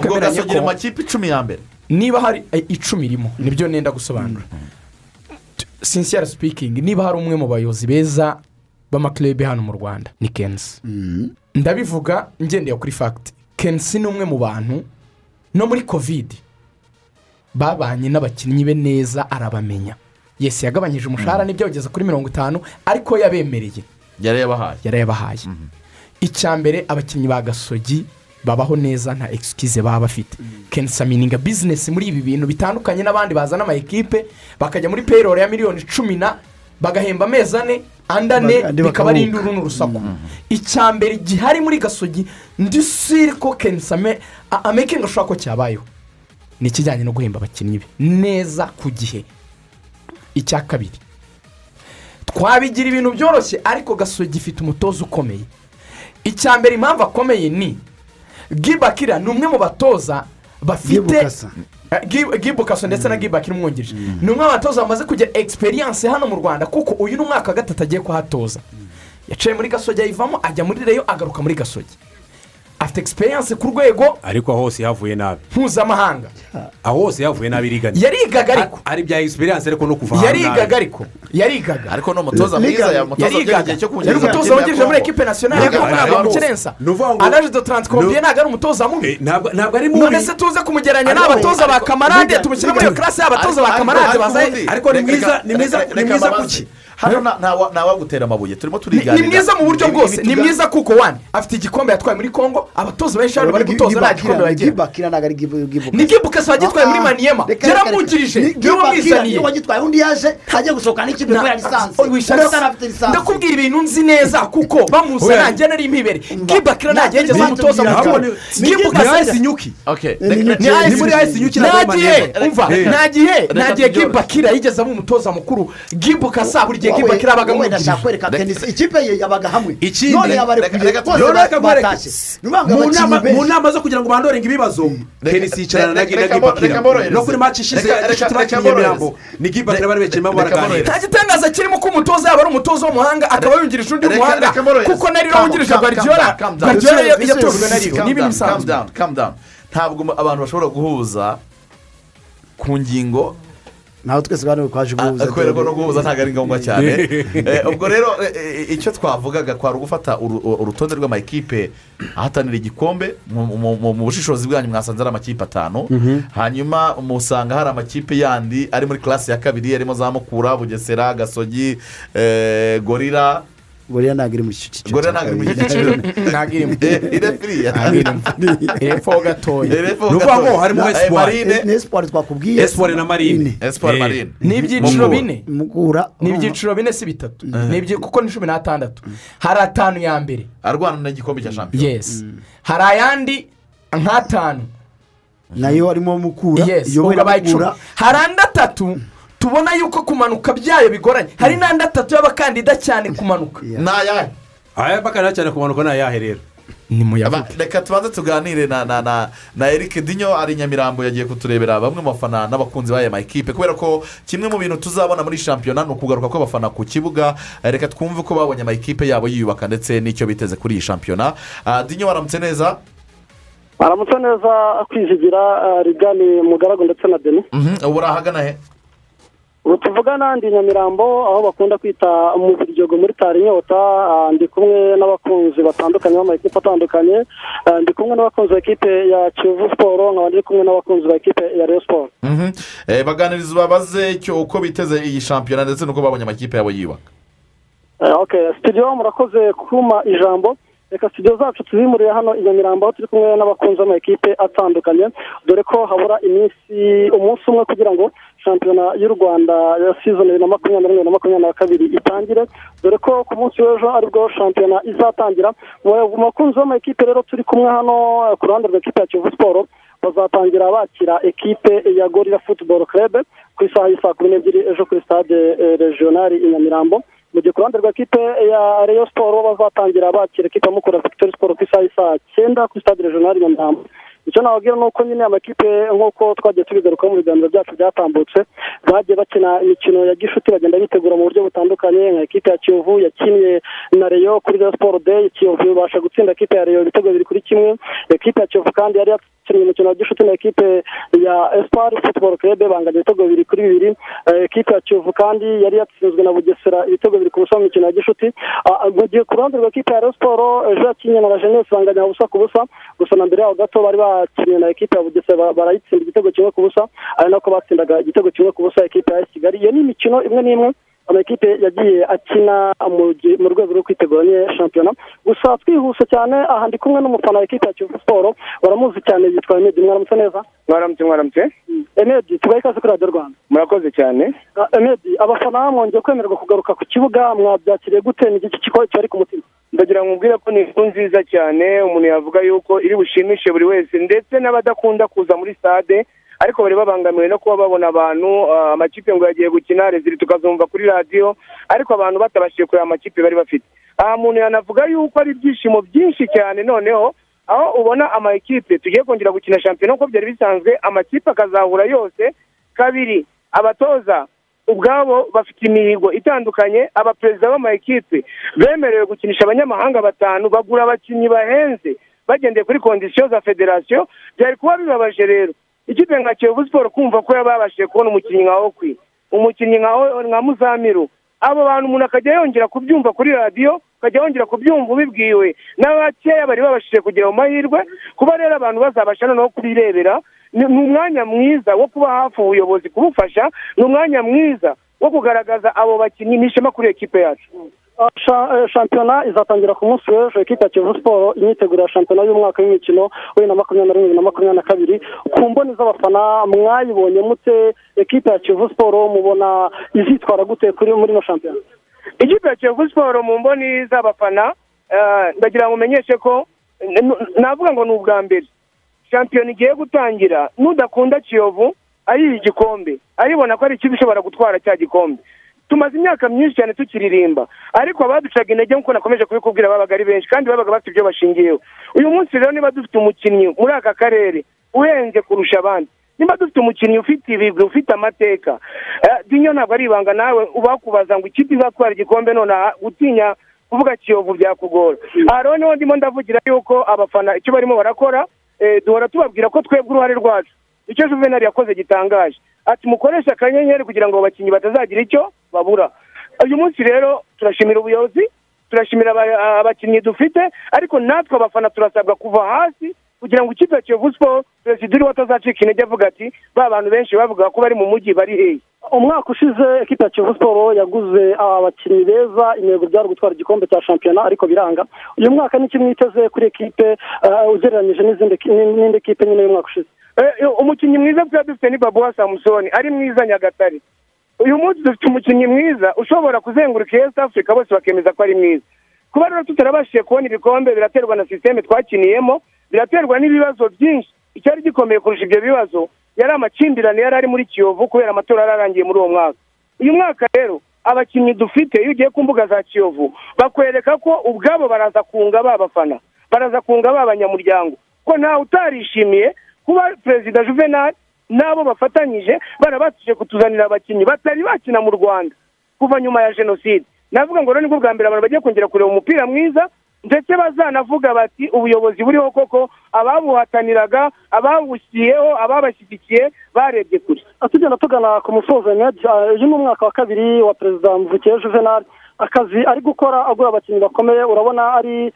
twemeranye gasogira ko amakipe icumi ya mbere. Niba hari eh, icumi irimo ni byo nenda gusobanura. Sincere sipikingi niba hari umwe mu bayobozi beza b'amakirebe hano mu rwanda ni kensi ndabivuga ngendeye kuri fagiti kensi ni umwe mu bantu no muri kovidi babanye n'abakinnyi be neza arabamenya. Yesi yagabanyije umushahara ni byo ageza kuri mirongo itanu ariko yabemereye. Yari yabahaye. Yarayabahaye icya mbere abakinnyi ba gasogi babaho neza nta egisikize baba bafite. Kenshi amininga bizinesi muri ibi bintu bitandukanye n'abandi bazana ama ekipe bakajya muri payroll ya miliyoni cumi na bagahemba amezi ane andi ane Andi bikaba ari induru n'urusaku. Icya mbere gihari muri gasogi ndi siri ko kenshi ame amekinga ashobora ko cyabayeho. Ni ikijyanye no guhemba abakinnyi be. Neza ku gihe. Icya kabiri twabigira ibintu byoroshye ariko gasogi ifite umutoza ukomeye. Icya mbere impamvu akomeye ni gibakira ni umwe mu batoza bafite Gibukasa. Eh, ndetse na gibakira umwungirije ni umwe mu batoza bamaze kugira egisperiyanse hano mu rwanda kuko uyu ni umwaka wa gatatu agiye kuhatoza. Yaciye muri gasogi ayivamo ajya muri reyo agaruka muri gasogi. Afite egisperiyanse ku rwego ariko aho hose yavuye nabi. mpuzamahanga. Aho hose yavuye nabi iriganye. Yarigaga ariko. ari ibya egisperiyanse ariko no kuva yarigaga ariko. Yarigaga. Ariko ni umutoza mwiza yamutoza igihe cyo yari kungiriza umutoza wungirije muri ekipe nasiyonari Ntabwo y'u ari rwanda mu bose. kirensa Ni ukuvuga ngo- anaje do taransikombiye ntabwo ari umutoza mubi Eh, ntabwo ntabwo ari mubi none se tuze kumugeranya Ariko- n'abatoza ba ariko- kamarade tumushyire muri iyo karasi y'abatoza ba ariko- kamarade ariko bazaye ariko ni mwiza ni mwiza ni mwiza kuki? Hano nta- ntawagutera amabuye turimo ni turiganira. ni mwiza mu buryo bwose ni mwiza kuko wani afite igikombe yatwaye muri congo abatoza benshi hano bari gutoza nta gikombe bagira. Gibakira ntabwo ari gibuka ni gibukasi wagitwaye muri maniyema yaramwungirije. ni we wamwizaniye. wagitwaye. Undi yaje ajya gusohoka n'ikipe kubera lisansi. anafite lisansi. Ndakubwira ibintu nzi neza kuko bamuzana Oya. njye nari impibere gibakira ntagiye Ni- ageze umutoza ni- mukuru ni- ni- ni ayisi nyuki. Ni- ni- ni muri ayisi nyuki na nta gihe Eh. nta gihe gibakira yigeze aba umutoza mukuru. Gibukasa buri gihe Wowe- gibakira abaga wowe ndashaka amwungirije kwereka kenisi ikipe ye yabaga hamwe. None reka- bose batashye mu nama- mu zo kugira ngo bandorenga ibibazo kenisi yicarana na na mborohereze. no kuri maci ishize inshuti bakinnye imirambo ni gibakira bari bicayemo baraganira nta gitangaza kirimo ko umutoza yaba ari umutoza w'umuhanga akaba yungirije undi mborohereze. kuko nari Calm- wungirije ya- Calm yatojwe na Calm ni ibintu down, calm bisanzwe ntabwo abantu bashobora guhuza ku ngingo ntawe twese bane twaje guhuza kubera ko no guhuza ntabwo ari ngombwa cyane ubwo rero icyo twavugaga kwari ugufata uru- urutonde rw'amakipe ahatanira igikombe mu bushishozi bwanyu mwasanze ari amakipe atanu hanyuma musanga hari amakipe yandi ari muri classe ya kabiri arimo za mukura bugesera gasogi eh, gorira gorira ntabwo iri mu cyiciro gorira ntabwo iri mu cyiciro ntabwo irimo Eh, irefiriya hepfo gatoya ni ukuvuga ngo harimo espoir twakubwiye espoir na marine Eh. marine ni? Ibyiciro bine mukura ni ibyiciro bine si bitatu kuko ni cumi n'atandatu hari atanu ya mbere arwana n'igikombe cya shampiyona yesi hari ayandi nk'atanu na yo harimo mukura. Abaye icumi mukura? Hari andi atatu tubona yuko kumanuka byayo bigoranye. Hari n'andi atatu y'abakandida cyane kumanuka. Ni ayahe aya bakanira cyane kumanuka ni ayahe rero? Ni mu Aba- reka tubanze tuganire na na na na eric dinyo ari nyamirambo yagiye kuturebera bamwe mu bafana n'abakunzi b'aya makipe kubera ko kimwe mu bintu tuzabona muri shampiyona ni ukugaruka kw'abafana ku kibuga. Eh, reka twumve ko babonye amakipe yabo yiyubaka ndetse n'icyo biteze kuri iyi shampiyona. Ah, dinyo waramutse neza? Aramutse neza kwizigira ah, rigani mugaragu ndetse na deni Mhm, ubu uri ahagana he? Ubu tuvugana ndi nyamirambo aho bakunda kwita mu biryogo muri tari inyota ah, ndi kumwe n'abakunzi batandukanye b'amakipe atandukanye Ah, ndi kumwe n'abakunzi b'ikipe ya kiyovu siporo nkaba ndi kumwe n'abakunzi b'ikipe ya reyo siporo Mhm. Eh, baganiriza babaze uko biteze iyi shampiyona ndetse n'uko babonye amakipe yabo yiyubaka. Eh, okay studio murakoze kuma ijambo. Reka studio zacu tuzimuriye hano i nyamirambo aho turi kumwe n'abakunzi b'amakipe atandukanye. Dore ko habura iminsi umunsi umwe kugira ngo shampiyona y'u rwanda ya sizoni bibiri na makumyabiri na rimwe na makumyabiri na kabiri itangire dore ko ku munsi w'ejo ari bwo shampiyona izatangira. Mu bakunzi b'amakipe rero turi kumwe hano ku ruhande rw'ikipe ya kiyovu siporo bazatangira bakira ekipe ya gorira futuboro kerebe ku isaha y'i saa kumi n'ebyiri ejo kuri stade regionali i nyamirambo. Mu gihe ku ruhande rwa kipe ya reyo siporo bazatangira bakira ekipe ya mukura victoire siporo ku isaha y'i saa cyenda kuri stade regionali i nyamirambo. Icyo nababwira ni uko nyine amakipe nk'uko twagiye tubigarukaho mu biganiro byacu byatambutse bagiye bakina imikino ya gishuti bagenda bitegura mu buryo butandukanye nka ekipe ya kiyovu yakinnye na reyo kuri siporo deyi kiyovu ibasha gutsinda ekipe ya reyo ibitego bibiri kuri kimwe ekipe ya kiyovu kandi yari yakinnye umukino wa gishuti na ekipe ya esipari futuboro kerebe banganya ibitego bibiri kuri bibiri ekipe ya kiyovu kandi yari yatsinzwe na bugesera ibitego bibiri ku busa mu mikino ya gishuti mu gihe ku ruhande rwa ekipe ya reyo siporo ejo yakinnye na la jeunesse banganya ubusa ku busa gusa na mbere yaho gato bari bakinnye na ekipe ya bugesera ba- barayitsinda igitego kimwe ku busa ari nako batsindaga igitego kimwe ku busa ekipe ya kigali iyo ni imikino imwe n'imwe amakipe yagiye akina mu rwego rwo kwitegura shampiyona. Gusa twihuse cyane aha ndi kumwe n'umufana wa ekipe ya kiyovu siporo baramuzi cyane yitwa emedi mwaramutse neza? Mwaramutse mwaramutse. Emedi tubahe ikaze kuri radiyo rwanda. Murakoze cyane. Ah, emedi abafana mwongeye kwemererwa kugaruka ku kibuga mwabyakiriye gute? Ni iki kiko cyari ku mutima? Ndagira ngo mubwire ko ni inkuru nziza cyane umuntu yavuga yuko iri bushimishe buri wese ndetse n'abadakunda kuza muri stade ariko bari babangamiwe no kuba babona abantu ah, amakipe ngo yagiye gukina rezili tukazumva kuri radiyo ariko abantu batabashije kureba amakipe bari bafite. Aha muntu yanavuga yuko ari ibyishimo byinshi cyane noneho aho ubona amakipe tugiye kongera gukina shampiyona nk'uko byari bisanzwe amakipe akazahura yose kabiri abatoza ubwabo bafite imihigo itandukanye abaperezida b'amakipe bemerewe gukinisha abanyamahanga batanu bagura abakinnyi bahenze bagendeye kuri kondisiyo za federasiyo byari kuba bibabaje rero. Ikipe nka kiyovu siporo kumva ko yababashije kubona umukinnyi nka okwi. Umukinnyi nka muzamiru. Abo bantu umuntu akajya yongera kubyumva kuri radiyo ukajya yongera kubyumva ubibwiwe. N'abakeya bari babashije kugera mu mahirwe kuba rero abantu bazabasha noneho kubirebera ni umwanya mwiza wo kuba hafi ubuyobozi kubufasha ni umwanya mwiza wo kugaragaza abo bakinnyi ni ishema kuri ekipe yacu. Shampiyona izatangira ku munsi w'ejo ekipa ya kiyovu siporo imyitegurira shampiyona y'umwaka w'imikino bibiri na makumyabiri na rimwe bibiri na makumyabiri na kabiri ku mboni z'abafana mwayibonye mute ekipa ya kiyovu siporo mubona izitwara gute kuri muri ino shampiyona ikipe ya kiyovu siporo mu mboni z'abafana ndagira ngo umenyeshe ko navuga ngo ni ubwa mbere shampiyona igiye gutangira n'udakunda kiyovu ayiha igikombe aribona ko ari ikipe ishobora gutwara cya gikombe tumaze imyaka myinshi cyane tukiririmba. Ariko abaducaga intege nk'uko nakomeje kubikubwira babaga ari benshi kandi babaga bafite ibyo bashingiyeho. Uyu munsi rero niba dufite umukinnyi muri aka karere uhenze kurusha abandi niba dufite umukinnyi ufite ibigwi ufite amateka eh, dinyo ntabwo ari ibanga nawe ubakubaza ngo ikipe izatwara igikombe nonaha gutinya kuvuga kiyovu byakugora. Aha rero ni ho ndimo ndavugira yuko abafana icyo barimo barakora eh, duhora tubabwira ko twebwe uruhare rwacu. Icyo juvenali yakoze gitangaje. Ati mukoreshe akanyenyeri kugira ngo abakinnyi batazagira icyo babura. Uyu munsi rero turashimira ubuyobozi turashimira aba- abakinnyi dufite ariko natwe abafana turasabwa kuva hasi kugira ngo ikipe kiyovu siporo perezida uriho atazacika intege avuga ati ba bantu benshi bavuga ko bari mu mujyi bari hehe. Umwaka ushize ekipa kiyovu siporo yaguze abakinnyi beza intego byari gutwara igikombe cya shampiyona ariko biranga. Uyu mwaka ni kimwe iteze kuri ekipe eh, ugereranyije n'izindi n'indi ekipe nyine y'umwaka ushize. Umukinnyi mwiza twari dufite ni babuwa samusoni ari mwiza nyagatare. Uyu munsi dufite umukinnyi mwiza ushobora kuzenguruka east africa bose bakemeza ko ari mwiza. Kuba rero tutarabashije kubona ibikombe biraterwa na sisiteme twakiniyemo biraterwa n'ibibazo byinshi. Icyari gikomeye kurusha ibyo bibazo yari amakimbirane yari ari muri kiyovu kubera amatora yari arangiye muri uwo mwaka. Uyu mwaka rero abakinnyi dufite iyo ugiye ku mbuga za kiyovu bakwereka ko ubwabo baraza kunga ba bafana baraza kunga ba banyamuryango. Ko ntawe utarishimiye kuba perezida juvenal n'abo bafatanyije barabashije kutuzanira abakinnyi batari bakina mu rwanda kuva nyuma ya jenoside. Navuga ngo ni bwo bwa mbere abantu bagiye kongera kureba umupira mwiza ndetse bazanavuga bati ubuyobozi buriho koko ababuhataniraga abawushyiyeho ababashyigikiye barebye kure. Tugenda tugana ku musozo uyu ni umwaka wa kabiri wa perezida mvukiye juvenal. Akazi ari gukora agura abakinnyi bakomeye urabona ari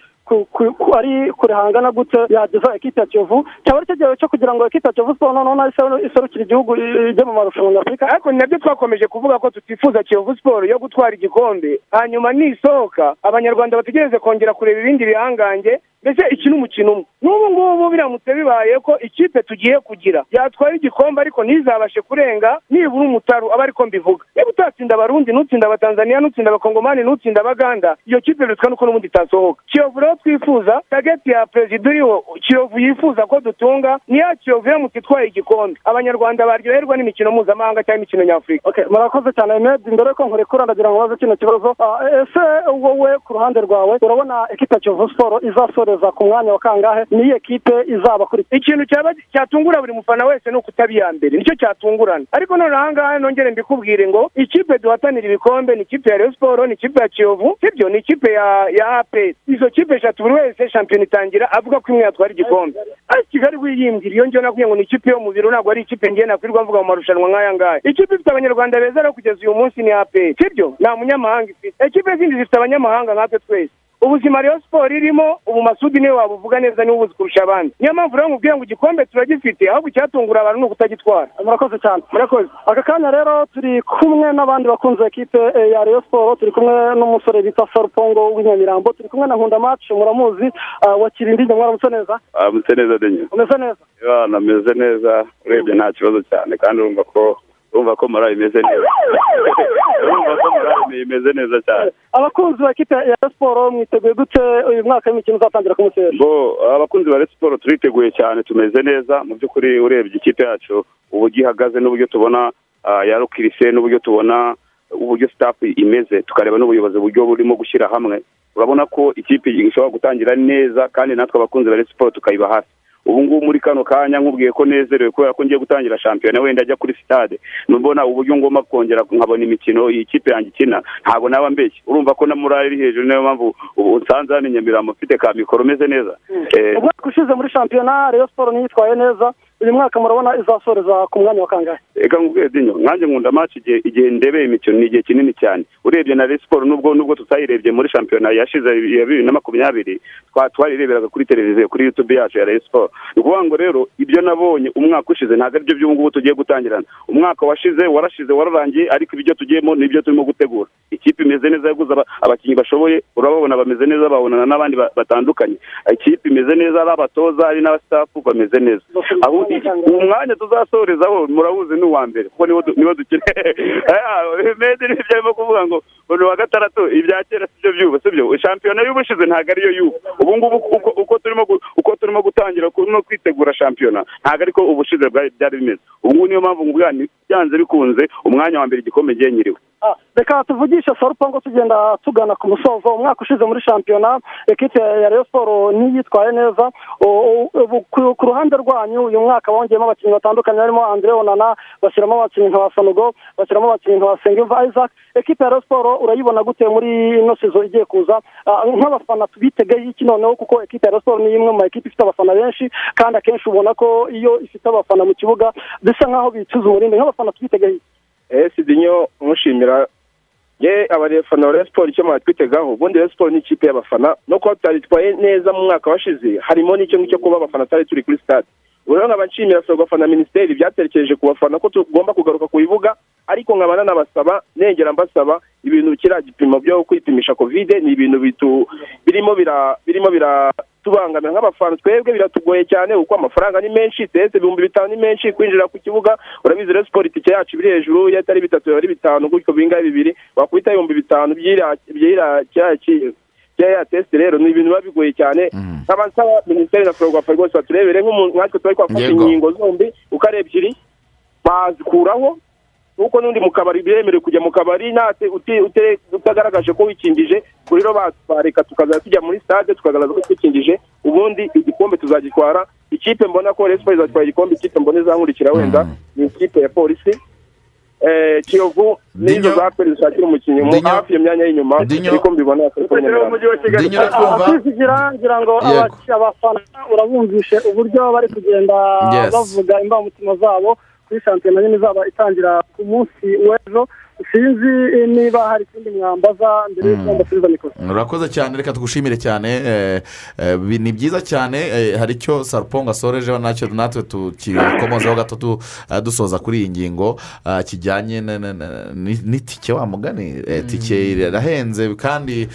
ari kure hangana gute yageza ekipe ya kiyovu? Cyaba ari gihe cyo kugira ngo ekipe ya kiyovu siporo noneho iserukire igihugu ijye mu marushanwa nyafurika ariko ni na byo twakomeje kuvuga ko tutifuza kiyovu siporo yo gutwara igikombe. Hanyuma nisohoka abanyarwanda bategereze kongera kureba ibindi bihangange mbese iki ni umukino umwe? N'ubu ngubu biramutse bibaye ko ikipe tugiye kugira. Yatwara igikombe ariko ntizabashe kurenga nibura umutaru aba ariko mbivuga. Niba utatsinda abarundi nutsinda abatanzaniya nutsinda abakongomani nutsinda abaganda iyo kipe birutwa nuko n'ubundi itasohoka. Kiyovu rero twifuza tageti ya perezida uriho kiyovu yifuza ko dutunga niya kiyovu iramutse itwaye igikombe. Abanyarwanda baryoherwa n'imikino mpuzamahanga cyangwa imikino nyafurika. Murakoze cyane Med mbere yuko nkurekura ndagira ngo baze kino kibazo. Ah, ese wowe ku ruhande rwawe urabona ekipe ya kiyovu siporo izasoreza ku mwanya wa kangahe niyo ekipe izaba kuri ikintu cyatungura buri mufana wese ni ukutaba iya mbere ni cyo cyatungurana. Ariko none ahangaha nongere mbikubwire ngo ikipe duhatanira ibikombe ni ikipe ya Rayon Sport ni ikipe ya Kiyovu sibyo? Ni ikipe ya ya APR izo kipe eshatu buri wese shampiyona itangira avuga ko imwe yatwara igikombe. Ariko Kigali wiyimbwira iyo ngiyo nakubwiye ngo ni ikipe yo mu biro ntabwo ari ikipe ngiye nakwirirwa mvuga mu marushanwa nk'aya ngaya ikipe ifite abanyarwanda beza rero kugeza uyu munsi ni APR sibyo? Nta munyamahanga ifite. Ikipe zindi zifite abanyamahanga nkatwe twese. Ubuzima rero siporo irimo ubu masudi ni we wabuvuga neza ni we ubuzi kurusha abandi. Niyo mpamvu rero nkubwiye ngo igikombe turagifite ahubwo icyatungura abantu ni ukutagitwara. Murakoze cyane. Murakoze. Aka kanya rero turi kumwe n'abandi bakunze ekipe ya Rayon siporo turi kumwe n'umusore bita sarupongo w'inyamirambo turi kumwe na nkunda maci muramuzi ah, wa kirindi mwaramutse neza? Ameze neza denye umeze neza? Ameze neza urebye nta kibazo cyane kandi urumva ko urumva ko morali imeze neza. (laughs) Urumva ko morali imeze neza cyane. Abakunzi ba ekipe ya siporo mwiteguye gute uyu mwaka w'imikino uzatangira ku bo abakunzi ba siporo turiteguye cyane tumeze neza. Mu by'ukuri urebye ikipe yacu uburyo ihagaze n'uburyo tubona ah, yarukirise n'uburyo tubona uburyo sitafu imeze. Tukareba n'ubuyobozi uburyo burimo gushyira hamwe. Urabona ko ikipe ishobora gutangira neza kandi natwe abakunzi ba siporo tukayiba hafi. Ubu ngubu muri kano kanya nkubwiye ko nezerewe kubera ko ngiye gutangira shampiyona wenda ajya kuri sitade nubona uburyo ngomba kongera nkabona imikino iyi kipe yanjye ikina ntabwo naba mbeshye. Urumva ko na morali iri hejuru niyo mpamvu ubu nsanze hano i nyamirambo mfite ka mikoro umeze neza. Eh, umwaka ushize muri shampiyona Rayon siporo niyo yitwaye neza. Uyu mwaka murabona izasoreza ku mwanya wa kangahe? Reka nkubwire dinyo nkanjye nkunda match igihe ndebeye imikino ni igihe kinini cyane. Urebye na Rayon siporo nubwo nubwo tutayirebye muri shampiyona yashize ya bibiri na makumyabiri twa- twarireberaga kuri televiziyo kuri yutube yacu ya Rayon siporo ni ukuvuga ngo rero ibyo nabonye umwaka ushize ntabwo ari byo by'ubu ngubu tugiye gutangirana. Umwaka washize warashize wararangiye ariko ibyo tugiyemo ni byo turimo gutegura. Ikipe imeze neza yaguze aba- abakinnyi bashoboye urababona bameze neza babonana n'abandi ba- batandukanye. Ikipe imeze neza ari abatoza ari n'abasitafu bameze neza. Aho uwo mwanya tuzasorezaho murabuzi ni uwa mbere kuko niwo du- niwo dukeneye (laughs) mede ni byo arimo kuvuga ngo uwa gatandatu ibya kera si byo byubu si byo shampiyona y'ubushize ntabwo ariyo y'ubu. Ubu ngubu uko- turimo gu- uko turimo gutangira no kwitegura shampiyona ntabwo ariko ubushize bwari- byari bimeze. Ubu ngubu niyo mpamvu ngubwa ni byanze bikunze umwanya wa mbere igikombe ngiye nyiriwe. Ah, reka tuvugishe sarupongo tugenda tugana ku musozo umwaka ushize muri shampiyona ekipe ya Rayon siporo ntiyitwaye neza. Ku ruhande rwanyu uyu mwaka bongeyemo abakinnyi batandukanye harimo andre onana bashyiramo abakinnyi nka ba sanogo bashyiramo abakinnyi nka ba sengimva isaac. Ekipe ya Rayon siporo urayibona gute muri ino sezo igiye kuza? Ah, nk'abafana tubitegeho iki noneho kuko ekipe ya Rayon siporo ni imwe mu ekipe ifite abafana benshi kandi akenshi ubona ko iyo ifite abafana mu kibuga bisa nk'aho bicuza umurindi. Nk'abafana tubitegeho iki esi dinyo mushimira ye abafana ba siporo icyo mwatwitegaho ubundi siporo ni ikipe y'abafana. No kuba tutaritwaye neza mu mwaka washize harimo n'icyo ngicyo kuba abafana tutari turi kuri ubu rero nkaba nshimira ferwafa na minisiteri byatekereje ku bafana ko tugomba kugaruka ku bibuga ariko nkaba nanabasaba nengera mbasaba ibintu kiriya gipimo byo kwipimisha kovide ni ibintu bitu birimo bira birimo biratubangamira nk'abafana. Twebwe biratugoye cyane kuko amafaranga ni menshi tese ibihumbi bitanu ni menshi kwinjira ku kibuga urabizi rero siporo itike yacu biri hejuru iyo atari bitatu biba ari bitanu gutyo bingahe bibiri wakubita ibihumbi bitanu by'iriya kiriya teste rero ni ibintu biba bigoye cyane. Nkaba nsaba minisiteri na ferwafa rwose baturebere nk'umuntu nkatwe twari twafashe inkingo zombi uko ari ebyiri bazikuraho nuko n'undi mu kabari biremerewe kujya mu kabari utagaragaje ko wikingije ubwo rero ba- bareka tukazajya tujya muri stade tukagaragaza ko twikingije ubundi igikombe tuzagitwara ikipe mbona ko resipo izatwara igikombe ikipe mbona izankurikira wenda ni ikipe ya polisi Eh, kiyovu n'izo za peri zishakira umukinnyi mu hafi iyo myanya y'inyuma ariko mbibona ngira ngo abafana urabumvishe uburyo bari kugenda bavuga imbamutima zabo. Kuri shampiyona nyine izaba itangira ku munsi w'ejo. Sinzi niba hari ikindi mwambaza mbere y'uko mbasubiza mikoro urakoze cyane reka tugushimire cyane eh, eh, ni byiza cyane eh, hari icyo sarupongo asorejeho na cyo natwe tukikomozaho gato tu- eh, dusoza kuri iyi ngingo kijyanye na- na- na- ni- n'itike wa mugani? Eh, tike irahenze kandi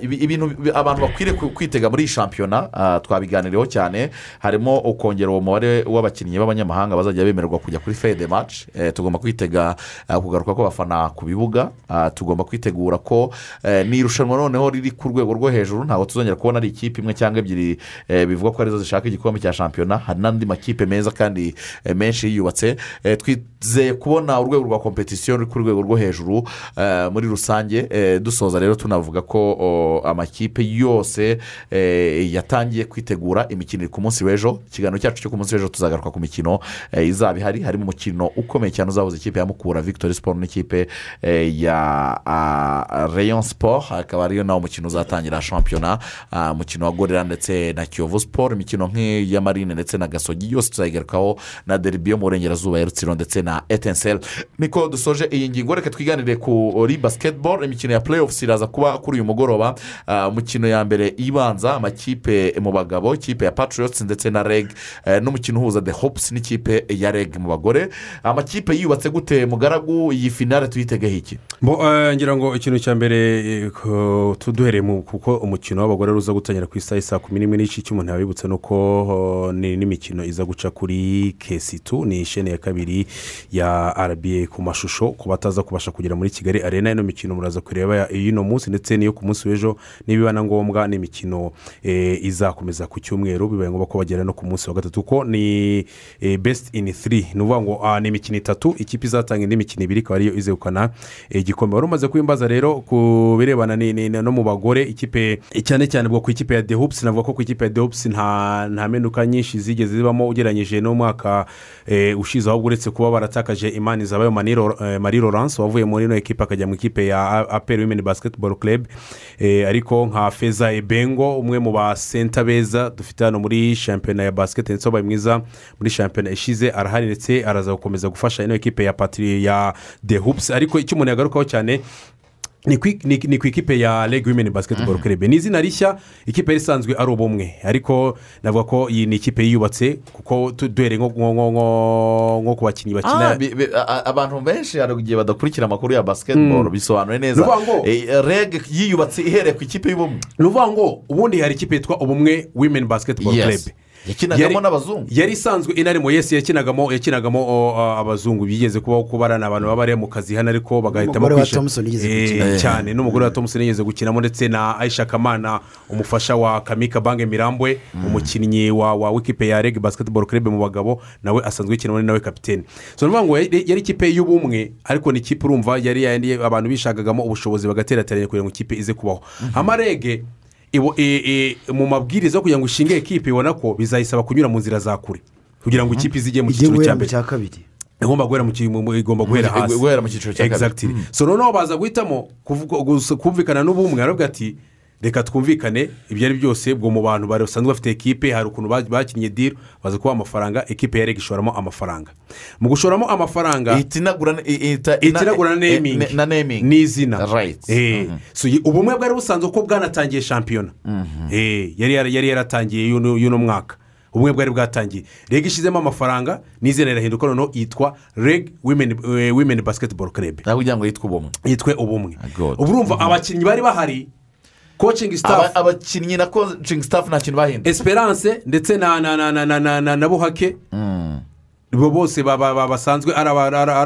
ibi- ibintu bi- abantu bakwiriye kwitega muri iyi shampiyona twabiganiriyeho cyane harimo ukongera uwo mubare w'abakinnyi b'abanyamahanga bazajya bemererwa kujya kuri fede maci tugomba kwitega kugaruka kw'abafana ku bibuga. Ah, tugomba kwitegura ko eh, ni irushanwa noneho riri ku rwego rwo hejuru. Ntabwo tuzongera kubona ari ikipe imwe cyangwa ebyiri eh, bivuga ko ari zo zishaka igikombe cya shampiyona. Hari n'andi makipe meza kandi eh, menshi yiyubatse twizeye kubona urwego rwa kompetisiyo ruri ku rwego rwo hejuru muri rusange. Dusoza rero tunavuga ko amakipe yose yatangiye kwitegura imikino iri ku munsi w'ejo. Ikiganiro cyacu cyo ku munsi w'ejo tuzagaruka ku mikino izaba ihari. Harimo umukino ukomeye cyane uzahuza ikipe ya mukura victoire sport n'ikipe ya ah, rayon sport hakaba ariyo nawo mukino uzatangira shampiyona umukino wa gorira ndetse na kiyovu sport imikino nk'iya marine ndetse na gasogi yose tuzayigarukaho na deribi yo mu burengerazuba ya rutsiro ndetse na etenseri niko dusoje iyi ngingo reka twiganire kuri basiketiboro imikino ya playoffs iraza kuba kuri uyu mugoroba. Umukino ya mbere ibanza amakipe mu bagabo ikipe ya patriots ndetse na reg eh, n'umukino uhuza the hopes n'ikipe ya reg mu bagore. Amakipe yubatse gute mugaragu? Iyi finale tuyitegeho iki? Eh, ngira ngo ikintu cya mbere eh, tuduhereye kuko umukino w'abagore uza gutangira ku isaha saa kumi n'imwe n'igice icyo umuntu yabibutse ni uko ni n'imikino iza guca kuri kesitu ni isheni ya kabiri ya rba ku mashusho ku bataza kubasha kugera muri kigali arena. Ino mikino muraza kureba iy'uno munsi ndetse n'iyo ku munsi w'ejo nibiba na ngombwa ni imikino eh, izakomeza ku cyumweru bibaye ngombwa ko bagera no ku munsi wa gatatu. Kuko ni besiti ini tiri ni ukuvuga ngo ah, ni imikino itatu ikipe izatanga indi mikino ibiri ikaba ariyo izegukana kwegukana igikombe wari umaze kwimbaza rero ku birebana no mu bagore ikipe cyane cyane bwo ku ikipe ya dehupusi navuga ko ku ikipe ya dehupusi nta mpinduka nyinshi zigeze zibamo ugereranyije n'umwaka eh, ushize ahubwo uretse kuba baratakaje imana izabayo marie laurence wavuye muri ino ekipe akajya mu ikipe ya aperi wimeni basiketiboro club. Eh, ariko nka feza ebengo umwe mu basenta beza dufite hano muri shampiyona ya basiketi ndetse wabaye mwiza muri shampiyona ishize arahari ndetse araza gukomeza gufasha ino ekipe ya patiri ya de hupusi ariko icyo umuntu yagarukaho cyane ni ku ikipe ya rege wimeni basiketiboro club. Ni izina rishya ikipe yari isanzwe ari ubumwe ariko navuga ko iyi ni ikipe yiyubatse kuko duhereye nko ku bakinnyi Ah, bakina bi- bi- a- a- abantu benshi hari igihe badakurikira amakuru ya basiketiboro Mm. bisobanuye neza. Eh, reg yiyubatse ihereye ku ikipe y'ubumwe. Ni ukuvuga ngo ubundi hari ikipe yitwa ubumwe wimeni basiketiboro Yes. Yakinagamo n'abazungu? yari isanzwe inarimo yesi yakinagamo yakinagamo abazungu bigeze kubaho kuba ari abantu baba bari mu kazi hano ariko bagahitamo kwishyura- Eh, cyane. N'umugore wa thompson yigeze gukinamo ndetse na aisha kamana umufasha wa kamika bange mirambwe umukinnyi wa wa w'ikipe ya rege basiketiboro club mu bagabo nawe asanzwe yikinamo nawe kapitene so ni ukuvuga ngo yari ikipe y'ubumwe ariko ni ikipe urumva yari abantu bishakagamo ubushobozi bagaterateranya kugira ngo ikipe ize kubaho. Amarege i- i- mu mabwiriza kugira ngo ishinge ekipe ibona ko bizayisaba kunyura mu nzira za kure. Kugira ngo ikipe izijye mu cyiciro cya kabiri. Igomba guhera hasi. guhera mu cyiciro cya kabiri. Mm. so noneho baza guhitamo kumvikana n'ubumwe aravuga ati reka twumvikane ibyo ari byose ubwo mu bantu basanzwe bafite ekipe hari ukuntu ba- bakinnye diro baza kubaha amafaranga ekipe ya rege ishoramo amafaranga. Mu gushoramo amafaranga ihita inagura ne- i- ihita ihita inagura na eh, nemingi ne- na nemingi n'izina Right. Eh, Mhm. yi- ubumwe bwari busanzwe ko bwanatangiye shampiyona Eh, yari yara- yari yaratangiye y'uno mwaka. Ubumwe bwari bwatangiye. Reg ishyizemo amafaranga n'izina rirahinduka noneho yitwa reg wimeni basiketiboro club. Ntabwo kugira ngo yitwe ubumwe. Yitwe ubumwe. God. ubu urumva abakinnyi bari bahari coaching staff. abakinnyi na coaching staff nta kintu bahindura esperance ndetse na na na na na na buhake. Hmm. Bo bose basanzwe ari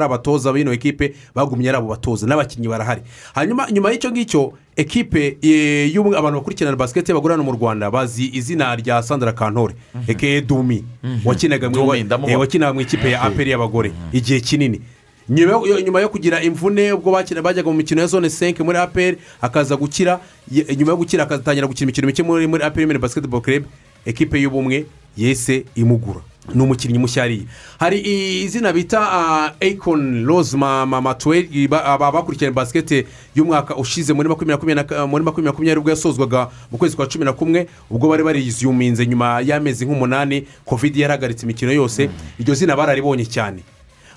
abatoza b'ino ekipe bagumye ari abo batoza n'abakinnyi barahari. Hanyuma nyuma y'icyo ngicyo ekipe e, abantu bakurikirana basiketi bagurana mu rwanda bazi izina rya sandra kantore eke mhm. dumi mhm. wakinaga mu ikipe eh, ya aperi y'abagore mhm. igihe kinini. Nyuma yo- kugira imvune ubwo bajyaga mu mikino ya zone senke muri aperi akaza gukira nyuma yo gukira akazatangira gukina imikino mike muri aperi mini basiketiboro club ekipe y'ubumwe yese imugura. Ni umukinnyi mushya hariya hari izina bita ekoni rose matuweri bakurikiranye basiketi y'umwaka ushize muri makumyabiri makumyabiri ubwo yasozwaga mu kwezi kwa cumi na kumwe ubwo bari bariyuminze nyuma y'amezi nk'umunani kovide yarahagaritse imikino yose. Iryo zina bararibonye cyane.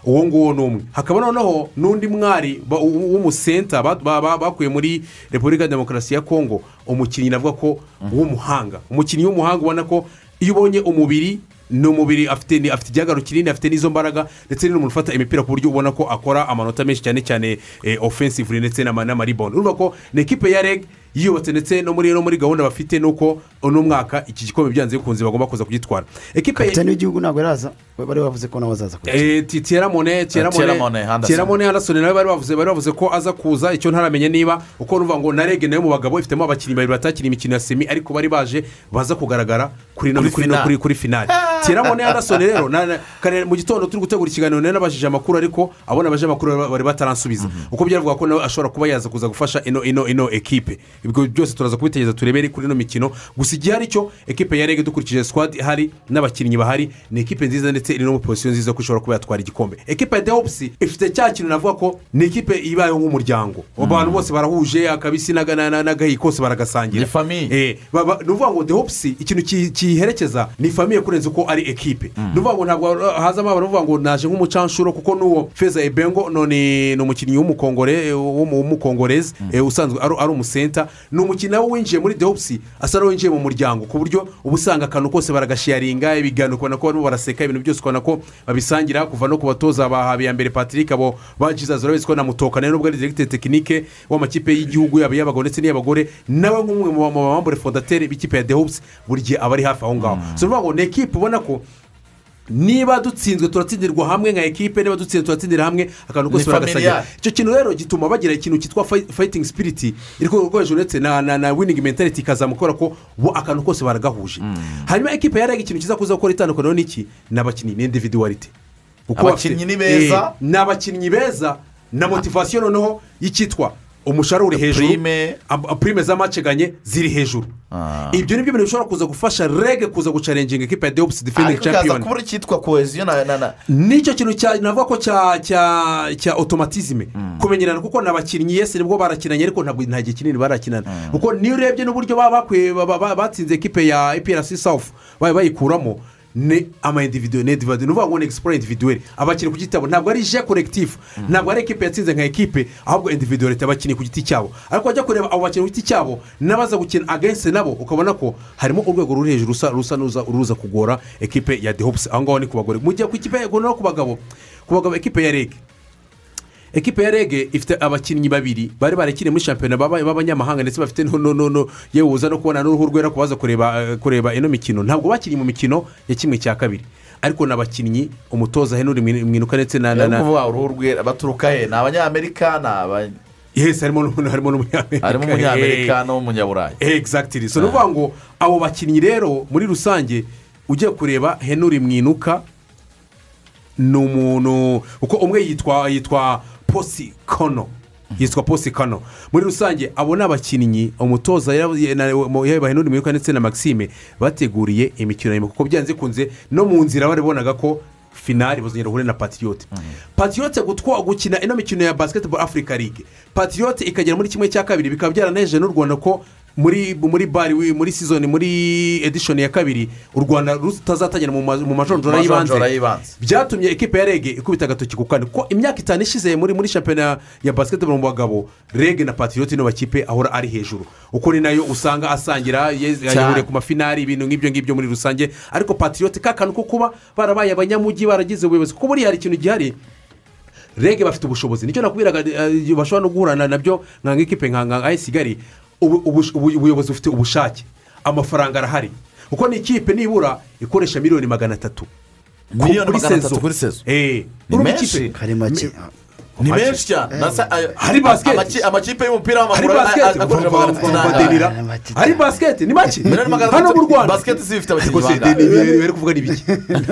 Uwo nguwo ni umwe. Hakaba noneho n'undi mwari w'umusenta ba- ba- ba- bakuye muri repubulika ya demokarasi ya kongo umukinnyi navuga ko w'umuhanga umukinnyi w'umuhanga ubona ko iyo ubonye umubiri ni umubiri afite afite igihagararo kinini afite n'izo mbaraga ndetse n'umuntu ufata imipira ku buryo ubona ko akora amanota menshi cyane cyane ofensivuri ndetse n'ama- n'amariboni urumva ko ni ekipe ya reg yiyubatse ndetse no muri no muri gahunda bafite ni uko uno mwaka iki gikombe byanze bikunze bagomba kuza kugitwara. Ekipe kapitani w'igihugu ntabwo yaraza bari bavuze ko nawe azaza kuri Eh, ti- Thierry Mone Thierry Thierry Mone Mone, Henderson. Thierry Mone Henderson nawe bari bavuze bari bavuze ko aza kuza icyo ntaramenya niba uko nuvuga ngo na rege na yo mu bagabo ifitemo abakinnyi babiri batakina imikino ya semi ariko bari baje baza kugaragara kuri no Kuri kuri no finale. kuri kuri finale (laughs) Thierry Mone Henderson rero na- na- kare mu gitondo turi gutegura ikiganiro nari nabajije amakuru ariko abona abaje amakuru bari- bataransubiza. Uko byaravuga ko nawe ashobora kuba yaza kuza gufasha ino ino ino ekipe. Ibyo byose turaza kubitegereza turebere kuri ino mikino. Gusa igihe ari cyo ekipe ya rege dukurikije squad ihari n'abakinnyi bahari ni ekipe nziza ndetse iri no muri pozisiyo nziza ko ishobora kuba yatwara igikombe. Ekipe ya dehopusi ifite cya kintu navuga ko ni ekipe ibayeho nk'umuryango. Abantu bose barahuje akabisi n'aga- na- na- n'agahi kose baragasangira Ni famiye. Eh, ni ukuvuga ngo dehopusi ikintu ki- kiyiherekeza ni famiye kurenza uko ari ekipe. Ni ukuvuga ngo ntabwo hazamo abantu bavuga ngo naje nk'umucanshuro kuko n'uwo feza ebengo no ni umukinnyi w'umukongore w'umu- w'umukongorezi eh, usanzwe ari umusenta ni umukinnyi nawe winjiye muri dehopusi asa n'uwinjiye mu muryango ku buryo uba usanga akantu kose baragashiyaringa ibiganiro ukabona ko barimo baraseka ibintu byose ukabona ko babisangira kuva no ku batoza ba habiyambere patrick abo ba jesus urabizi ko na mutoka nawe nubwo ari diregiteri tekinike w'amakipe y'igihugu yaba iy'abagabo ndetse n'iy'abagore nawe nk'umwe mu bambure fondateri b'ikipe ya dehopusi buri gihe aba ari hafi aho ngaho. So ni ekipe ubona ko niba dutsinzwe turatsindirwa hamwe nka ekipe niba dutsinzwe turatsindira hamwe akantu kose baragasangira. Icyo kintu rero gituma bagira ikintu cyitwa fayi- fayitingi sipiriti iri ku rwego hejuru ndetse na na na winingi mentaliti ikazamuka kubera ko bo akantu kose baragahuje. Hanyuma ekipe ya rege ikintu kiza kuza gukora itandukaniro n'iki ni abakinnyi ni individuwarite Abakinnyi ni beza. Eh, ni abakinnyi beza. Na motivasiyo noneho y'icyitwa umushahara uri hejuru prime. z'amaceganye ziri hejuru. Ibyo ni byo bintu bishobora kuza gufasha rege kuza gucarenginga ekipa ya deopusi defending ariko kaza champion. kubura icyitwa koheziyo na na na. Nicyo kintu navuga ko cya cya cya otomatizime kumenyerana kuko ni abakinnyi yesi ni bwo barakinanye ariko ntabwo nta gihe kinini barakinana. Kuko niyo urebye n'uburyo baba batsinze ekipe ya epiyarasi safu bayi bayikuramo. Ni ama individuwe ni individuwe ni ukuvuga ngo ni egisiporo individuweri abakinnyi ku giti cyabo ntabwo ari je korekitifu ntabwo ari ekipe yatsinze nka ekipe ahubwo individuweri abakinnyi ku giti cyabo. Ariko wajya kureba abo bakinnyi ku giti cyabo n'abaza gukina agensi nabo ukabona ko harimo urwego ruri hejuru rusa rusa n'uza ruza kugora ekipe ya dehopusi aho ngaho ni ku bagore. Mu gihe ku ikipe no ku bagabo. Ku bagabo ekipe ya rege ekipe ya rege ifite abakinnyi babiri bari barakiniye muri shampiyona baba- b'abanyamahanga ndetse bafite no no no no yewe uza no kubona n'uruhu rwera kubaza kureba eh, kureba ino mikino. Ntabwo bakinnye mu mikino ya kimwe cya kabiri. Ariko ni abakinnyi umutoza Mwin- mwinuka ndetse na na na uruhu rwera baturuka he? Ni abanyamerika ni aba? Yesi harimo n'umunyamerika. Harimo umunyamerika n'umunyaburayi egisagitiri so ni ukuvuga ngo abo bakinnyi rero muri rusange ugiye kureba henry mwinuka ni umuntu kuko umwe yitwa yitwa posi kono. Yitwa posi kano muri rusange abo ni abakinnyi umutoza yaba yaba henry mwinuka ndetse na maxime bateguriye imikino kuko byanze bikunze no mu nzira baribonaga ko finari bazongera bahure na patiyote gutwa gukina ino mikino ya basiketiboro afurika ligue patiyote ikagera muri kimwe cya kabiri bikaba byaranejeje n'u rwanda ko muri muri bari muri sizoni muri edishoni ya kabiri u rwanda rutazatangira mu ma- mu majonjora y'ibanze. Byatumye ekipa ya rege ikubita agatoki ku kandi kuko imyaka itanu ishize muri muri shampiyona ya basiketiboro mu bagabo rege na patiyote niyo makipe ahora ari hejuru. Uko ni na yo usanga asangira yahuriye ku mafinari ibintu nk'ibyo ngibyo muri rusange. Ariko patiyote ka kantu ko kuba barabaye abanyamujyi baragize ubuyobozi. Kuko buriya hari ikintu gihari rege bafite ubushobozi. Nicyo nakubwiraga eh, bashobora no guhura na byo nka nk'ikipe nka nka ayesi ubuyobozi bufite ubushake amafaranga arahari kuko ni ikipe nibura ikoresha miliyoni magana atatu Miliyoni magana atatu kuri sezo. Eh, Ni menshi. Ni menshi cyane Hari basiketi. amaki- amakipe y'umupira w'amaguru akoresha magana atatu hari basiketi ni make hano mu rwanda basiketi si ifite ariko abakinnyi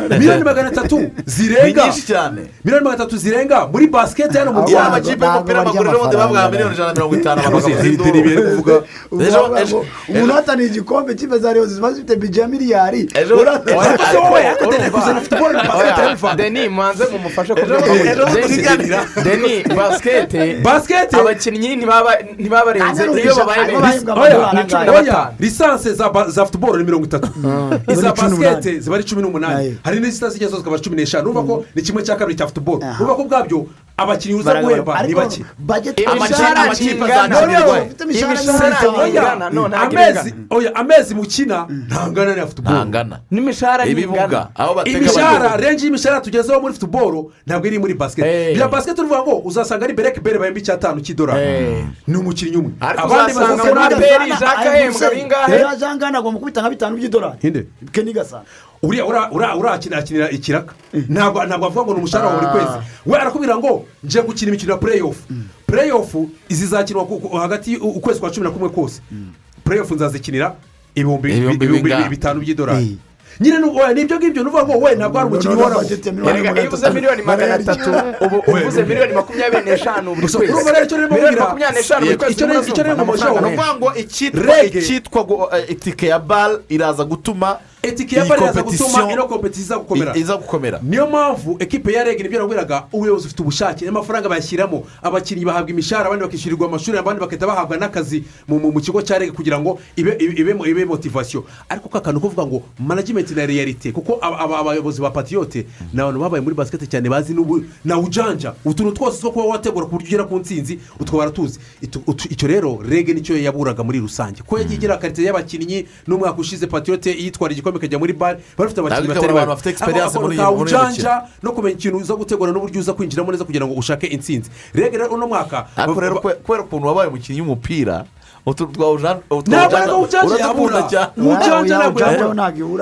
miliyoni magana atatu zirenga miliyoni magana atatu zirenga muri basiketi hano mu rwanda amakipe y'umupira w'amaguru rero ubundi bavuga miliyoni ijana na mirongo itanu umuntu uhataniye igikombe kipe za reyo ziba zifite bije ya miliyari Ejo- Urata- Oya, ariko se wowe akatene kuzana futuboro na basiketi deni muhanze mumufashe Ejo- deni basikete basiketi abakinnyi ntibaba barenze iyo babaye benshi. Ni lisansi za futuboro ni mirongo itatu. Iza Muri cumi basiketi ziba ari cumi n'umunani. Hari n'izitazijya zose zikaba cumi n'eshanu. Urumva ko ni kimwe cya kabiri cya futuboro urumva ko ubwabyo abakinnyi uza guhemba ni bake amakipe ntabwo amezi ingana oya amezi mukina ntangana na futuboro ntangana. N'imishahara batega imishahara renji y'imishahara tugezeho muri futuboro ntabwo iri muri basiketi bya basiketi uruvuga ngo uzasanga ari bereke bere bahemba icyatanu cy'idolari. Ni umukinnyi umwe. Ariko abandi uzasanga bazasanga muri aperi Jacques ahembwa bingahe? jangana agomba kubita nka bitanu by'idolari. Keni gasana. Uriya ura- ura- urakinira akinira ikiraka ntabwo ntabwo avuga ngo ni umushahara wa buri kwezi. We arakubwira ngo nje gukina imikino ya pureyofu pureyofu zizakinwa hagati ukwezi kwa cumi na kumwe kose. Pureyofu nzazikinira ibihumbi bitanu by'idolari. Nyine ni byo ngibyo ni ukuvuga ngo we ntabwo ari umukinnyi uhoraho iyo uvuze miliyoni magana atatu ubu uvuze miliyoni makumyabiri n'eshanu buri kwezi miliyoni makumyabiri n'eshanu buri kwezi icyo rero- ni mumushaho, ni ukuvuga ngo icyitwa eh, itike ya bare iraza gutuma etike ya bari iraza gutuma ino kompetisiyo iza gukomera iza gukomera niyo mpamvu ekipe ya rege ni byo nabwiraga ubuyobozi bufite ubushake. N'amafaranga bayashyiramo. Abakinnyi bahabwa imishahara abandi bakishyurirwa amashuri abandi bagahita bahabwa n'akazi mu, kigo cya rege kugira ngo ibe, motivasiyo ariko ka kantu kuvuga ngo management na realite kuko aba- aba- abayobozi ba patiyote ni abantu babaye muri basiketi cyane bazi na ujanja. Utuntu twose two kuba wategura ku buryo ugera ku ntsinzi utwo baratuzi. Icyo rero rege ni cyo yaburaga muri rusange. Ko yagiye igira karitsiye y'abakinnyi n'umwaka ushize patiyote yitwara igikombe ikajya muri bare bari bafite abakinnyi batari abantu bake. bafite experience Ako- muri- ka muri iyo ujanja no kumenya ikintu uza gutegura n'uburyo uza kwinjiramo neza kugira ngo ushake intsinzi. Rege rero uno mwaka kwe- kubera ukuntu wabaye umukinnyi w'umupira utu twa ujanja ntabwo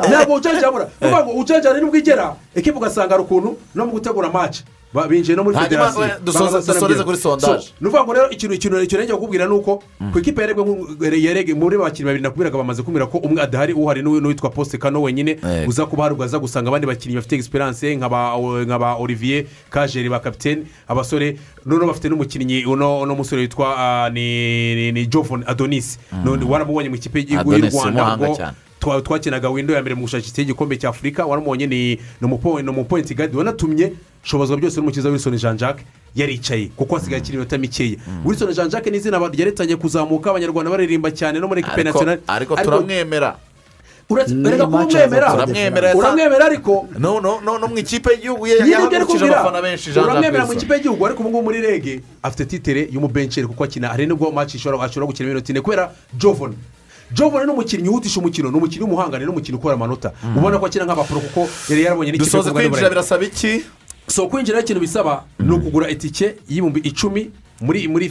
ntabwo ujanja yabura ni ukuvuga ngo ujanja ni ni bwo igera ekipa ugasanga hari ukuntu no mu gutegura Ba- binjiye no muri federasiyo. Bamaze dusoreze kuri byinshi. sondage. So, ni ukuvuga ngo rero ikintu ikintu ngiye kukubwira ni uko ku ikipe yarebwe muri bakinnyi babiri nakubwiraga bamaze kumvira ko umwe adahari uhari n'uwi- n'uwitwa poste kano wenyine uza kuba hari ugaza gusanga abandi bakinnyi bafite egisperiyanse nka ba olivier kajeri ba kapitene abasore noneho bafite n'umukinnyi uno uno musore witwa ah, ni jovon adonis. None waramubonye mu ikipe y'igihugu y'u rwanda. twakinaga windo ya mbere mu gushakisha igikombe cya afurika waramubonye ni ni umupo- ni umupointi gadi wanatumye shobozwa byose n'umukiza wilson jean jacques yaricaye kuko hasigaye akiri iminota mikeya. Wilson jean jacques ni izina ryaritangiye kuzamuka abanyarwanda baririmba cyane no muri ekipe nasiyonari ariko turamwemera. Uretse Ni reka match kumwemera. aza turamwemera uramwemera ariko no no no no mu ikipe y'igihugu ye yahagurukije abafana benshi jean uramwemera mu ikipe y'igihugu ariko ubu ngubu muri rege afite titere y'umubenceri kuko akina. Hari n'ubwo ishobora ashobora gukina iminota ine kubera jovon. Jovon ni umukinnyi wihutisha umukino ni umukinnyi w'umuhangane ni umukinnyi ukora amanota. Ubona ko akina nk'abapuro kuko yari yarabonye n'ikipe bwari kwinjira birasaba iki so kwinjira ikintu bisaba ni ukugura itike y'ibihumbi icumi muri muri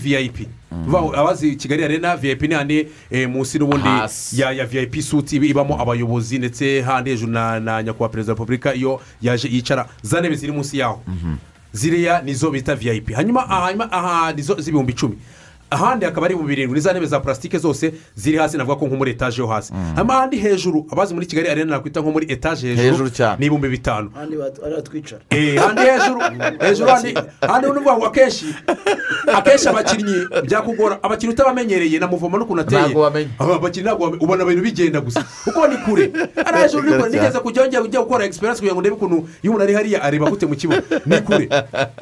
ngo abazi kigali arena vip ni handi eh, munsi n'ubundi ya ya vip suti iba- ibamo abayobozi ndetse handi hejuru na na nyakubahwa perezida wa repubulika iyo yaje yicara. Za ntebe ziri munsi yaho. Ziriya nizo bita aha hanyuma aha nizo z'ibihumbi icumi. Ahandi hakaba ari ibihumbi birindwi ni za ntebe za purasitike zose ziri hasi navuga ko nko muri etaje yo hasi. Hanyuma ahandi hejuru abazi muri kigali arena nakwita nko muri etaje hejuru ni ibihumbi bitanu. Ahandi Eh, hejuru (laughs) hejuru handi handi ni ukuvuga ngo akenshi akenshi abakinnyi byakugora abakinnyi utabamenyereye na muvoma n'ukuntu ateye. Ntabwo wamenya. aba bakinnyi ntabwo wamenya ubona ibintu bigenda gusa. Kuko ni kure. Ari hejuru ni kure. Nigeze kujya ujya gukora egisperiyanse kugira ngo ndebe ukuntu iyo umuntu ari hariya areba gute mu kibuga. Ni kure.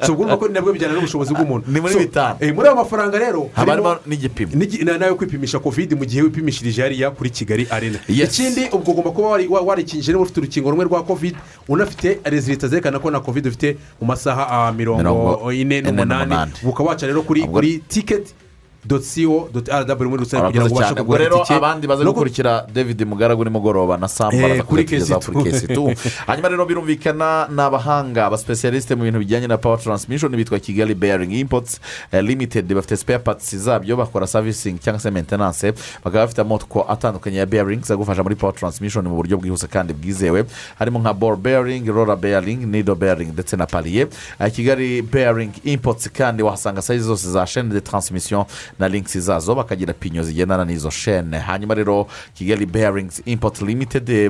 Si ubwo urumva ko nabwo bijyana n'ubushobozi bw'umuntu. Ni muri bitanu. eh, muri ayo mafaranga rero haba harimo n'igipimo n'igi- na- nawe kwipimisha kovide mu gihe wipimishirije hariya kuri kigali arena. Ikindi ubwo ugomba kuba wari- wa- warikinje niba ufite urukingo rumwe rwa kovide unafite rezilita zerekana ko na kovide ufite mu masaha ah, mirongo ine n'umunani. ukaba waca rero kuri tiketi doti siwo doti rw rusange kugira ngo ubashe kugura itike abandi baze gukurikira david mugaragu nimugoroba na samu Eh, baraza kuri kugeza KC2. kuri kesi tu. Hanyuma rero birumvikana ni abahanga abasipesiyarisite mu bintu bijyanye na pawa taransimishoni bitwa kigali beyaringi impotsi limitedi bafite sipeya patisi zabyo bakora savisingi cyangwa se mentenanse bakaba bafite amoko atandukanye ya beyaringi zagufasha muri pawa taransimishoni mu buryo bwihuse kandi bwizewe harimo nka boro beyaringi rora beyaringi nido beyaringi ndetse na pariye Eh, kigali beyaringi impotsi kandi wahasanga sayizi zose za sheni de taransimisiyo na linkisi zazo bakagira pinyo zigendana n'izo shene. Hanyuma rero kigali beyaringi impoti limitedi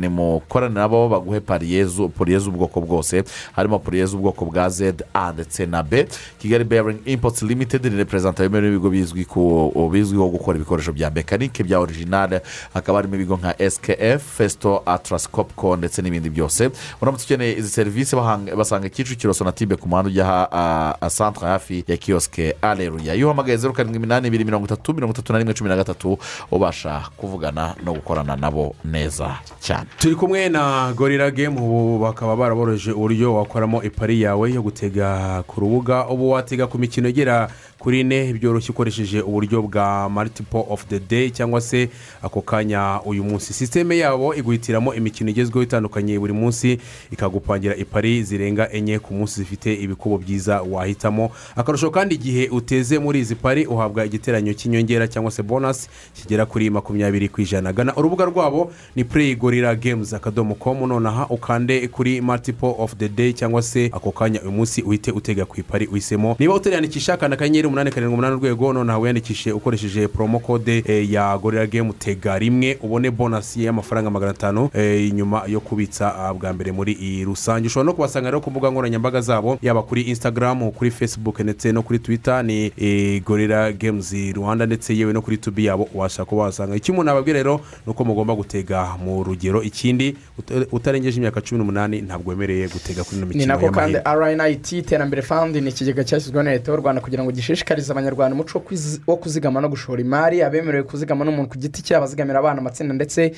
ni mukorane nabo baguhe puriye z'ubwoko bwose. Harimo puriye z'ubwoko bwa zed a ndetse na b. Kigali beyaringi impoti limitedi ni reperezanta yemewe n'ibigo bizwiho gukora ibikoresho bya mekanike bya orijinale hakaba harimo ibigo nka skf fesito atarasikopuko ndetse n'ibindi byose. Uramutse ukeneye izi serivisi basanga kicukiro sonatibe ku muhanda ujya ha- a- a santere hafi ya kiyosike areruya iyo uhamagaye zeru karindwi iminani ibiri mirongo itatu mirongo itatu na rimwe cumi na gatatu ubasha kuvugana no gukorana nabo neza cyane. Turi kumwe na gorira gemu ubu bakaba baraboroje uburyo wakoramo ipari yawe yo gutega ku rubuga ubu watega ku mikino igera kuri ine byoroshye ukoresheje uburyo bwa maritipo ofu de deyi cyangwa se ako kanya uyu munsi. Sisiteme yabo iguhitiramo imikino igezweho itandukanye buri munsi ikagupangira ipari zirenga enye ku munsi zifite ibikubo byiza wahitamo. Akarusho kandi igihe uteze muri izi pari uhabwa igiteranyo cy'inyongera cyangwa se bonasi kigera kuri makumyabiri ku ijana. Gana urubuga rwabo ni play gorira games akadomo komu nonaha ukande kuri maritipo ofu de deyi cyangwa se ako kanya uyu munsi uhite utega ku ipari uhisemo. Niba utariyandikisha kanda akanyenyeri umunani karindwi umunani urwego nonaha wiyandikishe ukoresheje poromo kode eh, ya gorira gemu tega. Rimwe ubone bonasi y'amafaranga magana atanu eh, nyuma yo kubitsa ah, bwa mbere muri iyi rusange. Ushobora no kubasanga rero ku mbuga nkoranyambaga zabo yaba kuri instagram kuri facebook ndetse no kuri twitter ni eh, gorira games rwanda ndetse yewe no kuri tubi yabo ubasha kuba wasanga. Icyo umuntu ababwira rero ni uko mugomba gutega mu rugero. Ikindi uta- utarengeje imyaka cumi n'umunani ntabwo wemereye gutega kuri ino ni mikino nako kandi y'amahirwe rnit iterambere fandi ni ikigega cyashyizweho na leta y'u rwanda kugira ngo gishishikarize abanyarwanda umuco wo kuzigama no gushora imari abemerewe kuzigama n'umuntu ku giti cye abazigamira abana amatsinda ndetse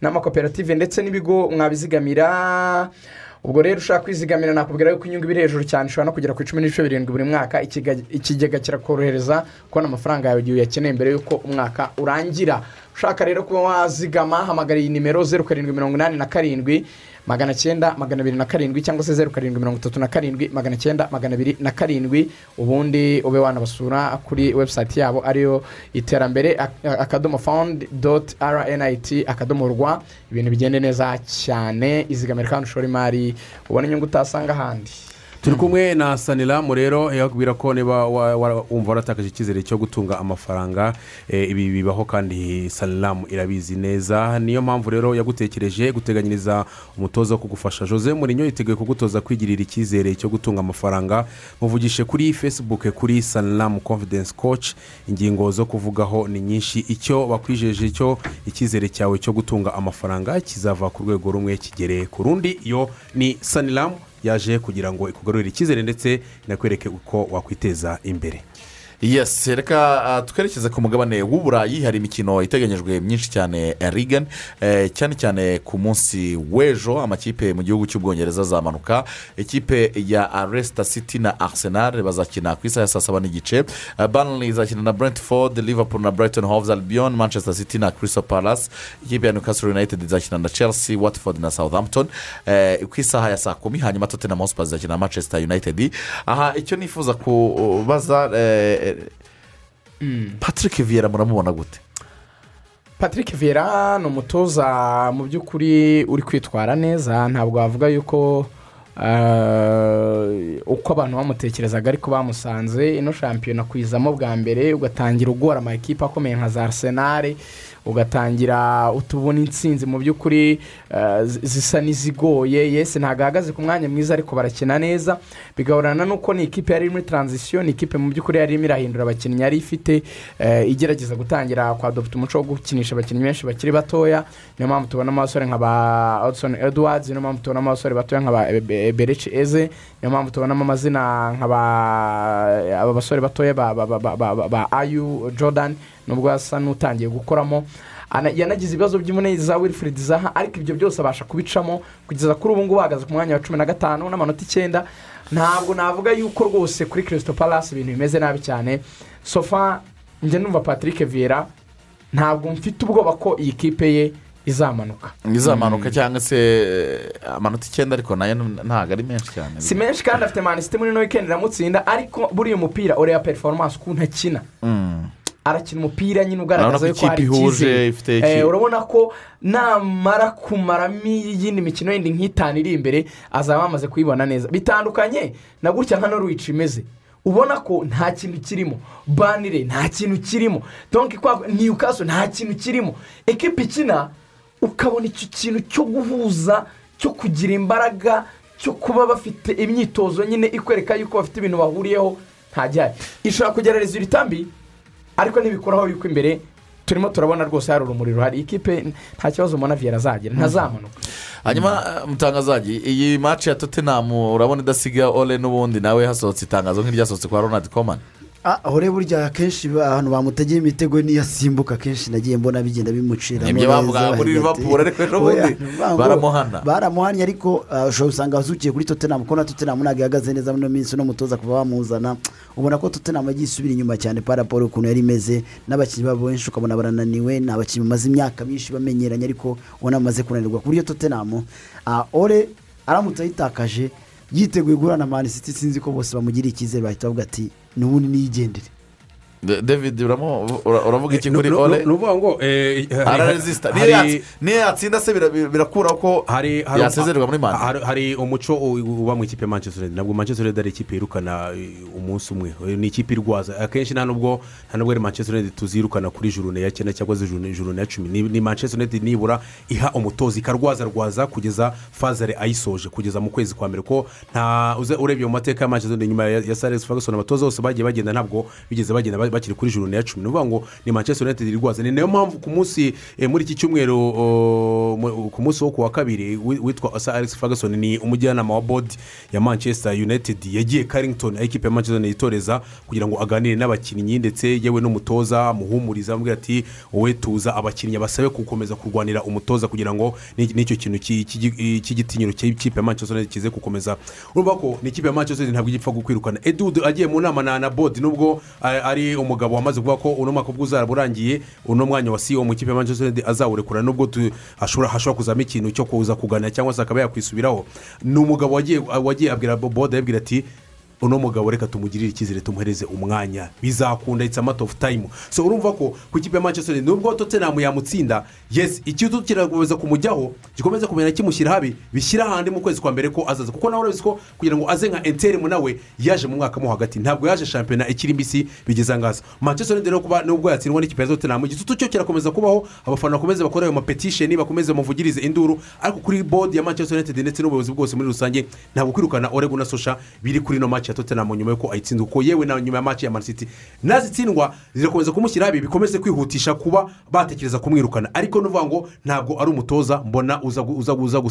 n'amakoperative ndetse n'ibigo mwabizigamira. Ubwo rero ushaka kwizigamira nakubwira yuko inyungu iri hejuru cyane ishobora no kugera ku icumi n'ibice birindwi buri mwaka. Ikigega kirakorohereza kubona amafaranga yawe igihe uyakeneye mbere y'uko umwaka urangira. Ushaka rero kuba wazigama hamagara iyi nimero zeru karindwi mirongo inani na karindwi. Magana cyenda magana abiri na karindwi cyangwa se zeru karindwi mirongo itatu na karindwi magana cyenda magana abiri na karindwi ubundi ube wanabasura kuri webusayiti yabo ariyo iterambere ak- akadomo fawundi doti rnit akadomo rwa ibintu bigende neza cyane izigamire kandi ushore imari ubona inyungu utasanga ahandi. Turi kumwe na saniramu rero yakubwira ko niba wumva waratakaje icyizere cyo gutunga amafaranga eh, ibi bibaho kandi saniramu irabizi neza. Niyo mpamvu rero yagutekereje guteganyiriza umutoza wo kugufasha. Jose murinyo yiteguye kugutoza kwigirira icyizere cyo gutunga amafaranga. Muvugishe kuri facebook kuri saniramu confidence coach. Ingingo zo kuvugaho ni nyinshi. Icyo bakwijeje cyo icyizere cyawe cyo gutunga amafaranga kizava ku rwego rumwe kigere ku rundi. Iyo ni saniramu yaje kugira ngo ikugarurire icyizere ndetse inakwereke uko wakwiteza imbere. Yes reka uh, twerekeze ku mugabane w'uburayi hari imikino iteganyijwe myinshi cyane rigani cyane cyane ku munsi w'ejo amakipe mu gihugu cy'ubwongereza azamanuka. Ikipe ya aresita city na arsenal bazakina ku isaha ya saa saba n'igice. Uh, burnley izakina na brentford liverpool na brighton hove albion manchester city na crystal palace. Ikipe ya newcastle united izakina na chelsea watford na southampton. Uh, ku isaha ya saa kumi hanyuma tottenham hotspur izakina na manchester united. Aha icyo nifuza kubaza eh, patrick viera muramubona gute? Patrick vera ni umutoza mu by'ukuri uri kwitwara neza. Ntabwo wavuga yuko eh, uko abantu bamutekerezaga ariko bamusanze. Ino shampiyona kuyizamo bwa mbere ugatangira ugora amakipe akomeye nka za arsenal. Ugatangira utubona insinzi mu by'ukuri eh, zi- zisa n'izigoye. Yesi ntabwo ahagaze ku mwanya mwiza ariko barakina neza. Bigahorana n'uko ni ikipe yari muri taranzisiyo ni ikipe mu by'ukuri yari irimo irahindura abakinnyi yari ifite eh, igerageza gutangira kwadopita umuco wo gukinisha abakinnyi benshi bakiri batoya. Niyo mpamvu tubona abasore nka ba odson edwards niyo mpamvu tubonamo abasore batoya nka ba bereci eze niyo mpamvu tubonamo amazina nka ba basore batoya ba ba- ba- ba- ba- ba ayu jordan. Nubwo asa n'utangiye gukoramo. Ana- yanagize ibibazo by'imvune za wilfred zaha ariko ibyo byose abasha kubicamo kugeza kuri ubu ngubu ahagaze ku mwanya wa cumi na gatanu n'amanota icyenda. Ntabwo navuga yuko rwose kuri kirisito palasi ibintu bimeze nabi cyane. Sofa njya numva patrick viera ntabwo mfite ubwoba ko iyi kipe ye izamanuka. Izamanuka cyangwa se eh, amanota icyenda ariko na yo ntabwo ari menshi cyane. Si menshi kandi afite manisite muri ino wikendi iramutsinda ariko buriya mupira ureba performance ukuntu akina Mm. Arakina umupira nyine ugaragaza ko hari icyizere. urabona ko namara kumaramo iyindi mikino yindi nk'itanu iri imbere azaba yamaze kuyibona neza. Bitandukanye na gutya nka norwich imeze. Ubona ko nta kintu kirimo. Banire nta kintu kirimo. Donki kwa niyukaso nta kintu kirimo. Ekipa ikina ukabona icyo kintu cyo guhuza cyo kugira imbaraga cyo kuba bafite imyitozo nyine ikwereka yuko bafite ibintu bahuriyeho nta gihari. Ishobora kugera rezilita mbi ariko ntibikuraho yuko imbere turimo turabona rwose hari urumuri ruhari. Ikipe nta kibazo ubona viyera azagira ntazamanuka hanyuma eh, mutangazaji iyi maci ya tottenham urabona idasiga ole n'ubundi nawe hasohotse itangazo nk'iryasohotse kwa ronald komani aho rero burya akenshi ahantu bamutegeye imitego niyo asimbuka akenshi nagiye mbona bigenda bimucira Nibyo bavugaga muri Liverpool, ariko ejo bundi baramuhana. baramuhanye ariko ah, ushobora gusanga azukiye kuri tottenham kuko na tottenham ntabwo ihagaze neza muri ino minsi no mutoza kuva bamuzana ubona ko tottenham yagiye isubira inyuma cyane paraporo ukuntu yari imeze n'abakinnyi babo benshi ukabona barananiwe ni abakinnyi bamaze imyaka myinshi bamenyeranye ariko ubona bamaze kunanirwa ku buryo tottenham ah, ore aramutse ayitakaje yiteguye guhura na mani city sinzi ko bose bamugiriye icyizere bahita bavuga ati n'ubundi niyigendere De- david uravuga iki kuri ni ole? ukuvuga ngo araresisita niyo yatsi- niyo yatsinda se bira- birakuraho ko yasezererwa muri manda hari, umuco uba mu ikipe ya manchester united? Ntabwo manchester united ari ikipe yirukana umunsi umwe. Ni ikipe irwaza akenshi nta nubwo nta nubwo ari manchester united tuzirukana kuri jurune ya cyenda cyangwa se jurune ya cumi. Ni, ni manchester united nibura iha umutoza ikarwaza rwaza kugeza fazare ayisoje kugeza mu kwezi kwa mbere. Ko nta urebye mu mateka ya manchester united nyuma ya, ya sares ferguson abatoza bose bagiye bagenda ntabwo bigeze bagenda ba- bakiri kuri jurune ya cumi. Ni ukuvuga ngo ni manchester united irwaza ni na yo mpamvu ku munsi eh, muri iki cyumweru ku munsi wo ku wa kabiri wi- witwa sir alex ferguson ni umujyanama wa bodi ya manchester united. Yagiye carrington aho ikipe ya manchester united yitoreza kugira ngo aganire n'abakinnyi ndetse yewe n'umutoza amuhumuriza amubwira ati wowe tuza abakinnyi basabe gukomeza kurwanira umutoza kugira ngo ni- n'icyo kintu ki- ki- cy'igitinyiro cy'ikipe ya manchester united kize gukomeza urumva ko ni ikipe ya manchester united ntabwo igipfa kwirukana edudu agiye mu nama na bodi nubwo ari umugabo wamaze kuvuga ko uno mwaka ubwo uzaba urangiye uno mwanya wa siyo mu ikipe ya manchester united azawurekura nubwo hashobora kuzamo ikintu cyo kuza kuganira cyangwa se akaba yakwisubiraho. Ni umugabo wagiye abwira bodi abwira ati uno mugabo reka tumugirire icyizere tumuhereze umwanya. Bizakunda it's a matter of time. So urumva ko ku ikipe ya manchester United, nubwo tottenham yamutsinda yes ikitu kirakomeza kumujyaho gikomeza kumenya kimushyira habi bishyira ahandi mu kwezi kwa mbere ko azaza. Kuko nawe urabizi ko kugira ngo aze nka enterimu nawe yaje mu mwaka mo hagati. Ntabwo yaje shampiyona ikiri mbisi bigeze angaza manchester United kuba nubwo yatsindwa n'ikipe ya tottenham igitutu cyo kirakomeza kubaho abafana bakomeze bakore ayo mapetisheni bakomeze bamuvugirize induru. Ariko kuri bodi ya manchester united ndetse n'ubuyobozi bwose muri rusange ntabwo kwirukana orego na sosha biri kuri ino match ya tottenham nyuma y'uko ayitsinze kuko yewe na nyuma ya match ya man city nazitsindwa zirakomeza kumushyira habi bikomeze kwihutisha kuba batekereza kumwirukana. Ariko nuvuga ngo ntabwo ari umutoza mbona uza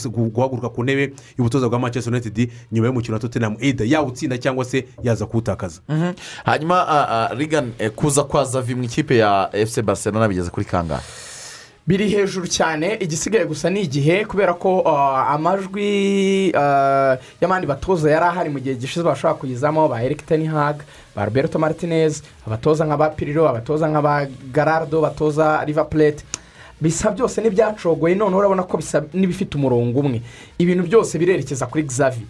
guhaguruka ku ntebe y'ubutoza bwa manchester united nyuma y'umukino wa tottenham. Either yawutsinda cyangwa se yaza kuwutakaza. Mhm. hanyuma Regan, eh, kuza kwa zavi mu ikipe ya efuse barcelona bigeze kuri kangahe biri hejuru cyane igisigaye gusa ni igihe kubera ko uh, amajwi uh, y'abandi batoza yari ahari mu gihe gishize bashobora kuyizamo ba eric tenihag ba roberto martinez abatoza nk'aba piriro abatoza nk'aba garardo batoza riva plate. Bisa byose n'ibyacogoye noneho urabona ko bisa n'ibifite umurongo umwe. Ibintu byose birerekeza kuri xavi.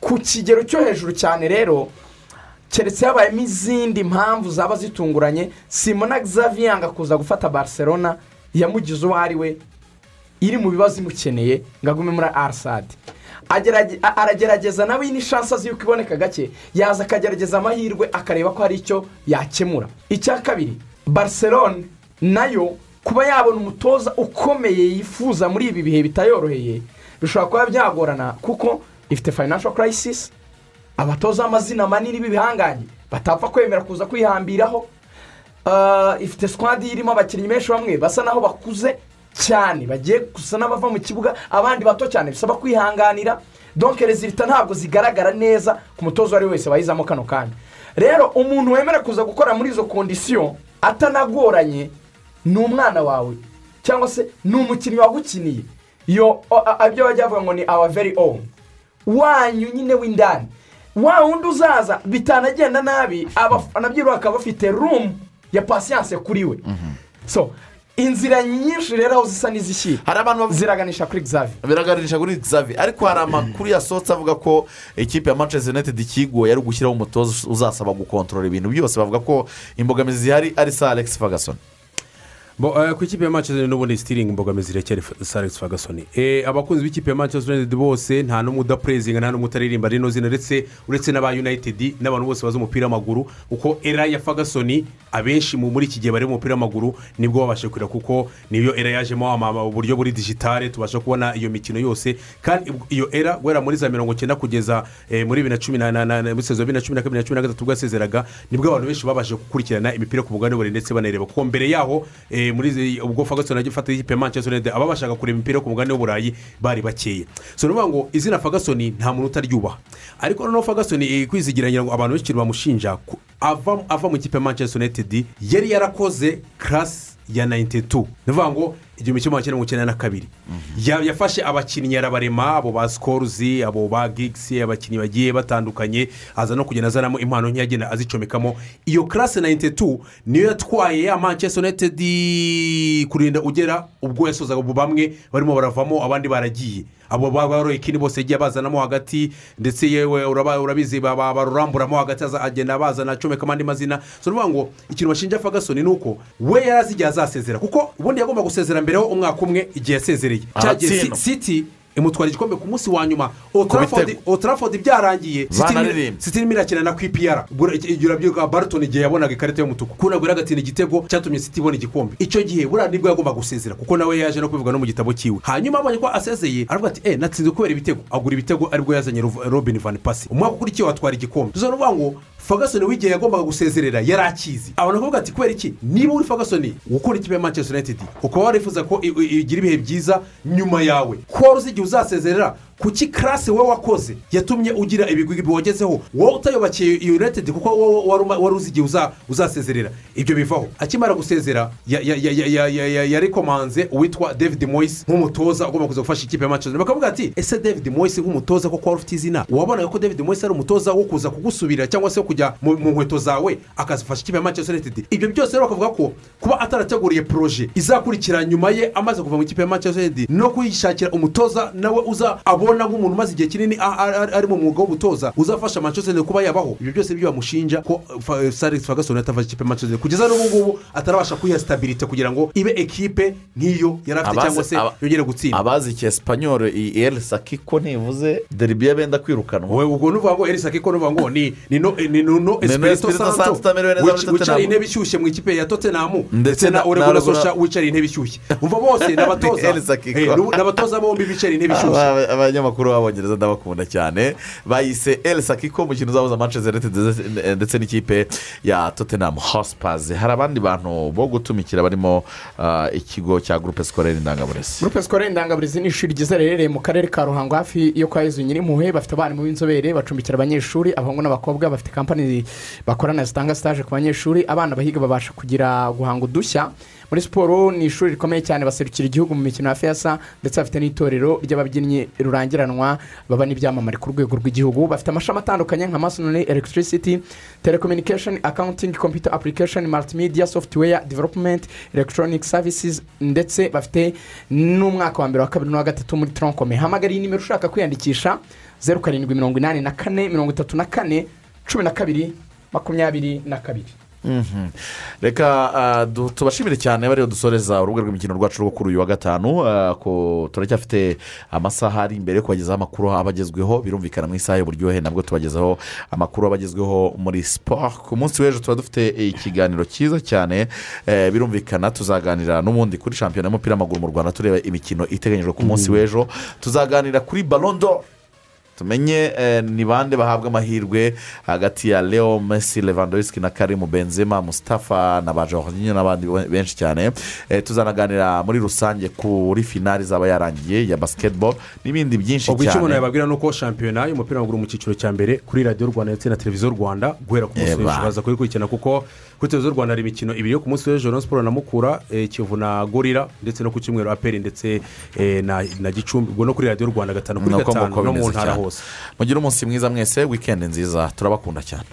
Ku kigero cyo hejuru cyane rero keretse habayemo izindi mpamvu zaba zitunguranye simona xavi yanga kuza gufata barcelona yamugize uwo ari we iri mu bibazo imukeneye ngo agume muri arisadi aragerageza nawe iyi ni shansi azi yuko iboneka gake. Yaza akagerageza amahirwe akareba ko hari icyo yakemura. Icya kabiri barcelona na yo kuba yabona umutoza ukomeye yifuza muri ibi bihe bitayoroheye bishobora kuba byagorana kuko ifite financial crisis abatoza b'amazina manini b'ibihangange batapfa kwemera kuza kwihambiraho. Ah, ifite sikwadi irimo abakinnyi benshi bamwe basa naho bakuze cyane bagiye gusa n'abava mu kibuga abandi bato cyane bisaba kwihanganira. Donke rezilita ntabwo zigaragara neza ku mutoza uwo ari we wese wayizamo kano kanya. Rero umuntu wemera kuza gukora muri izo kondisiyo atanagoranye ni umwana wawe cyangwa se ni umukinnyi wagukiniye. Iyo ibyo bajya bavuga ngo ni awa veri own. Wanyu nyine w'indani. Wa wundi uzaza bitanagenda nabi abafana by'iro bakaba bafite rumu ya pasiyanse kuri we. So inzira nyinshi rero aho zisa n'izishyira hari abantu ziraganisha kuri xavi biraganisha kuri xavi ariko hari amakuru yasohotse avuga ko ikipe ya manchester united ikigoye ari ugushyiraho umutoza uzasaba gukontorora ibintu. Byose bavuga ko imbogamizi zihari ari sa alex ferguson. Ku ikipe ya manchester n'ubundi sitiringi imbogamizi iracyari saregisi fagasoni abakunzi b'ikipe ya manchester united bose nta n'umwe udapurezinga nta n'umwe utaririmba. Rino zina uretse n'aba united n'abantu bose bazi umupira w'amaguru kuko era ya fagasoni abenshi mu- muri iki gihe bari mu mupira w'amaguru ni bwo babasha kurira kuko niyo era yajemo uburyo buri digitale tubasha kubona iyo mikino yose. Kandi iyo era guhera muri za mirongo icyenda kugeza eh, muri bibiri na cumi na muri sezo bibiri na cumi na kabiri na cumi na gatatu ubwo yasezeraga ni bwo abantu benshi babasha gukurikirana imipira ku mugabane buri ndetse banareba kuko mbere yaho eh, muri ubwo fagasoni ajya afata ikipe manchester united ababashaga kureba imipira ku mugabane w'uburayi bari bakeya so ni ukuvuga ngo izina fagasoni nta muntu utaryubaha. Ariko noneho fagasoni eh, kwizigiranya ngo abantu benshi bamushinja ava mu ikipe manchester united yari yarakoze karasi ya nayiniti tu ni ukuvuga ngo igihumbi kimwe magana cyenda na kabiri. Ya- yafashe abakinnyi arabarema abo ba sikoruzi abo ba gigisi abakinnyi bagiye batandukanye aza no kugenda azanamo impano agenda azicomekamo. Iyo karasi nayiniti tu niyo yatwaye ya manchester united kurinda ugera ubwo yasozaga bamwe barimo baravamo abandi baragiye. Abo baroye ikindi bose yagiye bazanamo hagati ndetse yewe urabizi ba- ba- baruramburamo hagati agenda bazana acomekamo andi mazina. So ni ukuvuga ngo ikintu bashinja fagasoni ni uko we yari azi igihe azasezera. Kuko ubundi yagomba gusezera mbere ho umwaka umwe igihe yasezereye. Aratsindwa. Si- siti imutwara igikombe ku munsi wa nyuma. Otarafodi byarangiye. City irimo- Banaririmba. siti irimo irakina na kwipiyara urabyibuka barutoni igihe yabonaga ikarita y'umutuku. Kunagura agatsinda igitego cyatumye siti ibona igikombe. Icyo gihe buriya ni bwo yagomba gusezera kuko nawe yaje no kubivuga no mu gitabo cyiwe hanyuma abonye ko asezeye aravuga ati eh natsinze kubera ibitego. Agura ibitego ari bwo yazanye robin van pasi umwaka ukurikiye watwara igikombe. Nuvuga ngo fagasoni w'igihe yagombaga gusezerera yari akizi. Abantu bakavuga ati kubera iki? Niba uri fagasoni gukora ikipe ya manchester united ukaba warifuza ko igira ibihe byiza nyuma yawe. Ko wari uzi igihe uzasezerera? Kuki karasi wowe wakoze yatumye ugira ibigwi wagezeho wowe utayobakiye iyo united kuko wowe wari uzi igihe uza- uzasezerera. Ibyo bivaho. Akimara gusezera ya- ya- ya- ya- ya- ya- ya- yarikomanze uwitwa david moyes nk'umutoza ugomba kuza gufasha ikipe ya manchester bakavuga ati ese david moyes nk'umutoza koko wari ufite izina? Wabonaga ko david moyes ari umutoza wo kuza kugusubira cyangwa se kujya mu nkweto zawe akazafasha ikipe ya manchester united. Ibyo byose rero bakavuga ko kuba atarateguriye poroje izakurikira nyuma ye amaze kuva mu ikipe ya manchester united no kuyishakira umutoza nawe uza abona ubona nk'umuntu umaze igihe kinini ari mu mwuga w'ubutoza uzafasha manchester kuba yabaho. Ibyo byose byo bamushinja ko Fa- Sir Alex Ferguson yatafashe ikipe manchester kugeza n'ubu ngubu atarabasha kuyiha stabilite kugira ngo ibe ekipe nk'iyo yari afite cyangwa se yongere gutsinda. Abazi iki esipanyoro iyi eri sakiko ntivuze deribiye benda kwirukanwa. Wowe ubwo nuvuga ngo elisa kiko nuvuga ngo ni ni no Espirito santo Santo utamerewe neza muri wic- wicariye Tottenham. intebe ishyushye mu ikipe ya tottenham. Ndetse na na- oregona na- sosha wicariye intebe ishyushye. Umva bose (laughs) ni abatoza bombi bicariye intebe (laughs) ishyushye. Abanyamakuru b'abongereza ndabakunda cyane. Bayise el sakiko umukino uzahuza manchester ndetse- n'ikipe ya tottenham hotspurs. Hari abandi bantu bo gutumikira barimo ah, ikigo cya groupe scolaire indangaburezi. Gurupe sikoro indangaburezi ni ishuri ryiza riherereye mu karere ka ruhango hafi yo kwa yezu nyirimpuhwe bafite abarimu b'inzobere bacumbikira abanyeshuri abahungu n'abakobwa. Bafite kampani bakorana zitanga sitaje ku banyeshuri. Abana bahiga babasha kugira guhanga udushya. Muri siporo ni ishuri rikomeye cyane baserukira igihugu mu mikino ya fiyasa ndetse bafite n'itorero ry'ababyinnyi rurangiranwa baba n'ibyamamare ku rwego rw'igihugu bafite amashami atandukanye nka masonori electricity telecommunication accounting computer application multimedia software development electronic services ndetse bafite n'umwaka wa mbere wa kabiri n'uwa gatatu muri tronkome hamagara iyi nimero ushaka kwiyandikisha zeru karindwi mirongo inani na kane mirongo itatu na kane cumi na kabiri makumyabiri na kabiri. Reka ah, tubashimire cyane bariho dusoreza urubuga rw'imikino rwacu rwo kuri uyu wa gatanu ah, turacyafite amasaha ari imbere yo kubagezaho amakuru aba agezweho birumvikana mu isaha y'uburyohe nabwo tubagezaho amakuru aba agezweho muri siporo ku munsi w'ejo tuba dufite ikiganiro cyiza cyane eh, birumvikana tuzaganira n'ubundi kuri shampiyona y'umupira w'amaguru mu rwanda tureba imikino iteganyijwe ku munsi Mhm. w'ejo. Tuzaganira kuri balondo tumenye eh, ni bande bahabwa amahirwe hagati ya leo messi lewandowski na karimu benzema mustafa na ba jorginho n'abandi benshi cyane. Eh, tuzanaganira muri rusange kuri finali zaba yarangiye ya basketball n'ibindi byinshi ubwo icyo umuntu cyane yababwira ni uko shampiyona y'umupira w'amaguru mu cyiciro cya mbere kuri radiyo rwanda ndetse na televiziyo rwanda guhera ku munsi w'ejo. Baza kuyikurikirana kuko kuri televiziyo rwanda hari imikino ibiri yo ku munsi w'ejo na siporo na mukura eh, kiyovu na gorira ndetse no ku cyumweru aperi ndetse na gicumbi ubwo no kuri radiyo rwanda gatanu kuri gatanu. No mu ntara cyane. Hose mugire umunsi mwiza mwese wikendi nziza turabakunda cyane.